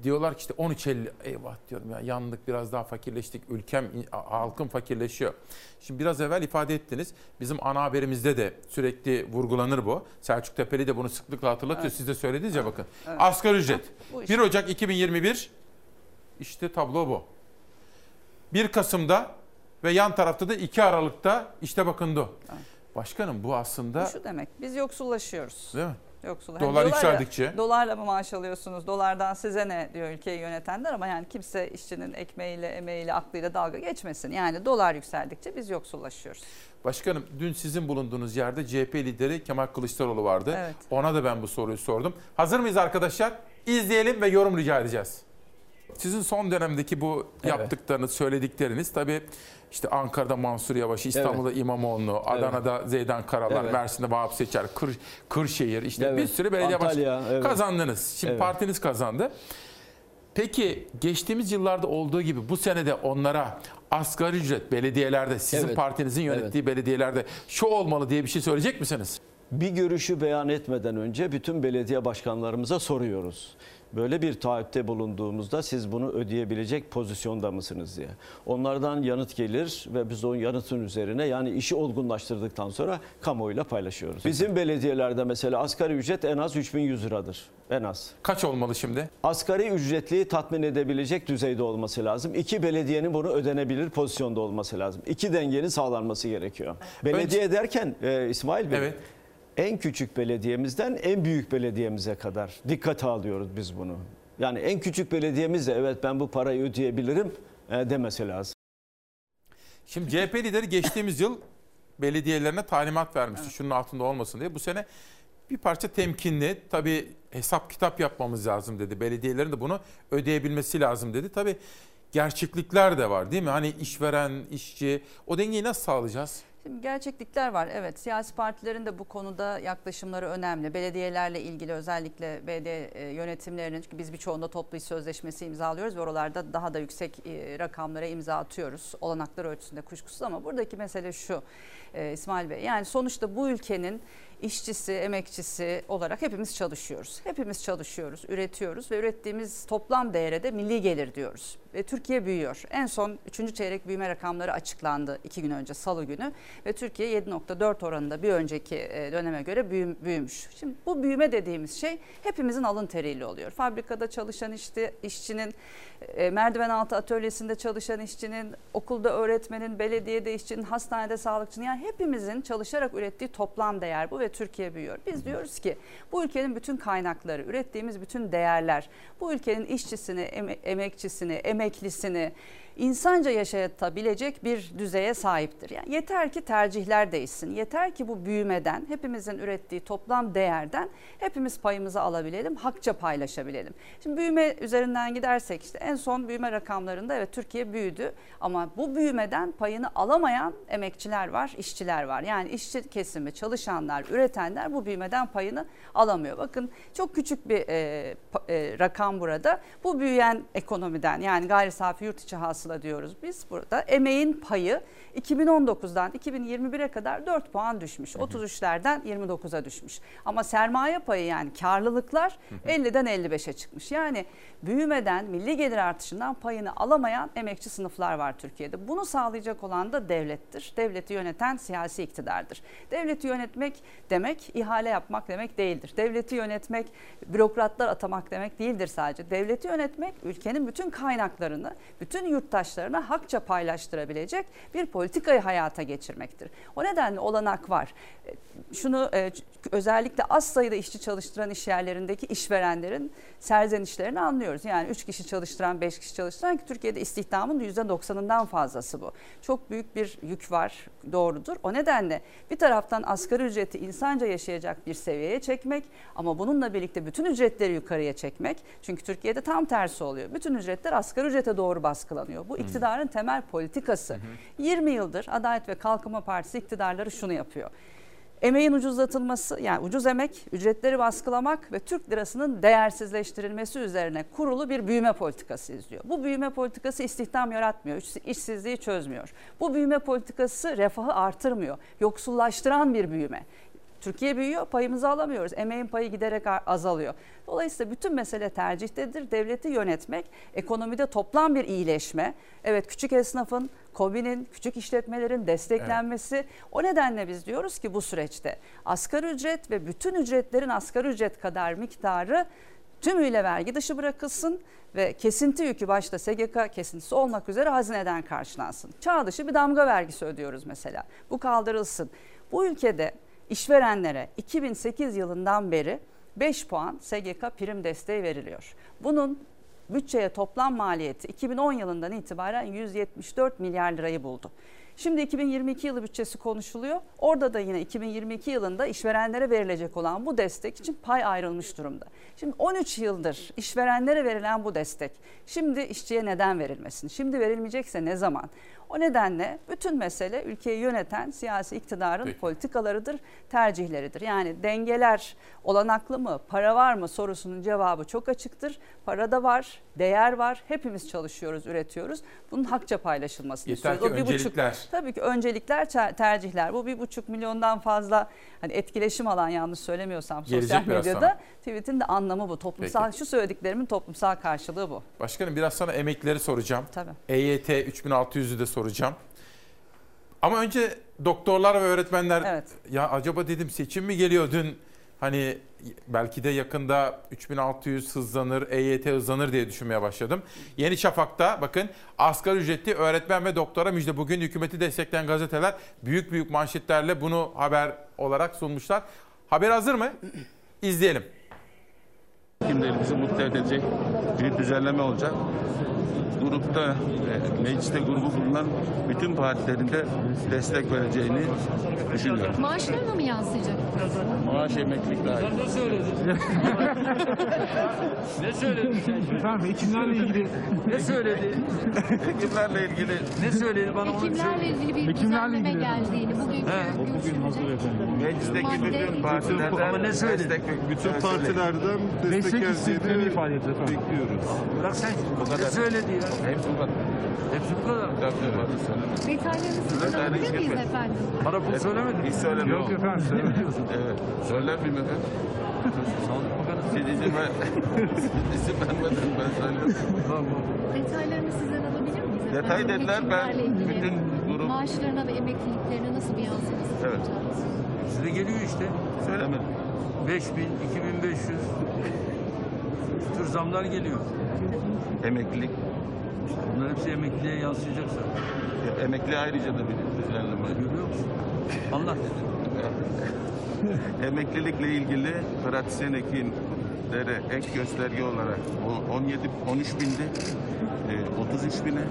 Diyorlar ki işte 13.50 eyvah diyorum ya yandık biraz daha fakirleştik ülkem halkım fakirleşiyor. Şimdi biraz evvel ifade ettiniz bizim ana haberimizde de sürekli vurgulanır bu. Selçuk Tepeli de bunu sıklıkla hatırlatıyor. Evet. Siz de söylediniz ya bakın. Evet. Asgari ücret Bu 1 Ocak 2021 işte tablo bu. 1 Kasım'da ve yan tarafta da 2 Aralık'ta işte bakın bu. Başkanım bu aslında Bu şu demek biz yoksullaşıyoruz. değil mi? Yoksul. Dolar yükseldikçe. dolarla mı maaş alıyorsunuz? Dolardan size ne diyor ülkeyi yönetenler ama yani kimse işçinin ekmeğiyle, emeğiyle, aklıyla dalga geçmesin. Yani dolar yükseldikçe biz yoksullaşıyoruz. Başkanım dün sizin bulunduğunuz yerde CHP lideri Kemal Kılıçdaroğlu vardı. Evet. Ona da ben bu soruyu sordum. Hazır mıyız arkadaşlar? İzleyelim ve yorum rica edeceğiz. Sizin son dönemdeki bu yaptıklarınız, söyledikleriniz tabii işte Ankara'da Mansur Yavaş, İstanbul'da İmamoğlu, Adana'da Zeydan Karalar, Evet. Mersin'de Vahap Seçer, Kır, Kırşehir işte Evet. bir sürü belediye başkanı evet. kazandınız. Şimdi Evet. partiniz kazandı. Peki geçtiğimiz yıllarda olduğu gibi bu senede onlara asgari ücret belediyelerde sizin Evet. partinizin yönettiği belediyelerde şu olmalı diye bir şey söyleyecek misiniz? Bir görüşü beyan etmeden önce bütün belediye başkanlarımıza soruyoruz. Böyle bir taahhütte bulunduğumuzda siz bunu ödeyebilecek pozisyonda mısınız diye. Onlardan yanıt gelir ve biz o yanıtın üzerine yani işi olgunlaştırdıktan sonra kamuoyuyla paylaşıyoruz. Bizim belediyelerde mesela asgari ücret en az 3100 liradır. En az. Kaç olmalı şimdi? Asgari ücretliyi tatmin edebilecek düzeyde olması lazım. İki belediyenin bunu ödenebilir pozisyonda olması lazım. İki dengenin sağlanması gerekiyor. Belediye derken e, İsmail Bey en küçük belediyemizden en büyük belediyemize kadar dikkate alıyoruz biz bunu. Yani en küçük belediyemiz de evet ben bu parayı ödeyebilirim e, demesi lazım. Şimdi CHP lideri geçtiğimiz yıl belediyelerine talimat vermişti. Şunun altında olmasın diye. Bu sene bir parça temkinli. Tabii hesap kitap yapmamız lazım dedi. Belediyelerin de bunu ödeyebilmesi lazım dedi. Tabii gerçeklikler de var değil mi? Hani işveren, işçi o dengeyi nasıl sağlayacağız? Şimdi gerçeklikler var. Evet siyasi partilerin de bu konuda yaklaşımları önemli. Belediyelerle ilgili özellikle belediye e, yönetimlerinin çünkü biz birçoğunda toplu iş sözleşmesi imzalıyoruz ve oralarda daha da yüksek e, rakamlara imza atıyoruz. Olanaklar ölçüsünde kuşkusuz ama buradaki mesele şu e, İsmail Bey. Yani sonuçta bu ülkenin işçisi, emekçisi olarak hepimiz çalışıyoruz. Hepimiz çalışıyoruz, üretiyoruz ve ürettiğimiz toplam değere de milli gelir diyoruz. Ve Türkiye büyüyor. En son 3. çeyrek büyüme rakamları açıklandı 2 gün önce salı günü ve Türkiye 7.4 oranında bir önceki e, döneme göre büyüm- büyümüş. Şimdi bu büyüme dediğimiz şey hepimizin alın teriyle oluyor. Fabrikada çalışan işte işçinin, e, merdiven altı atölyesinde çalışan işçinin, okulda öğretmenin, belediyede işçinin, hastanede sağlıkçının yani hepimizin çalışarak ürettiği toplam değer bu ve Türkiye büyüyor. Biz diyoruz ki bu ülkenin bütün kaynakları, ürettiğimiz bütün değerler, bu ülkenin işçisini, eme- emekçisini, emeklisini insanca yaşatabilecek bir düzeye sahiptir. Yani yeter ki tercihler değişsin. Yeter ki bu büyümeden, hepimizin ürettiği toplam değerden hepimiz payımızı alabilelim, hakça paylaşabilelim. Şimdi büyüme üzerinden gidersek işte en son büyüme rakamlarında evet Türkiye büyüdü ama bu büyümeden payını alamayan emekçiler var, işçiler var. Yani işçi kesimi, çalışanlar, üretenler bu büyümeden payını alamıyor. Bakın çok küçük bir e, e, rakam burada. Bu büyüyen ekonomiden yani gayri safi yurt içi hasıla diyoruz biz burada. Emeğin payı 2019'dan 2021'e kadar 4 puan düşmüş. 33'lerden 29'a düşmüş. Ama sermaye payı yani karlılıklar 50'den 55'e çıkmış. Yani büyümeden, milli gelir artışından payını alamayan emekçi sınıflar var Türkiye'de. Bunu sağlayacak olan da devlettir. Devleti yöneten siyasi iktidardır. Devleti yönetmek demek ihale yapmak demek değildir. Devleti yönetmek bürokratlar atamak demek değildir sadece. Devleti yönetmek ülkenin bütün kaynaklarını bütün yurttaşlarına hakça paylaştırabilecek bir politikayı hayata geçirmektir. O nedenle olanak var. Şunu e, özellikle az sayıda işçi çalıştıran iş yerlerindeki işverenlerin serzenişlerini anlıyoruz. Yani 3 kişi çalıştıran, 5 kişi çalıştıran ki Türkiye'de istihdamın %90'ından fazlası bu. Çok büyük bir yük var doğrudur. O nedenle bir taraftan asgari ücreti insanca yaşayacak bir seviyeye çekmek ama bununla birlikte bütün ücretleri yukarıya çekmek. Çünkü Türkiye'de tam tersi oluyor. Bütün ücretler asgari ücrete doğru baskılanıyor. Bu iktidarın temel politikası. 20 yıldır Adalet ve Kalkınma Partisi iktidarları şunu yapıyor. Emeğin ucuzlatılması yani ucuz emek, ücretleri baskılamak ve Türk lirasının değersizleştirilmesi üzerine kurulu bir büyüme politikası izliyor. Bu büyüme politikası istihdam yaratmıyor, iş- işsizliği çözmüyor. Bu büyüme politikası refahı artırmıyor, yoksullaştıran bir büyüme. Türkiye büyüyor, payımızı alamıyoruz. Emeğin payı giderek azalıyor. Dolayısıyla bütün mesele tercihtedir. Devleti yönetmek, ekonomide toplam bir iyileşme. Evet küçük esnafın, KOBİ'nin, küçük işletmelerin desteklenmesi. O nedenle biz diyoruz ki bu süreçte asgari ücret ve bütün ücretlerin asgari ücret kadar miktarı tümüyle vergi dışı bırakılsın ve kesinti yükü başta SGK kesintisi olmak üzere hazineden karşılansın. Çağ dışı bir damga vergisi ödüyoruz mesela. Bu kaldırılsın. Bu ülkede işverenlere 2008 yılından beri 5 puan SGK prim desteği veriliyor. Bunun bütçeye toplam maliyeti 2010 yılından itibaren 174 milyar lirayı buldu. Şimdi 2022 yılı bütçesi konuşuluyor. Orada da yine 2022 yılında işverenlere verilecek olan bu destek için pay ayrılmış durumda. Şimdi 13 yıldır işverenlere verilen bu destek şimdi işçiye neden verilmesin? Şimdi verilmeyecekse ne zaman? O nedenle bütün mesele ülkeyi yöneten siyasi iktidarın Peki. politikalarıdır, tercihleridir. Yani dengeler olanaklı mı, para var mı sorusunun cevabı çok açıktır. Para da var, değer var. Hepimiz çalışıyoruz, üretiyoruz. Bunun hakça paylaşılmasını Yeter istiyoruz. ki O bir buçuk- öncelikler. tabii ki öncelikler, ter- tercihler. Bu bir buçuk milyondan fazla hani etkileşim alan yanlış söylemiyorsam sosyal Gelecek biraz medyada. sana. Tweet'in de anlamı bu. Toplumsal, şu söylediklerimin toplumsal karşılığı bu. Başkanım biraz sana emeklileri soracağım. Tabii. EYT 3600'ü de soracağım. Ama önce doktorlar ve öğretmenler ya acaba dedim seçim mi geliyor dün hani belki de yakında 3600 hızlanır, EYT hızlanır diye düşünmeye başladım. Yeni Şafak'ta bakın asgari ücretli öğretmen ve doktora müjde bugün hükümeti destekleyen gazeteler büyük büyük manşetlerle bunu haber olarak sunmuşlar. Haber hazır mı? İzleyelim. Kimlerimizi mutlu edecek bir düzenleme olacak. Grupta, e, mecliste grubu bulunan bütün partilerin de destek vereceğini düşünüyorum. Maaşlarına mı yansıyacak? Maaş emeklilik dahil. Ne söyledin? [LAUGHS] ne söyledin sen? Efendim hekimlerle ilgili ne söyledi? Hekimlerle ilgili. ne söyledi bana Hekimlerle ilgili bir düzenleme geldiğini bugünkü bugün hazır efendim. Meclisteki bütün partilerden Ama ne söyledi? destek Bütün partilerden destek istediklerini ifade etti efendim. Bekliyoruz. Bırak sen. Bu kadar. Ne söyledi ya? Hepsi bu kadar. Hepsi bu kadar. Tabii. Detaylarını sizden alabilir miyiz efendim? Bana bunu söylemedin. Hiç söyleme. Yok efendim, söylemiyorsun. Evet. Söyler miyim efendim? Siz izin ver. izin vermeden ben söylüyorum. Detaylarını sizden alabilir miyiz efendim? Detay dediler, ben bütün grup- Maaşlarına ve emekliliklerine nasıl bir yansıması Evet. Size geliyor işte. Söylemedim. 5000, 2500 bu tür zamlar geliyor. Emeklilik. Bunlar hepsi emekliye yansıyacak zaten. Emekli ayrıca da bir düzenleme. Görüyor musun? Anlat. Emeklilikle ilgili pratisyen hekimlere ek gösterge olarak o 17 13 bindi, e, 33 bine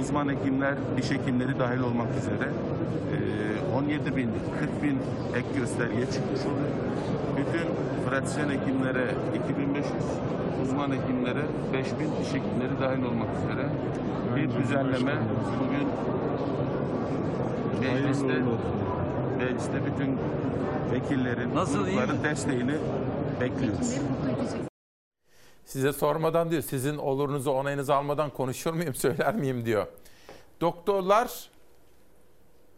uzman hekimler, diş hekimleri dahil olmak üzere e, 17 bin, 40 bin ek gösterge çıkmış oluyor. Bütün pratisyen hekimlere 2500, uzman hekimlere 5000, diş hekimleri dahil olmak üzere bir düzenleme bugün mecliste mecliste bütün vekillerin, Nasıl, grupların desteğini bekliyoruz. Size sormadan diyor sizin olurunuzu onayınızı almadan konuşur muyum [LAUGHS] söyler miyim diyor. Doktorlar,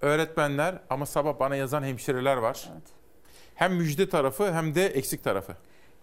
öğretmenler ama sabah bana yazan hemşireler var. Hem müjde tarafı hem de eksik tarafı.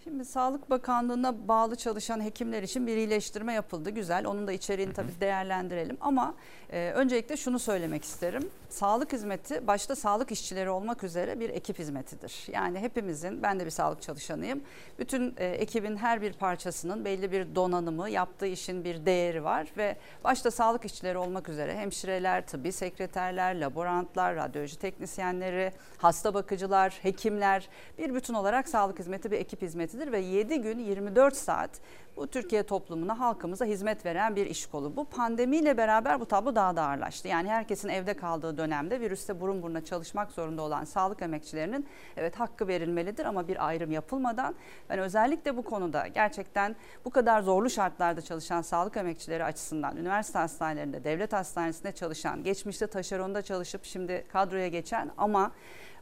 Şimdi Sağlık Bakanlığı'na bağlı çalışan hekimler için bir iyileştirme yapıldı. Güzel. Onun da içeriğini tabii değerlendirelim. Ama e, öncelikle şunu söylemek isterim. Sağlık hizmeti başta sağlık işçileri olmak üzere bir ekip hizmetidir. Yani hepimizin, ben de bir sağlık çalışanıyım. Bütün e, ekibin her bir parçasının belli bir donanımı, yaptığı işin bir değeri var. Ve başta sağlık işçileri olmak üzere hemşireler, tıbbi sekreterler, laborantlar, radyoloji teknisyenleri, hasta bakıcılar, hekimler bir bütün olarak sağlık hizmeti bir ekip hizmetidir ve 7 gün 24 saat bu Türkiye toplumuna, halkımıza hizmet veren bir iş kolu. Bu pandemiyle beraber bu tablo daha da ağırlaştı. Yani herkesin evde kaldığı dönemde virüste burun buruna çalışmak zorunda olan sağlık emekçilerinin evet hakkı verilmelidir ama bir ayrım yapılmadan ben özellikle bu konuda gerçekten bu kadar zorlu şartlarda çalışan sağlık emekçileri açısından üniversite hastanelerinde, devlet hastanesinde çalışan, geçmişte taşeronda çalışıp şimdi kadroya geçen ama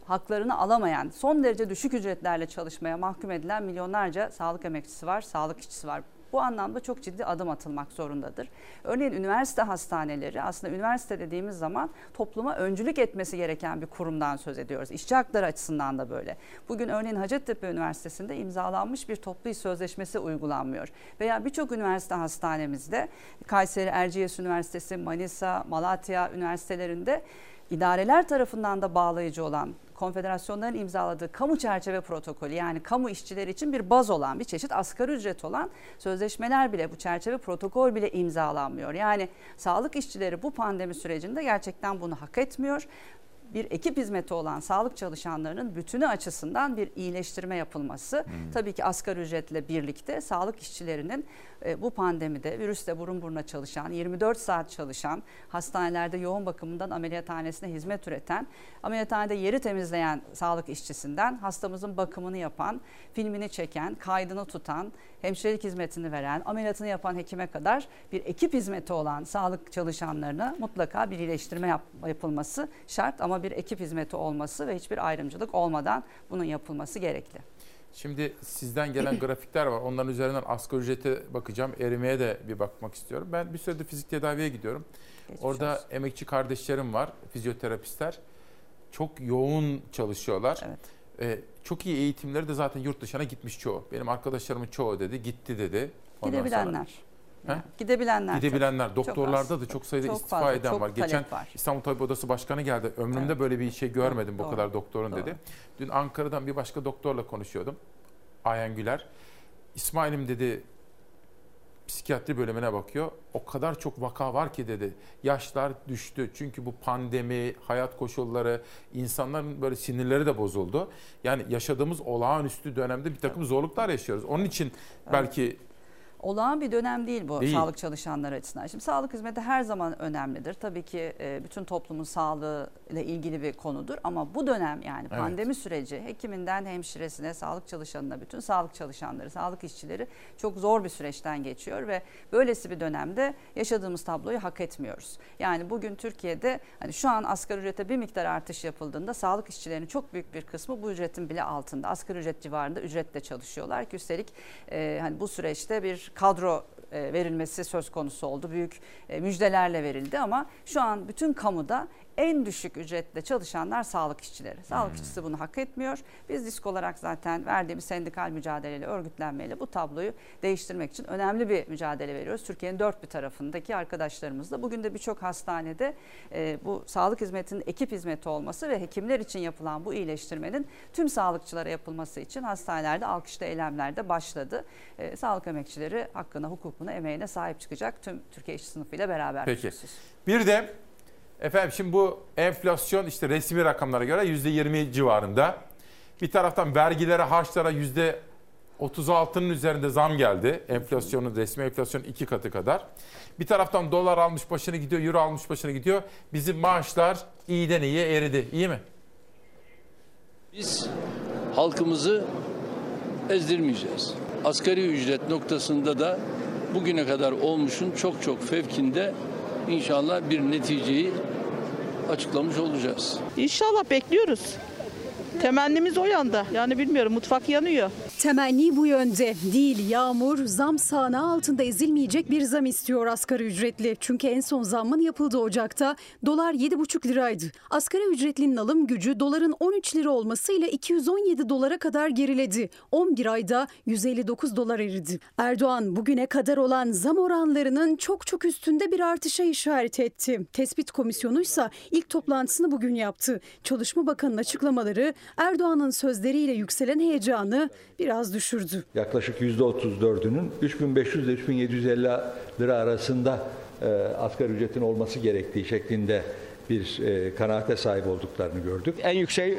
haklarını alamayan, son derece düşük ücretlerle çalışmaya mahkum edilen milyonlarca sağlık emekçisi var, sağlık işçisi var. Bu anlamda çok ciddi adım atılmak zorundadır. Örneğin üniversite hastaneleri aslında üniversite dediğimiz zaman topluma öncülük etmesi gereken bir kurumdan söz ediyoruz. İşçi hakları açısından da böyle. Bugün örneğin Hacettepe Üniversitesi'nde imzalanmış bir toplu iş sözleşmesi uygulanmıyor. Veya birçok üniversite hastanemizde Kayseri Erciyes Üniversitesi, Manisa, Malatya üniversitelerinde idareler tarafından da bağlayıcı olan konfederasyonların imzaladığı kamu çerçeve protokolü yani kamu işçileri için bir baz olan bir çeşit asgari ücret olan sözleşmeler bile bu çerçeve protokol bile imzalanmıyor. Yani sağlık işçileri bu pandemi sürecinde gerçekten bunu hak etmiyor bir ekip hizmeti olan sağlık çalışanlarının bütünü açısından bir iyileştirme yapılması. Hmm. Tabii ki asgari ücretle birlikte sağlık işçilerinin e, bu pandemide virüsle burun buruna çalışan, 24 saat çalışan, hastanelerde yoğun bakımından ameliyathanesine hizmet üreten, ameliyathanede yeri temizleyen sağlık işçisinden hastamızın bakımını yapan, filmini çeken, kaydını tutan, hemşirelik hizmetini veren, ameliyatını yapan hekime kadar bir ekip hizmeti olan sağlık çalışanlarına mutlaka bir iyileştirme yap, yapılması şart ama bir ekip hizmeti olması ve hiçbir ayrımcılık olmadan bunun yapılması gerekli. Şimdi sizden gelen grafikler var. Onların üzerinden asgari ücrete bakacağım. Erimeye de bir bakmak istiyorum. Ben bir süredir fizik tedaviye gidiyorum. Geçmiş Orada olsun. emekçi kardeşlerim var, fizyoterapistler. Çok yoğun çalışıyorlar. Evet. Ee, çok iyi eğitimleri de zaten yurt dışına gitmiş çoğu. Benim arkadaşlarımın çoğu dedi, gitti dedi. Ondan Gidebilenler. Yani gidebilenler. Gidebilenler. Çok, Doktorlarda çok da çok sayıda çok istifa fazla, eden var. Geçen var. İstanbul Tabip Odası Başkanı geldi. Ömrümde evet. böyle bir şey görmedim bu kadar doktorun Doğru. dedi. Dün Ankara'dan bir başka doktorla konuşuyordum. Ayhan Güler. İsmail'im dedi psikiyatri bölümüne bakıyor. O kadar çok vaka var ki dedi. Yaşlar düştü. Çünkü bu pandemi, hayat koşulları, insanların böyle sinirleri de bozuldu. Yani yaşadığımız olağanüstü dönemde bir takım zorluklar yaşıyoruz. Onun için belki olağan bir dönem değil bu değil. sağlık çalışanları açısından. Şimdi sağlık hizmeti her zaman önemlidir. Tabii ki e, bütün toplumun sağlığı ile ilgili bir konudur ama bu dönem yani evet. pandemi süreci hekiminden hemşiresine, sağlık çalışanına, bütün sağlık çalışanları, sağlık işçileri çok zor bir süreçten geçiyor ve böylesi bir dönemde yaşadığımız tabloyu hak etmiyoruz. Yani bugün Türkiye'de hani şu an asgari ücrete bir miktar artış yapıldığında sağlık işçilerinin çok büyük bir kısmı bu ücretin bile altında. Asgari ücret civarında ücretle çalışıyorlar ki üstelik e, hani bu süreçte bir kadro e, verilmesi söz konusu oldu. Büyük e, müjdelerle verildi ama şu an bütün kamuda en düşük ücretle çalışanlar sağlık işçileri. Sağlık hmm. işçisi bunu hak etmiyor. Biz disk olarak zaten verdiğimiz sendikal mücadeleyle, örgütlenmeyle bu tabloyu değiştirmek için önemli bir mücadele veriyoruz. Türkiye'nin dört bir tarafındaki arkadaşlarımızla. Bugün de birçok hastanede e, bu sağlık hizmetinin ekip hizmeti olması ve hekimler için yapılan bu iyileştirmenin tüm sağlıkçılara yapılması için hastanelerde alkışlı eylemlerde başladı. E, sağlık emekçileri hakkına, hukukuna, emeğine sahip çıkacak tüm Türkiye işçi sınıfıyla beraber. Peki. Bir de Efendim şimdi bu enflasyon işte resmi rakamlara göre %20 civarında. Bir taraftan vergilere, harçlara %36'nın üzerinde zam geldi. Enflasyonun, resmi enflasyonun iki katı kadar. Bir taraftan dolar almış başını gidiyor, euro almış başını gidiyor. Bizim maaşlar iyiden iyiye eridi. İyi mi? Biz halkımızı ezdirmeyeceğiz. Asgari ücret noktasında da bugüne kadar olmuşun çok çok fevkinde inşallah bir neticeyi açıklamış olacağız. İnşallah bekliyoruz. Temennimiz o yanda. Yani bilmiyorum mutfak yanıyor. Temenni bu yönde. Değil yağmur, zam sahne altında ezilmeyecek bir zam istiyor asgari ücretli. Çünkü en son zammın yapıldığı Ocak'ta dolar 7,5 liraydı. Asgari ücretlinin alım gücü doların 13 lira olmasıyla 217 dolara kadar geriledi. 11 ayda 159 dolar eridi. Erdoğan bugüne kadar olan zam oranlarının çok çok üstünde bir artışa işaret etti. Tespit komisyonu ise ilk toplantısını bugün yaptı. Çalışma Bakanı'nın açıklamaları Erdoğan'ın sözleriyle yükselen heyecanı biraz düşürdü. Yaklaşık %34'ünün 3500 ile 3750 lira arasında e, asgari ücretin olması gerektiği şeklinde bir e, kanaate sahip olduklarını gördük. En yüksek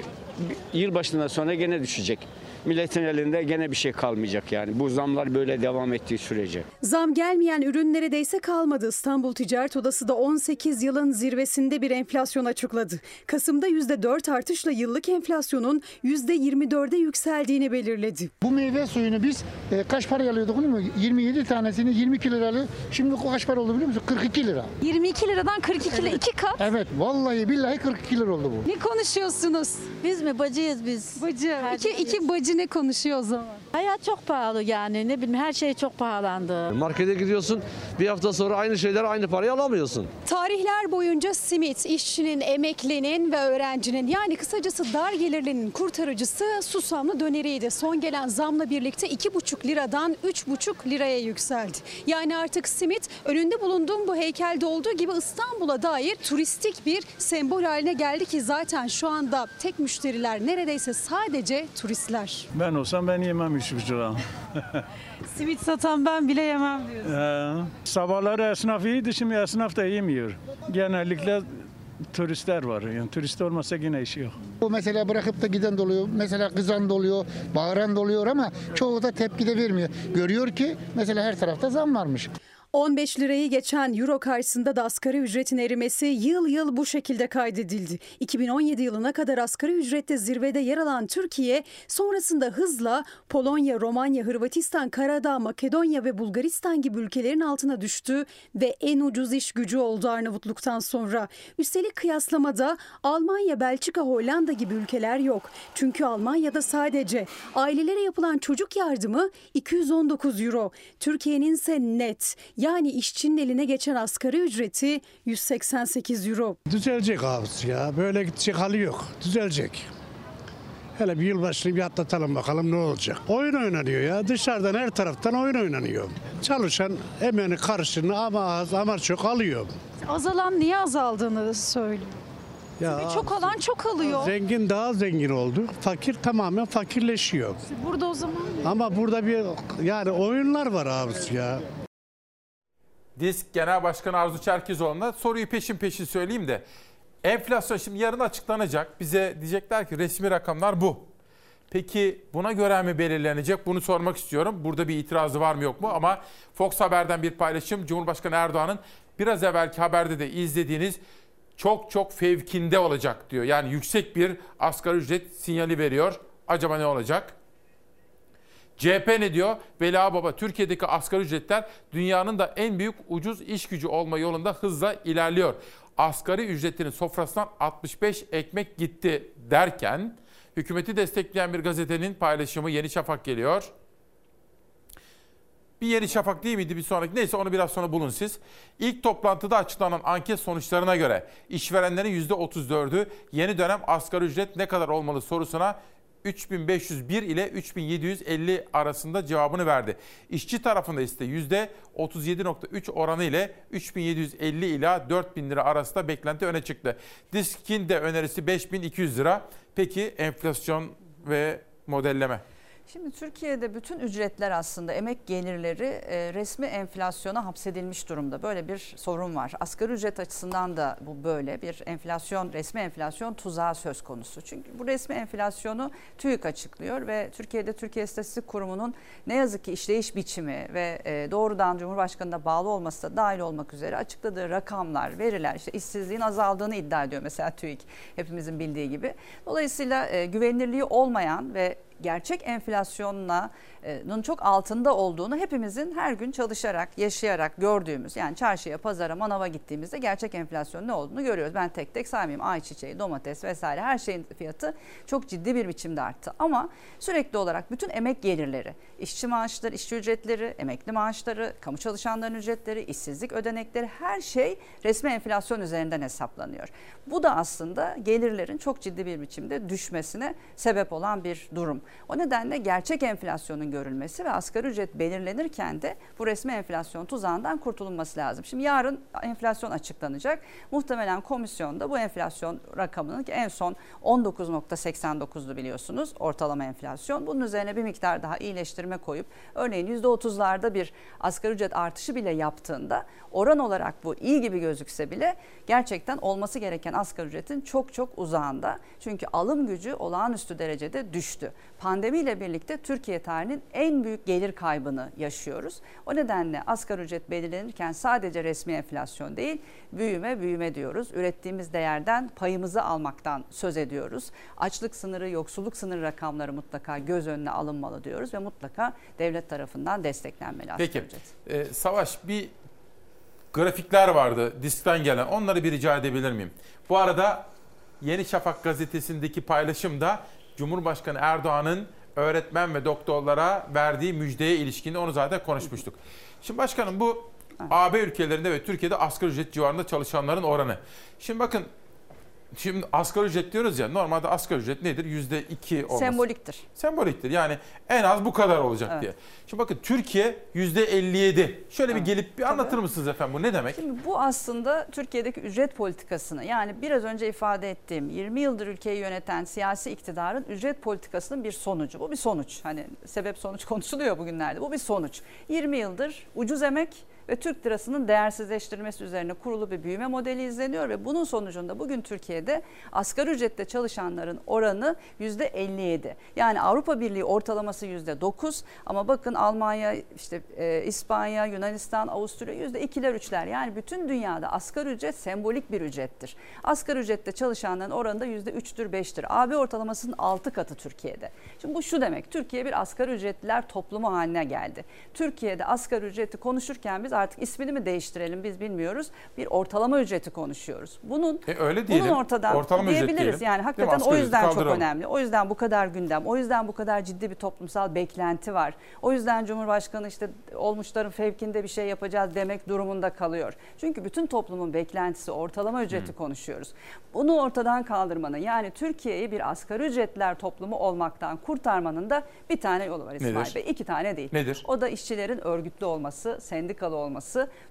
yılbaşından sonra gene düşecek. Milletin elinde gene bir şey kalmayacak yani. Bu zamlar böyle devam ettiği sürece. Zam gelmeyen ürün neredeyse kalmadı. İstanbul Ticaret Odası da 18 yılın zirvesinde bir enflasyon açıkladı. Kasım'da %4 artışla yıllık enflasyonun %24'e yükseldiğini belirledi. Bu meyve suyunu biz e, kaç para alıyorduk biliyor musun? 27 tanesini 22 liralı. Şimdi o kaç para oldu biliyor musun? 42 lira. 22 liradan 42 lira iki kat. Evet vallahi billahi 42 lira oldu bu. Ne konuşuyorsunuz? Biz mi bacıyız biz? Bacı. İki, iki bacı ne konuşuyor o zaman? Hayat çok pahalı yani ne bileyim her şey çok pahalandı. Markete gidiyorsun bir hafta sonra aynı şeyler aynı parayı alamıyorsun. Tarihler boyunca simit, işçinin, emeklinin ve öğrencinin yani kısacası dar gelirlinin kurtarıcısı susamlı döneriydi. Son gelen zamla birlikte 2,5 liradan 3,5 liraya yükseldi. Yani artık simit önünde bulunduğum bu heykelde olduğu gibi İstanbul'a dair turistik bir sembol haline geldi ki zaten şu anda tek müşteriler neredeyse sadece turistler. Ben olsam ben yemem üç buçuk lira. Simit satan ben bile yemem diyorsun. Ee, sabahları esnaf iyiydi şimdi esnaf da yemiyor. Genellikle turistler var. Yani turist olmasa yine işi yok. Bu mesela bırakıp da giden doluyor. Mesela kızan doluyor, bağıran doluyor ama çoğu da tepki de vermiyor. Görüyor ki mesela her tarafta zam varmış. 15 lirayı geçen euro karşısında da asgari ücretin erimesi yıl yıl bu şekilde kaydedildi. 2017 yılına kadar asgari ücrette zirvede yer alan Türkiye sonrasında hızla Polonya, Romanya, Hırvatistan, Karadağ, Makedonya ve Bulgaristan gibi ülkelerin altına düştü ve en ucuz iş gücü oldu Arnavutluk'tan sonra. Üstelik kıyaslamada Almanya, Belçika, Hollanda gibi ülkeler yok. Çünkü Almanya'da sadece ailelere yapılan çocuk yardımı 219 euro. Türkiye'nin ise net yani işçinin eline geçen asgari ücreti 188 euro. Düzelecek abi ya. Böyle gidecek hali yok. Düzelecek. Hele bir yılbaşını bir atlatalım bakalım ne olacak. Oyun oynanıyor ya. Dışarıdan her taraftan oyun oynanıyor. Çalışan emeğini karşılığını ama az ama çok alıyor. Azalan niye azaldığını söylüyor. Ya Çünkü çok alan çok alıyor. Zengin daha zengin oldu. Fakir tamamen fakirleşiyor. Burada o zaman Ama burada bir yani oyunlar var abi ya. Disk Genel Başkanı Arzu Çerkezoğlu'na soruyu peşin peşin söyleyeyim de. Enflasyon şimdi yarın açıklanacak. Bize diyecekler ki resmi rakamlar bu. Peki buna göre mi belirlenecek? Bunu sormak istiyorum. Burada bir itirazı var mı yok mu? Ama Fox Haber'den bir paylaşım. Cumhurbaşkanı Erdoğan'ın biraz evvelki haberde de izlediğiniz çok çok fevkinde olacak diyor. Yani yüksek bir asgari ücret sinyali veriyor. Acaba ne olacak? CHP ne diyor? Veli Baba Türkiye'deki asgari ücretler dünyanın da en büyük ucuz iş gücü olma yolunda hızla ilerliyor. Asgari ücretinin sofrasından 65 ekmek gitti derken hükümeti destekleyen bir gazetenin paylaşımı Yeni Şafak geliyor. Bir Yeni Şafak değil miydi bir sonraki? Neyse onu biraz sonra bulun siz. İlk toplantıda açıklanan anket sonuçlarına göre işverenlerin %34'ü yeni dönem asgari ücret ne kadar olmalı sorusuna 3501 ile 3750 arasında cevabını verdi. İşçi tarafında ise %37.3 oranı ile 3750 ila 4000 lira arasında beklenti öne çıktı. Disk'in de önerisi 5200 lira. Peki enflasyon ve modelleme? Şimdi Türkiye'de bütün ücretler aslında emek gelirleri e, resmi enflasyona hapsedilmiş durumda. Böyle bir sorun var. Asgari ücret açısından da bu böyle bir enflasyon, resmi enflasyon tuzağı söz konusu. Çünkü bu resmi enflasyonu TÜİK açıklıyor ve Türkiye'de Türkiye İstatistik Kurumu'nun ne yazık ki işleyiş biçimi ve e, doğrudan Cumhurbaşkanı'na bağlı olması da dahil olmak üzere açıkladığı rakamlar, veriler işte işsizliğin azaldığını iddia ediyor mesela TÜİK hepimizin bildiği gibi. Dolayısıyla e, güvenilirliği olmayan ve gerçek enflasyonla nun çok altında olduğunu hepimizin her gün çalışarak, yaşayarak gördüğümüz yani çarşıya, pazara, manava gittiğimizde gerçek enflasyon ne olduğunu görüyoruz. Ben tek tek saymayayım. Ayçiçeği, domates vesaire her şeyin fiyatı çok ciddi bir biçimde arttı. Ama sürekli olarak bütün emek gelirleri, işçi maaşları, işçi ücretleri, emekli maaşları, kamu çalışanların ücretleri, işsizlik ödenekleri her şey resmi enflasyon üzerinden hesaplanıyor. Bu da aslında gelirlerin çok ciddi bir biçimde düşmesine sebep olan bir durum. O nedenle gerçek enflasyonun görülmesi ve asgari ücret belirlenirken de bu resmi enflasyon tuzağından kurtulunması lazım. Şimdi yarın enflasyon açıklanacak. Muhtemelen komisyonda bu enflasyon rakamının ki en son 19.89'du biliyorsunuz ortalama enflasyon. Bunun üzerine bir miktar daha iyileştirme koyup örneğin %30'larda bir asgari ücret artışı bile yaptığında oran olarak bu iyi gibi gözükse bile gerçekten olması gereken asgari ücretin çok çok uzağında. Çünkü alım gücü olağanüstü derecede düştü. Pandemiyle birlikte Türkiye tarihinin en büyük gelir kaybını yaşıyoruz. O nedenle asgari ücret belirlenirken sadece resmi enflasyon değil, büyüme büyüme diyoruz. Ürettiğimiz değerden payımızı almaktan söz ediyoruz. Açlık sınırı, yoksulluk sınırı rakamları mutlaka göz önüne alınmalı diyoruz ve mutlaka devlet tarafından desteklenmeli asgari Peki, ücret. e, Savaş bir grafikler vardı diskten gelen. Onları bir rica edebilir miyim? Bu arada Yeni Şafak gazetesindeki paylaşımda Cumhurbaşkanı Erdoğan'ın öğretmen ve doktorlara verdiği müjdeye ilişkin onu zaten konuşmuştuk. Şimdi başkanım bu AB ülkelerinde ve Türkiye'de asgari ücret civarında çalışanların oranı. Şimdi bakın Şimdi asgari ücret diyoruz ya normalde asgari ücret nedir? Yüzde iki olması. Semboliktir. Semboliktir yani en az bu kadar olacak Evet. diye. Şimdi bakın Türkiye yüzde 57. Şöyle bir gelip bir anlatır mısınız efendim bu ne demek? Şimdi bu aslında Türkiye'deki ücret politikasını yani biraz önce ifade ettiğim 20 yıldır ülkeyi yöneten siyasi iktidarın ücret politikasının bir sonucu. Bu bir sonuç. Hani sebep sonuç [LAUGHS] konuşuluyor bugünlerde. Bu bir sonuç. 20 yıldır ucuz emek ve Türk lirasının değersizleştirilmesi üzerine kurulu bir büyüme modeli izleniyor ve bunun sonucunda bugün Türkiye'de asgari ücretle çalışanların oranı %57. Yani Avrupa Birliği ortalaması %9 ama bakın Almanya, işte e, İspanya, Yunanistan, Avusturya %2'ler 3'ler. Yani bütün dünyada asgari ücret sembolik bir ücrettir. Asgari ücretle çalışanların oranı da %3'tür 5'tir. AB ortalamasının 6 katı Türkiye'de. Şimdi bu şu demek Türkiye bir asgari ücretliler toplumu haline geldi. Türkiye'de asgari ücreti konuşurken biz artık ismini mi değiştirelim biz bilmiyoruz. Bir ortalama ücreti konuşuyoruz. Bunun E, öyle diyelim. bunun ortadan Ortalama ücret diyebiliriz. diyelim. Yani hakikaten o yüzden çok önemli. O yüzden bu kadar gündem. O yüzden bu kadar ciddi bir toplumsal beklenti var. O yüzden Cumhurbaşkanı işte olmuşların fevkinde bir şey yapacağız demek durumunda kalıyor. Çünkü bütün toplumun beklentisi ortalama ücreti konuşuyoruz. Bunu ortadan kaldırmanın yani Türkiye'yi bir asgari ücretler toplumu olmaktan kurtarmanın da bir tane yolu var İsmail Nedir? Bey. İki tane değil. Nedir? O da işçilerin örgütlü olması, sendikalı olması,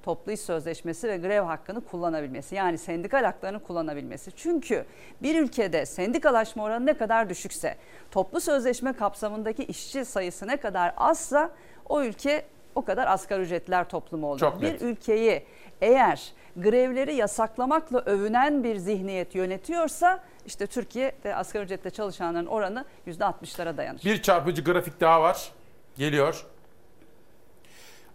toplu iş sözleşmesi ve grev hakkını kullanabilmesi. Yani sendikal haklarını kullanabilmesi. Çünkü bir ülkede sendikalaşma oranı ne kadar düşükse, toplu sözleşme kapsamındaki işçi sayısı ne kadar azsa o ülke o kadar asgari ücretler toplumu olur. Çok bir net. ülkeyi eğer grevleri yasaklamakla övünen bir zihniyet yönetiyorsa işte Türkiye'de asgari ücretle çalışanların oranı %60'lara dayanır. Bir çarpıcı grafik daha var. Geliyor.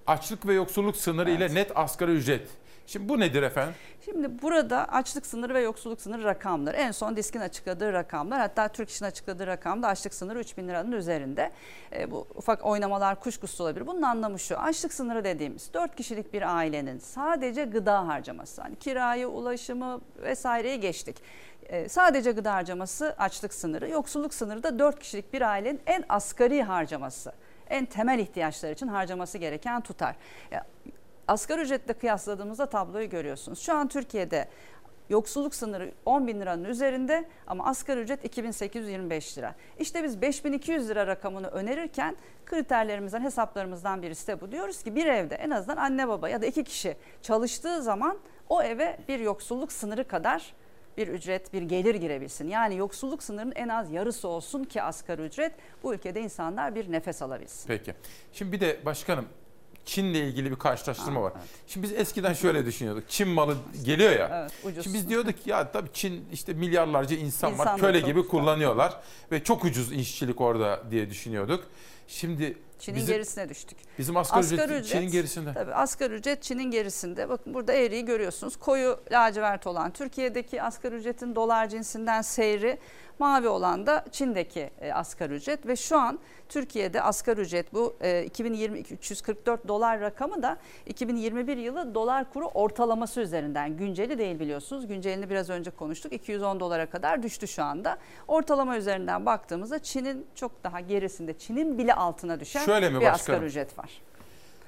Açlık ve yoksulluk sınırı ile net asgari ücret. Şimdi bu nedir efendim? Şimdi burada açlık sınırı ve yoksulluk sınırı rakamları. En son diskin açıkladığı rakamlar hatta Türk İş'in açıkladığı rakamda açlık sınırı 3 bin liranın üzerinde. E, bu ufak oynamalar kuşkusuz olabilir. Bunun anlamı şu açlık sınırı dediğimiz 4 kişilik bir ailenin sadece gıda harcaması hani kirayı, ulaşımı vesaireyi geçtik. E, sadece gıda harcaması açlık sınırı. Yoksulluk sınırı da 4 kişilik bir ailenin en asgari harcaması. En temel ihtiyaçlar için harcaması gereken tutar. Asgari ücretle kıyasladığımızda tabloyu görüyorsunuz. Şu an Türkiye'de yoksulluk sınırı 10 bin liranın üzerinde ama asgari ücret 2825 lira. İşte biz 5200 lira rakamını önerirken kriterlerimizden hesaplarımızdan birisi de bu. Diyoruz ki bir evde en azından anne baba ya da iki kişi çalıştığı zaman o eve bir yoksulluk sınırı kadar bir ücret, bir gelir girebilsin. Yani yoksulluk sınırının en az yarısı olsun ki asgari ücret bu ülkede insanlar bir nefes alabilsin. Peki. Şimdi bir de başkanım Çin'le ilgili bir karşılaştırma var. Şimdi biz eskiden şöyle düşünüyorduk. Çin malı geliyor ya. Evet, ucuz. Şimdi biz diyorduk ki ya tabii Çin işte milyarlarca insan, İnsan var. Köle gibi fazla. kullanıyorlar ve çok ucuz işçilik orada diye düşünüyorduk. Şimdi Çin'in bizim, gerisine düştük. Bizim asgari, ücret, Çin'in gerisinde. Tabii asgari ücret Çin'in gerisinde. Bakın burada eğriyi görüyorsunuz. Koyu lacivert olan Türkiye'deki asgari ücretin dolar cinsinden seyri Mavi olan da Çin'deki e, asgari ücret ve şu an Türkiye'de asgari ücret bu e, 2022 344 dolar rakamı da 2021 yılı dolar kuru ortalaması üzerinden günceli değil biliyorsunuz. Güncelini biraz önce konuştuk. 210 dolara kadar düştü şu anda. Ortalama üzerinden baktığımızda Çin'in çok daha gerisinde Çin'in bile altına düşen Şöyle mi bir başkanım? asgari ücret var.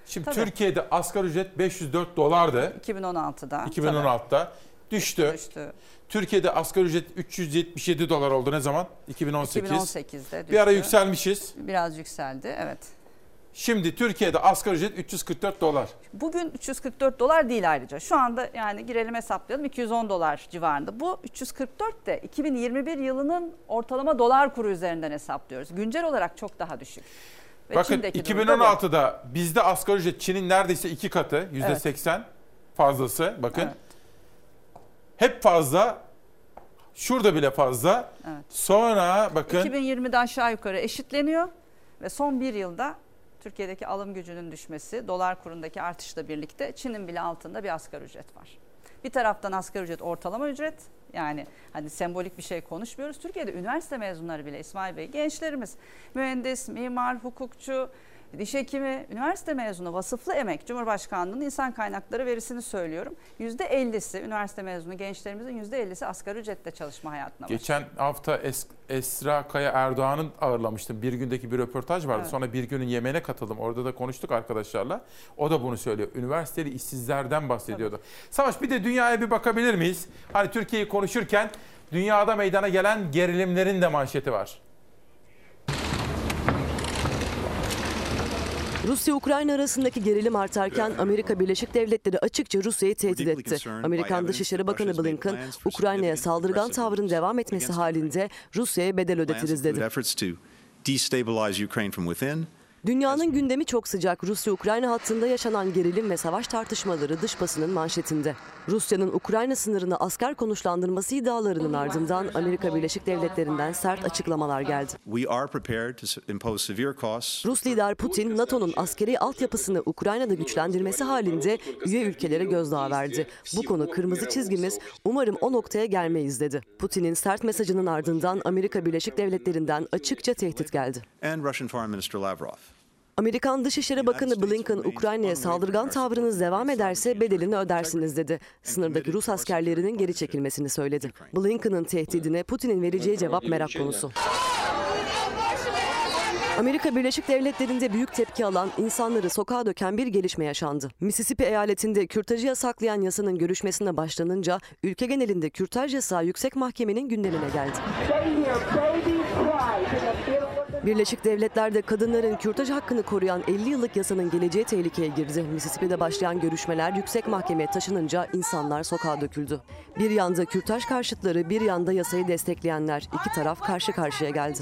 Şimdi Tabii. Türkiye'de asgari ücret 504 dolardı. 2016'da. 2016'da düştü. Düştü. Türkiye'de asgari ücret 377 dolar oldu ne zaman? 2018. 2018'de Bir ara düştü. yükselmişiz. Biraz yükseldi evet. Şimdi Türkiye'de asgari ücret 344 dolar. Bugün 344 dolar değil ayrıca. Şu anda yani girelim hesaplayalım 210 dolar civarında. Bu 344 de 2021 yılının ortalama dolar kuru üzerinden hesaplıyoruz. Güncel olarak çok daha düşük. Ve Bakın Çin'deki durum da bu. 2016'da bizde asgari ücret Çin'in neredeyse iki katı, %80 fazlası. Bakın. Evet. Hep fazla. Şurada bile fazla. Evet. Sonra bakın 2020'de aşağı yukarı eşitleniyor ve son bir yılda Türkiye'deki alım gücünün düşmesi, dolar kurundaki artışla birlikte Çin'in bile altında bir asgari ücret var. Bir taraftan asgari ücret ortalama ücret yani hani sembolik bir şey konuşmuyoruz. Türkiye'de üniversite mezunları bile İsmail Bey gençlerimiz mühendis, mimar, hukukçu, diş hekimi, üniversite mezunu, vasıflı emek, Cumhurbaşkanlığı'nın insan kaynakları verisini söylüyorum. %50'si üniversite mezunu gençlerimizin %50'si asgari ücretle çalışma hayatına başlıyor. geçen hafta Es- Esra Kaya Erdoğan'ın ağırlamıştım. Bir gündeki bir röportaj vardı. Evet. Sonra bir günün yemeğine katıldım. Orada da konuştuk arkadaşlarla. O da bunu söylüyor. Üniversiteli işsizlerden bahsediyordu. Savaş bir de dünyaya bir bakabilir miyiz? Hani Türkiye'yi konuşurken dünyada meydana gelen gerilimlerin de manşeti var. Rusya-Ukrayna arasındaki gerilim artarken Amerika Birleşik Devletleri açıkça Rusya'yı tehdit etti. Amerikan Dışişleri Bakanı Blinken, Ukrayna'ya saldırgan tavrın devam etmesi halinde Rusya'ya bedel ödetiriz dedi. Dünyanın gündemi çok sıcak. Rusya-Ukrayna hattında yaşanan gerilim ve savaş tartışmaları dış basının manşetinde. Rusya'nın Ukrayna sınırını asker konuşlandırması iddialarının ardından Amerika Birleşik Devletleri'nden sert açıklamalar geldi. Rus lider Putin, NATO'nun askeri altyapısını Ukrayna'da güçlendirmesi halinde üye ülkelere gözdağı verdi. Bu konu kırmızı çizgimiz, umarım o noktaya gelmeyiz dedi. Putin'in sert mesajının ardından Amerika Birleşik Devletleri'nden açıkça tehdit geldi. And Russian Foreign Minister Lavrov. Amerikan Dışişleri Bakanı Blinken, Ukrayna'ya saldırgan tavrınız devam ederse bedelini ödersiniz dedi. Sınırdaki Rus askerlerinin geri çekilmesini söyledi. Blinken'ın tehdidine Putin'in vereceği cevap merak konusu. Amerika Birleşik Devletleri'nde büyük tepki alan, insanları sokağa döken bir gelişme yaşandı. Mississippi eyaletinde kürtajı yasaklayan yasanın görüşmesine başlanınca ülke genelinde kürtaj yasağı yüksek mahkemenin gündemine geldi. Birleşik Devletler'de kadınların kürtaj hakkını koruyan 50 yıllık yasanın geleceği tehlikeye girdi. Mississippi'de başlayan görüşmeler yüksek mahkemeye taşınınca insanlar sokağa döküldü. Bir yanda kürtaj karşıtları, bir yanda yasayı destekleyenler. iki taraf karşı karşıya geldi.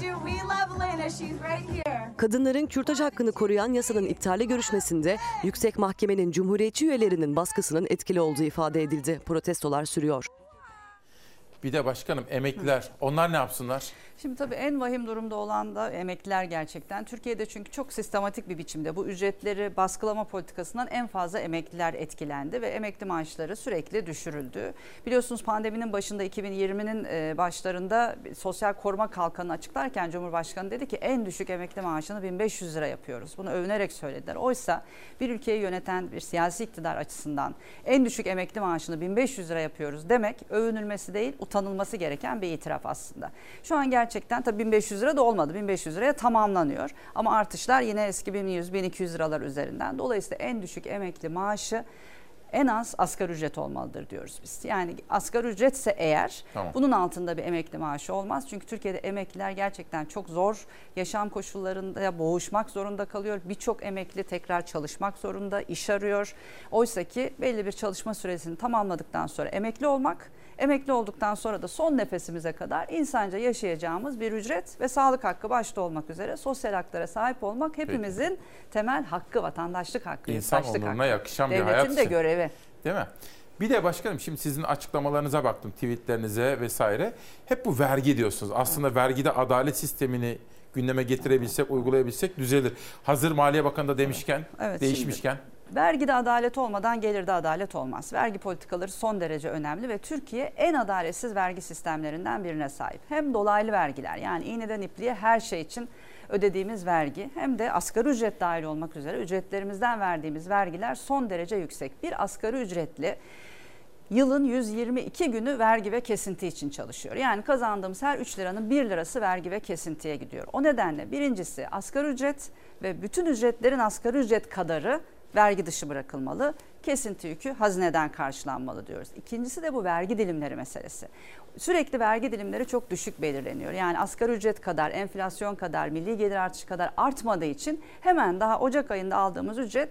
Kadınların kürtaj hakkını koruyan yasanın iptali görüşmesinde yüksek mahkemenin cumhuriyetçi üyelerinin baskısının etkili olduğu ifade edildi. Protestolar sürüyor. Bir de başkanım emekliler onlar ne yapsınlar? Şimdi tabii en vahim durumda olan da emekliler gerçekten. Türkiye'de çünkü çok sistematik bir biçimde bu ücretleri baskılama politikasından en fazla emekliler etkilendi ve emekli maaşları sürekli düşürüldü. Biliyorsunuz pandeminin başında 2020'nin e, başlarında sosyal koruma kalkanı açıklarken Cumhurbaşkanı dedi ki en düşük emekli maaşını 1500 lira yapıyoruz. Bunu övünerek söylediler. Oysa bir ülkeyi yöneten bir siyasi iktidar açısından en düşük emekli maaşını 1500 lira yapıyoruz demek övünülmesi değil utanılması gereken bir itiraf aslında. Şu an gerçekten tabii 1500 lira da olmadı. 1500 liraya tamamlanıyor. Ama artışlar yine eski 1100-1200 liralar üzerinden. Dolayısıyla en düşük emekli maaşı en az asgari ücret olmalıdır diyoruz biz. Yani asgari ücretse eğer Tamam. bunun altında bir emekli maaşı olmaz. Çünkü Türkiye'de emekliler gerçekten çok zor yaşam koşullarında boğuşmak zorunda kalıyor. Birçok emekli tekrar çalışmak zorunda, iş arıyor. Oysa ki belli bir çalışma süresini tamamladıktan sonra emekli olmak, emekli olduktan sonra da son nefesimize kadar insanca yaşayacağımız bir ücret ve sağlık hakkı başta olmak üzere sosyal haklara sahip olmak hepimizin temel hakkı, vatandaşlık hakkı, İnsan onuruna hakkı. yakışan bir Devletin hayat de için. görevi. Değil mi? Bir de başkanım şimdi sizin açıklamalarınıza baktım, tweetlerinize vesaire. Hep bu vergi diyorsunuz. Aslında vergide adalet sistemini gündeme getirebilsek, uygulayabilsek düzelir. Hazır Maliye Bakanı da demişken, Evet, değişmişken. Vergide adalet olmadan gelirde adalet olmaz. Vergi politikaları son derece önemli ve Türkiye en adaletsiz vergi sistemlerinden birine sahip. Hem dolaylı vergiler yani iğneden ipliğe her şey için ödediğimiz vergi hem de asgari ücret dahil olmak üzere ücretlerimizden verdiğimiz vergiler son derece yüksek. Bir asgari ücretli yılın 122 günü vergi ve kesinti için çalışıyor. Yani kazandığımız her 3 liranın 1 lirası vergi ve kesintiye gidiyor. O nedenle birincisi asgari ücret ve bütün ücretlerin asgari ücret kadarı vergi dışı bırakılmalı. Kesinti yükü hazineden karşılanmalı diyoruz. İkincisi de bu vergi dilimleri meselesi. Sürekli vergi dilimleri çok düşük belirleniyor. Yani asgari ücret kadar, enflasyon kadar, milli gelir artışı kadar artmadığı için hemen daha Ocak ayında aldığımız ücret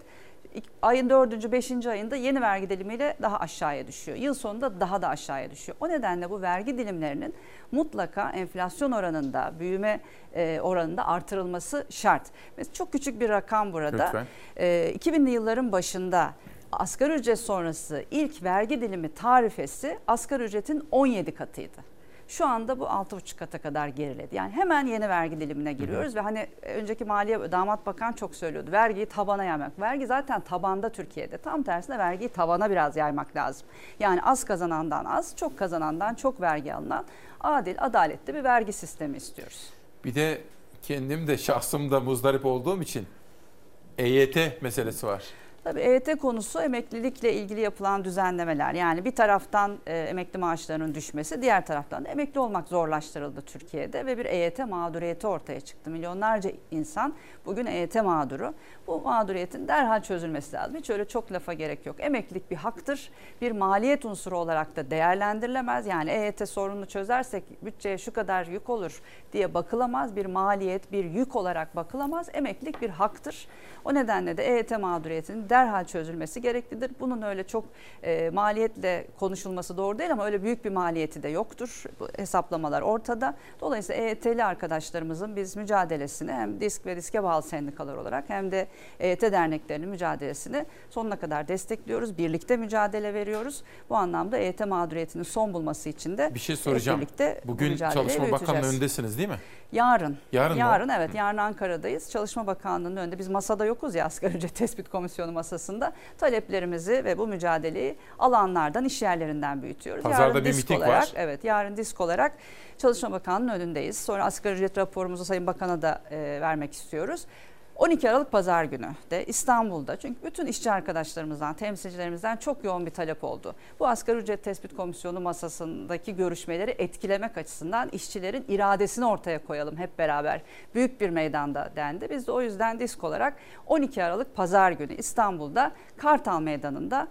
ayın 4. 5. ayında yeni vergi dilimiyle daha aşağıya düşüyor. Yıl sonunda daha da aşağıya düşüyor. O nedenle bu vergi dilimlerinin mutlaka enflasyon oranında, büyüme e, oranında artırılması şart. Mesela çok küçük bir rakam burada. Lütfen. E, 2000'li yılların başında asgari ücret sonrası ilk vergi dilimi tarifesi asgari ücretin 17 katıydı. Şu anda bu 6,5 kata kadar geriledi. Yani hemen yeni vergi dilimine giriyoruz ve hani önceki Maliye Damat Bakan çok söylüyordu. Vergiyi tabana yaymak. Vergi zaten tabanda Türkiye'de. Tam tersine vergiyi tabana biraz yaymak lazım. Yani az kazanandan az, çok kazanandan çok vergi alınan adil, adaletli bir vergi sistemi istiyoruz. Bir de kendim de şahsım da muzdarip olduğum için EYT meselesi var. Tabii EYT konusu emeklilikle ilgili yapılan düzenlemeler. Yani bir taraftan e, emekli maaşlarının düşmesi, diğer taraftan da emekli olmak zorlaştırıldı Türkiye'de ve bir EYT mağduriyeti ortaya çıktı. Milyonlarca insan bugün EYT mağduru. Bu mağduriyetin derhal çözülmesi lazım. Hiç öyle çok lafa gerek yok. Emeklilik bir haktır. Bir maliyet unsuru olarak da değerlendirilemez. Yani EYT sorununu çözersek bütçeye şu kadar yük olur diye bakılamaz. Bir maliyet, bir yük olarak bakılamaz. Emeklilik bir haktır. O nedenle de EYT mağduriyetinin derhal çözülmesi gereklidir. Bunun öyle çok e, maliyetle konuşulması doğru değil ama öyle büyük bir maliyeti de yoktur. Bu hesaplamalar ortada. Dolayısıyla EYT'li arkadaşlarımızın biz mücadelesini hem disk ve diske bağlı sendikalar olarak hem de EYT derneklerinin mücadelesini sonuna kadar destekliyoruz. Birlikte mücadele veriyoruz. Bu anlamda EYT mağduriyetinin son bulması için de bir şey soracağım. birlikte Bugün Çalışma Bakanlığı önündesiniz değil mi? Yarın. Yarın mı? Yarın evet. Yarın Ankara'dayız. Çalışma Bakanlığı'nın önünde biz masada yokuz ya [LAUGHS] asgari ücret tespit komisyonu masasında. Taleplerimizi ve bu mücadeleyi alanlardan, iş yerlerinden büyütüyoruz. Pazarda yarın bir disk miting olarak, var. Evet yarın disk olarak Çalışma Bakanlığı'nın önündeyiz. Sonra asgari ücret raporumuzu Sayın Bakan'a da e, vermek istiyoruz. 12 Aralık Pazar günü de İstanbul'da çünkü bütün işçi arkadaşlarımızdan, temsilcilerimizden çok yoğun bir talep oldu. Bu asgari ücret tespit komisyonu masasındaki görüşmeleri etkilemek açısından işçilerin iradesini ortaya koyalım hep beraber. Büyük bir meydanda dendi. Biz de o yüzden disk olarak 12 Aralık Pazar günü İstanbul'da Kartal Meydanı'nda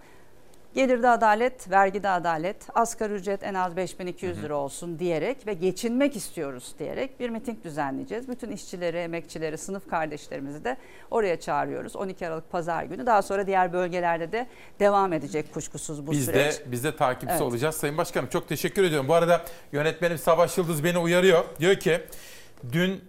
Gelirde adalet, vergide adalet, asgari ücret en az 5200 lira olsun diyerek ve geçinmek istiyoruz diyerek bir miting düzenleyeceğiz. Bütün işçileri, emekçileri, sınıf kardeşlerimizi de oraya çağırıyoruz. 12 Aralık Pazar günü. Daha sonra diğer bölgelerde de devam edecek kuşkusuz bu biz süreç. De, biz de takipçisi Evet. olacağız. Sayın Başkanım çok teşekkür ediyorum. Bu arada yönetmenim Savaş Yıldız beni uyarıyor. Diyor ki dün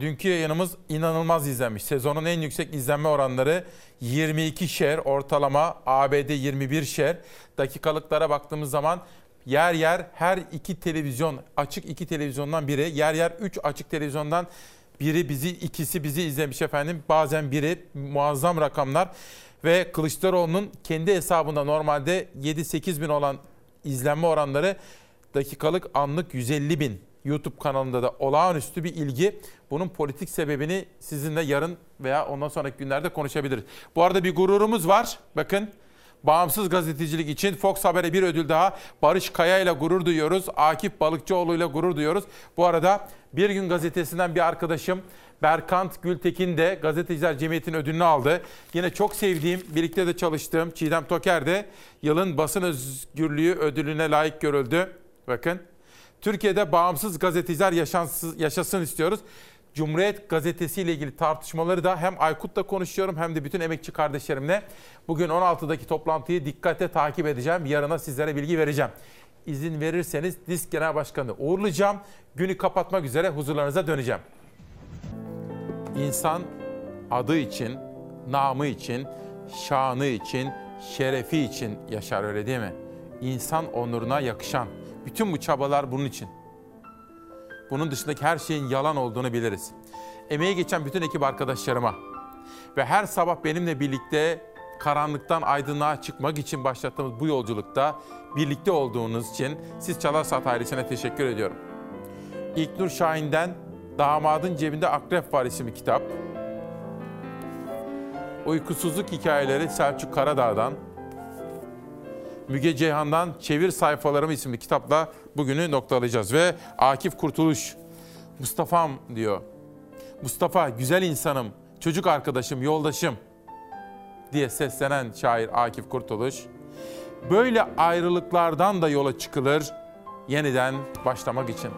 dünkü yayınımız inanılmaz izlenmiş. Sezonun en yüksek izlenme oranları 22 share ortalama ABD 21 share. Dakikalıklara baktığımız zaman yer yer her iki televizyon açık iki televizyondan biri yer yer 3 açık televizyondan biri bizi ikisi bizi izlemiş efendim. Bazen biri muazzam rakamlar ve Kılıçdaroğlu'nun kendi hesabında normalde 7-8 bin olan izlenme oranları dakikalık anlık 150 bin. YouTube kanalında da olağanüstü bir ilgi. Bunun politik sebebini sizinle yarın veya ondan sonraki günlerde konuşabiliriz. Bu arada bir gururumuz var. Bakın Bağımsız gazetecilik için Fox Haber'e bir ödül daha. Barış Kaya ile gurur duyuyoruz. Akif Balıkçıoğlu ile gurur duyuyoruz. Bu arada Bir Gün Gazetesi'nden bir arkadaşım Berkant Gültekin de Gazeteciler Cemiyeti'nin ödülünü aldı. Yine çok sevdiğim, birlikte de çalıştığım Çiğdem Toker de yılın basın özgürlüğü ödülüne layık görüldü. Bakın. Türkiye'de bağımsız gazeteciler yaşansın, yaşasın istiyoruz. Cumhuriyet Gazetesi ile ilgili tartışmaları da hem Aykut'la konuşuyorum hem de bütün emekçi kardeşlerimle. Bugün 16'daki toplantıyı dikkate takip edeceğim. Yarına sizlere bilgi vereceğim. İzin verirseniz Disk Genel Başkanı uğurlayacağım. Günü kapatmak üzere huzurlarınıza döneceğim. İnsan adı için, namı için, şanı için, şerefi için yaşar öyle değil mi? İnsan onuruna yakışan. Bütün bu çabalar bunun için. Bunun dışındaki her şeyin yalan olduğunu biliriz. Emeği geçen bütün ekip arkadaşlarıma ve her sabah benimle birlikte karanlıktan aydınlığa çıkmak için başlattığımız bu yolculukta birlikte olduğunuz için siz Çalarsat ailesine teşekkür ediyorum. İlknur Şahin'den Damadın Cebinde Akrep Var isimli kitap. Uykusuzluk Hikayeleri Selçuk Karadağ'dan. Müge Ceyhan'dan Çevir Sayfalarımı isimli kitapla bugünü noktalayacağız. Ve Akif Kurtuluş, Mustafa'm diyor. Mustafa güzel insanım, çocuk arkadaşım, yoldaşım diye seslenen şair Akif Kurtuluş. Böyle ayrılıklardan da yola çıkılır yeniden başlamak için.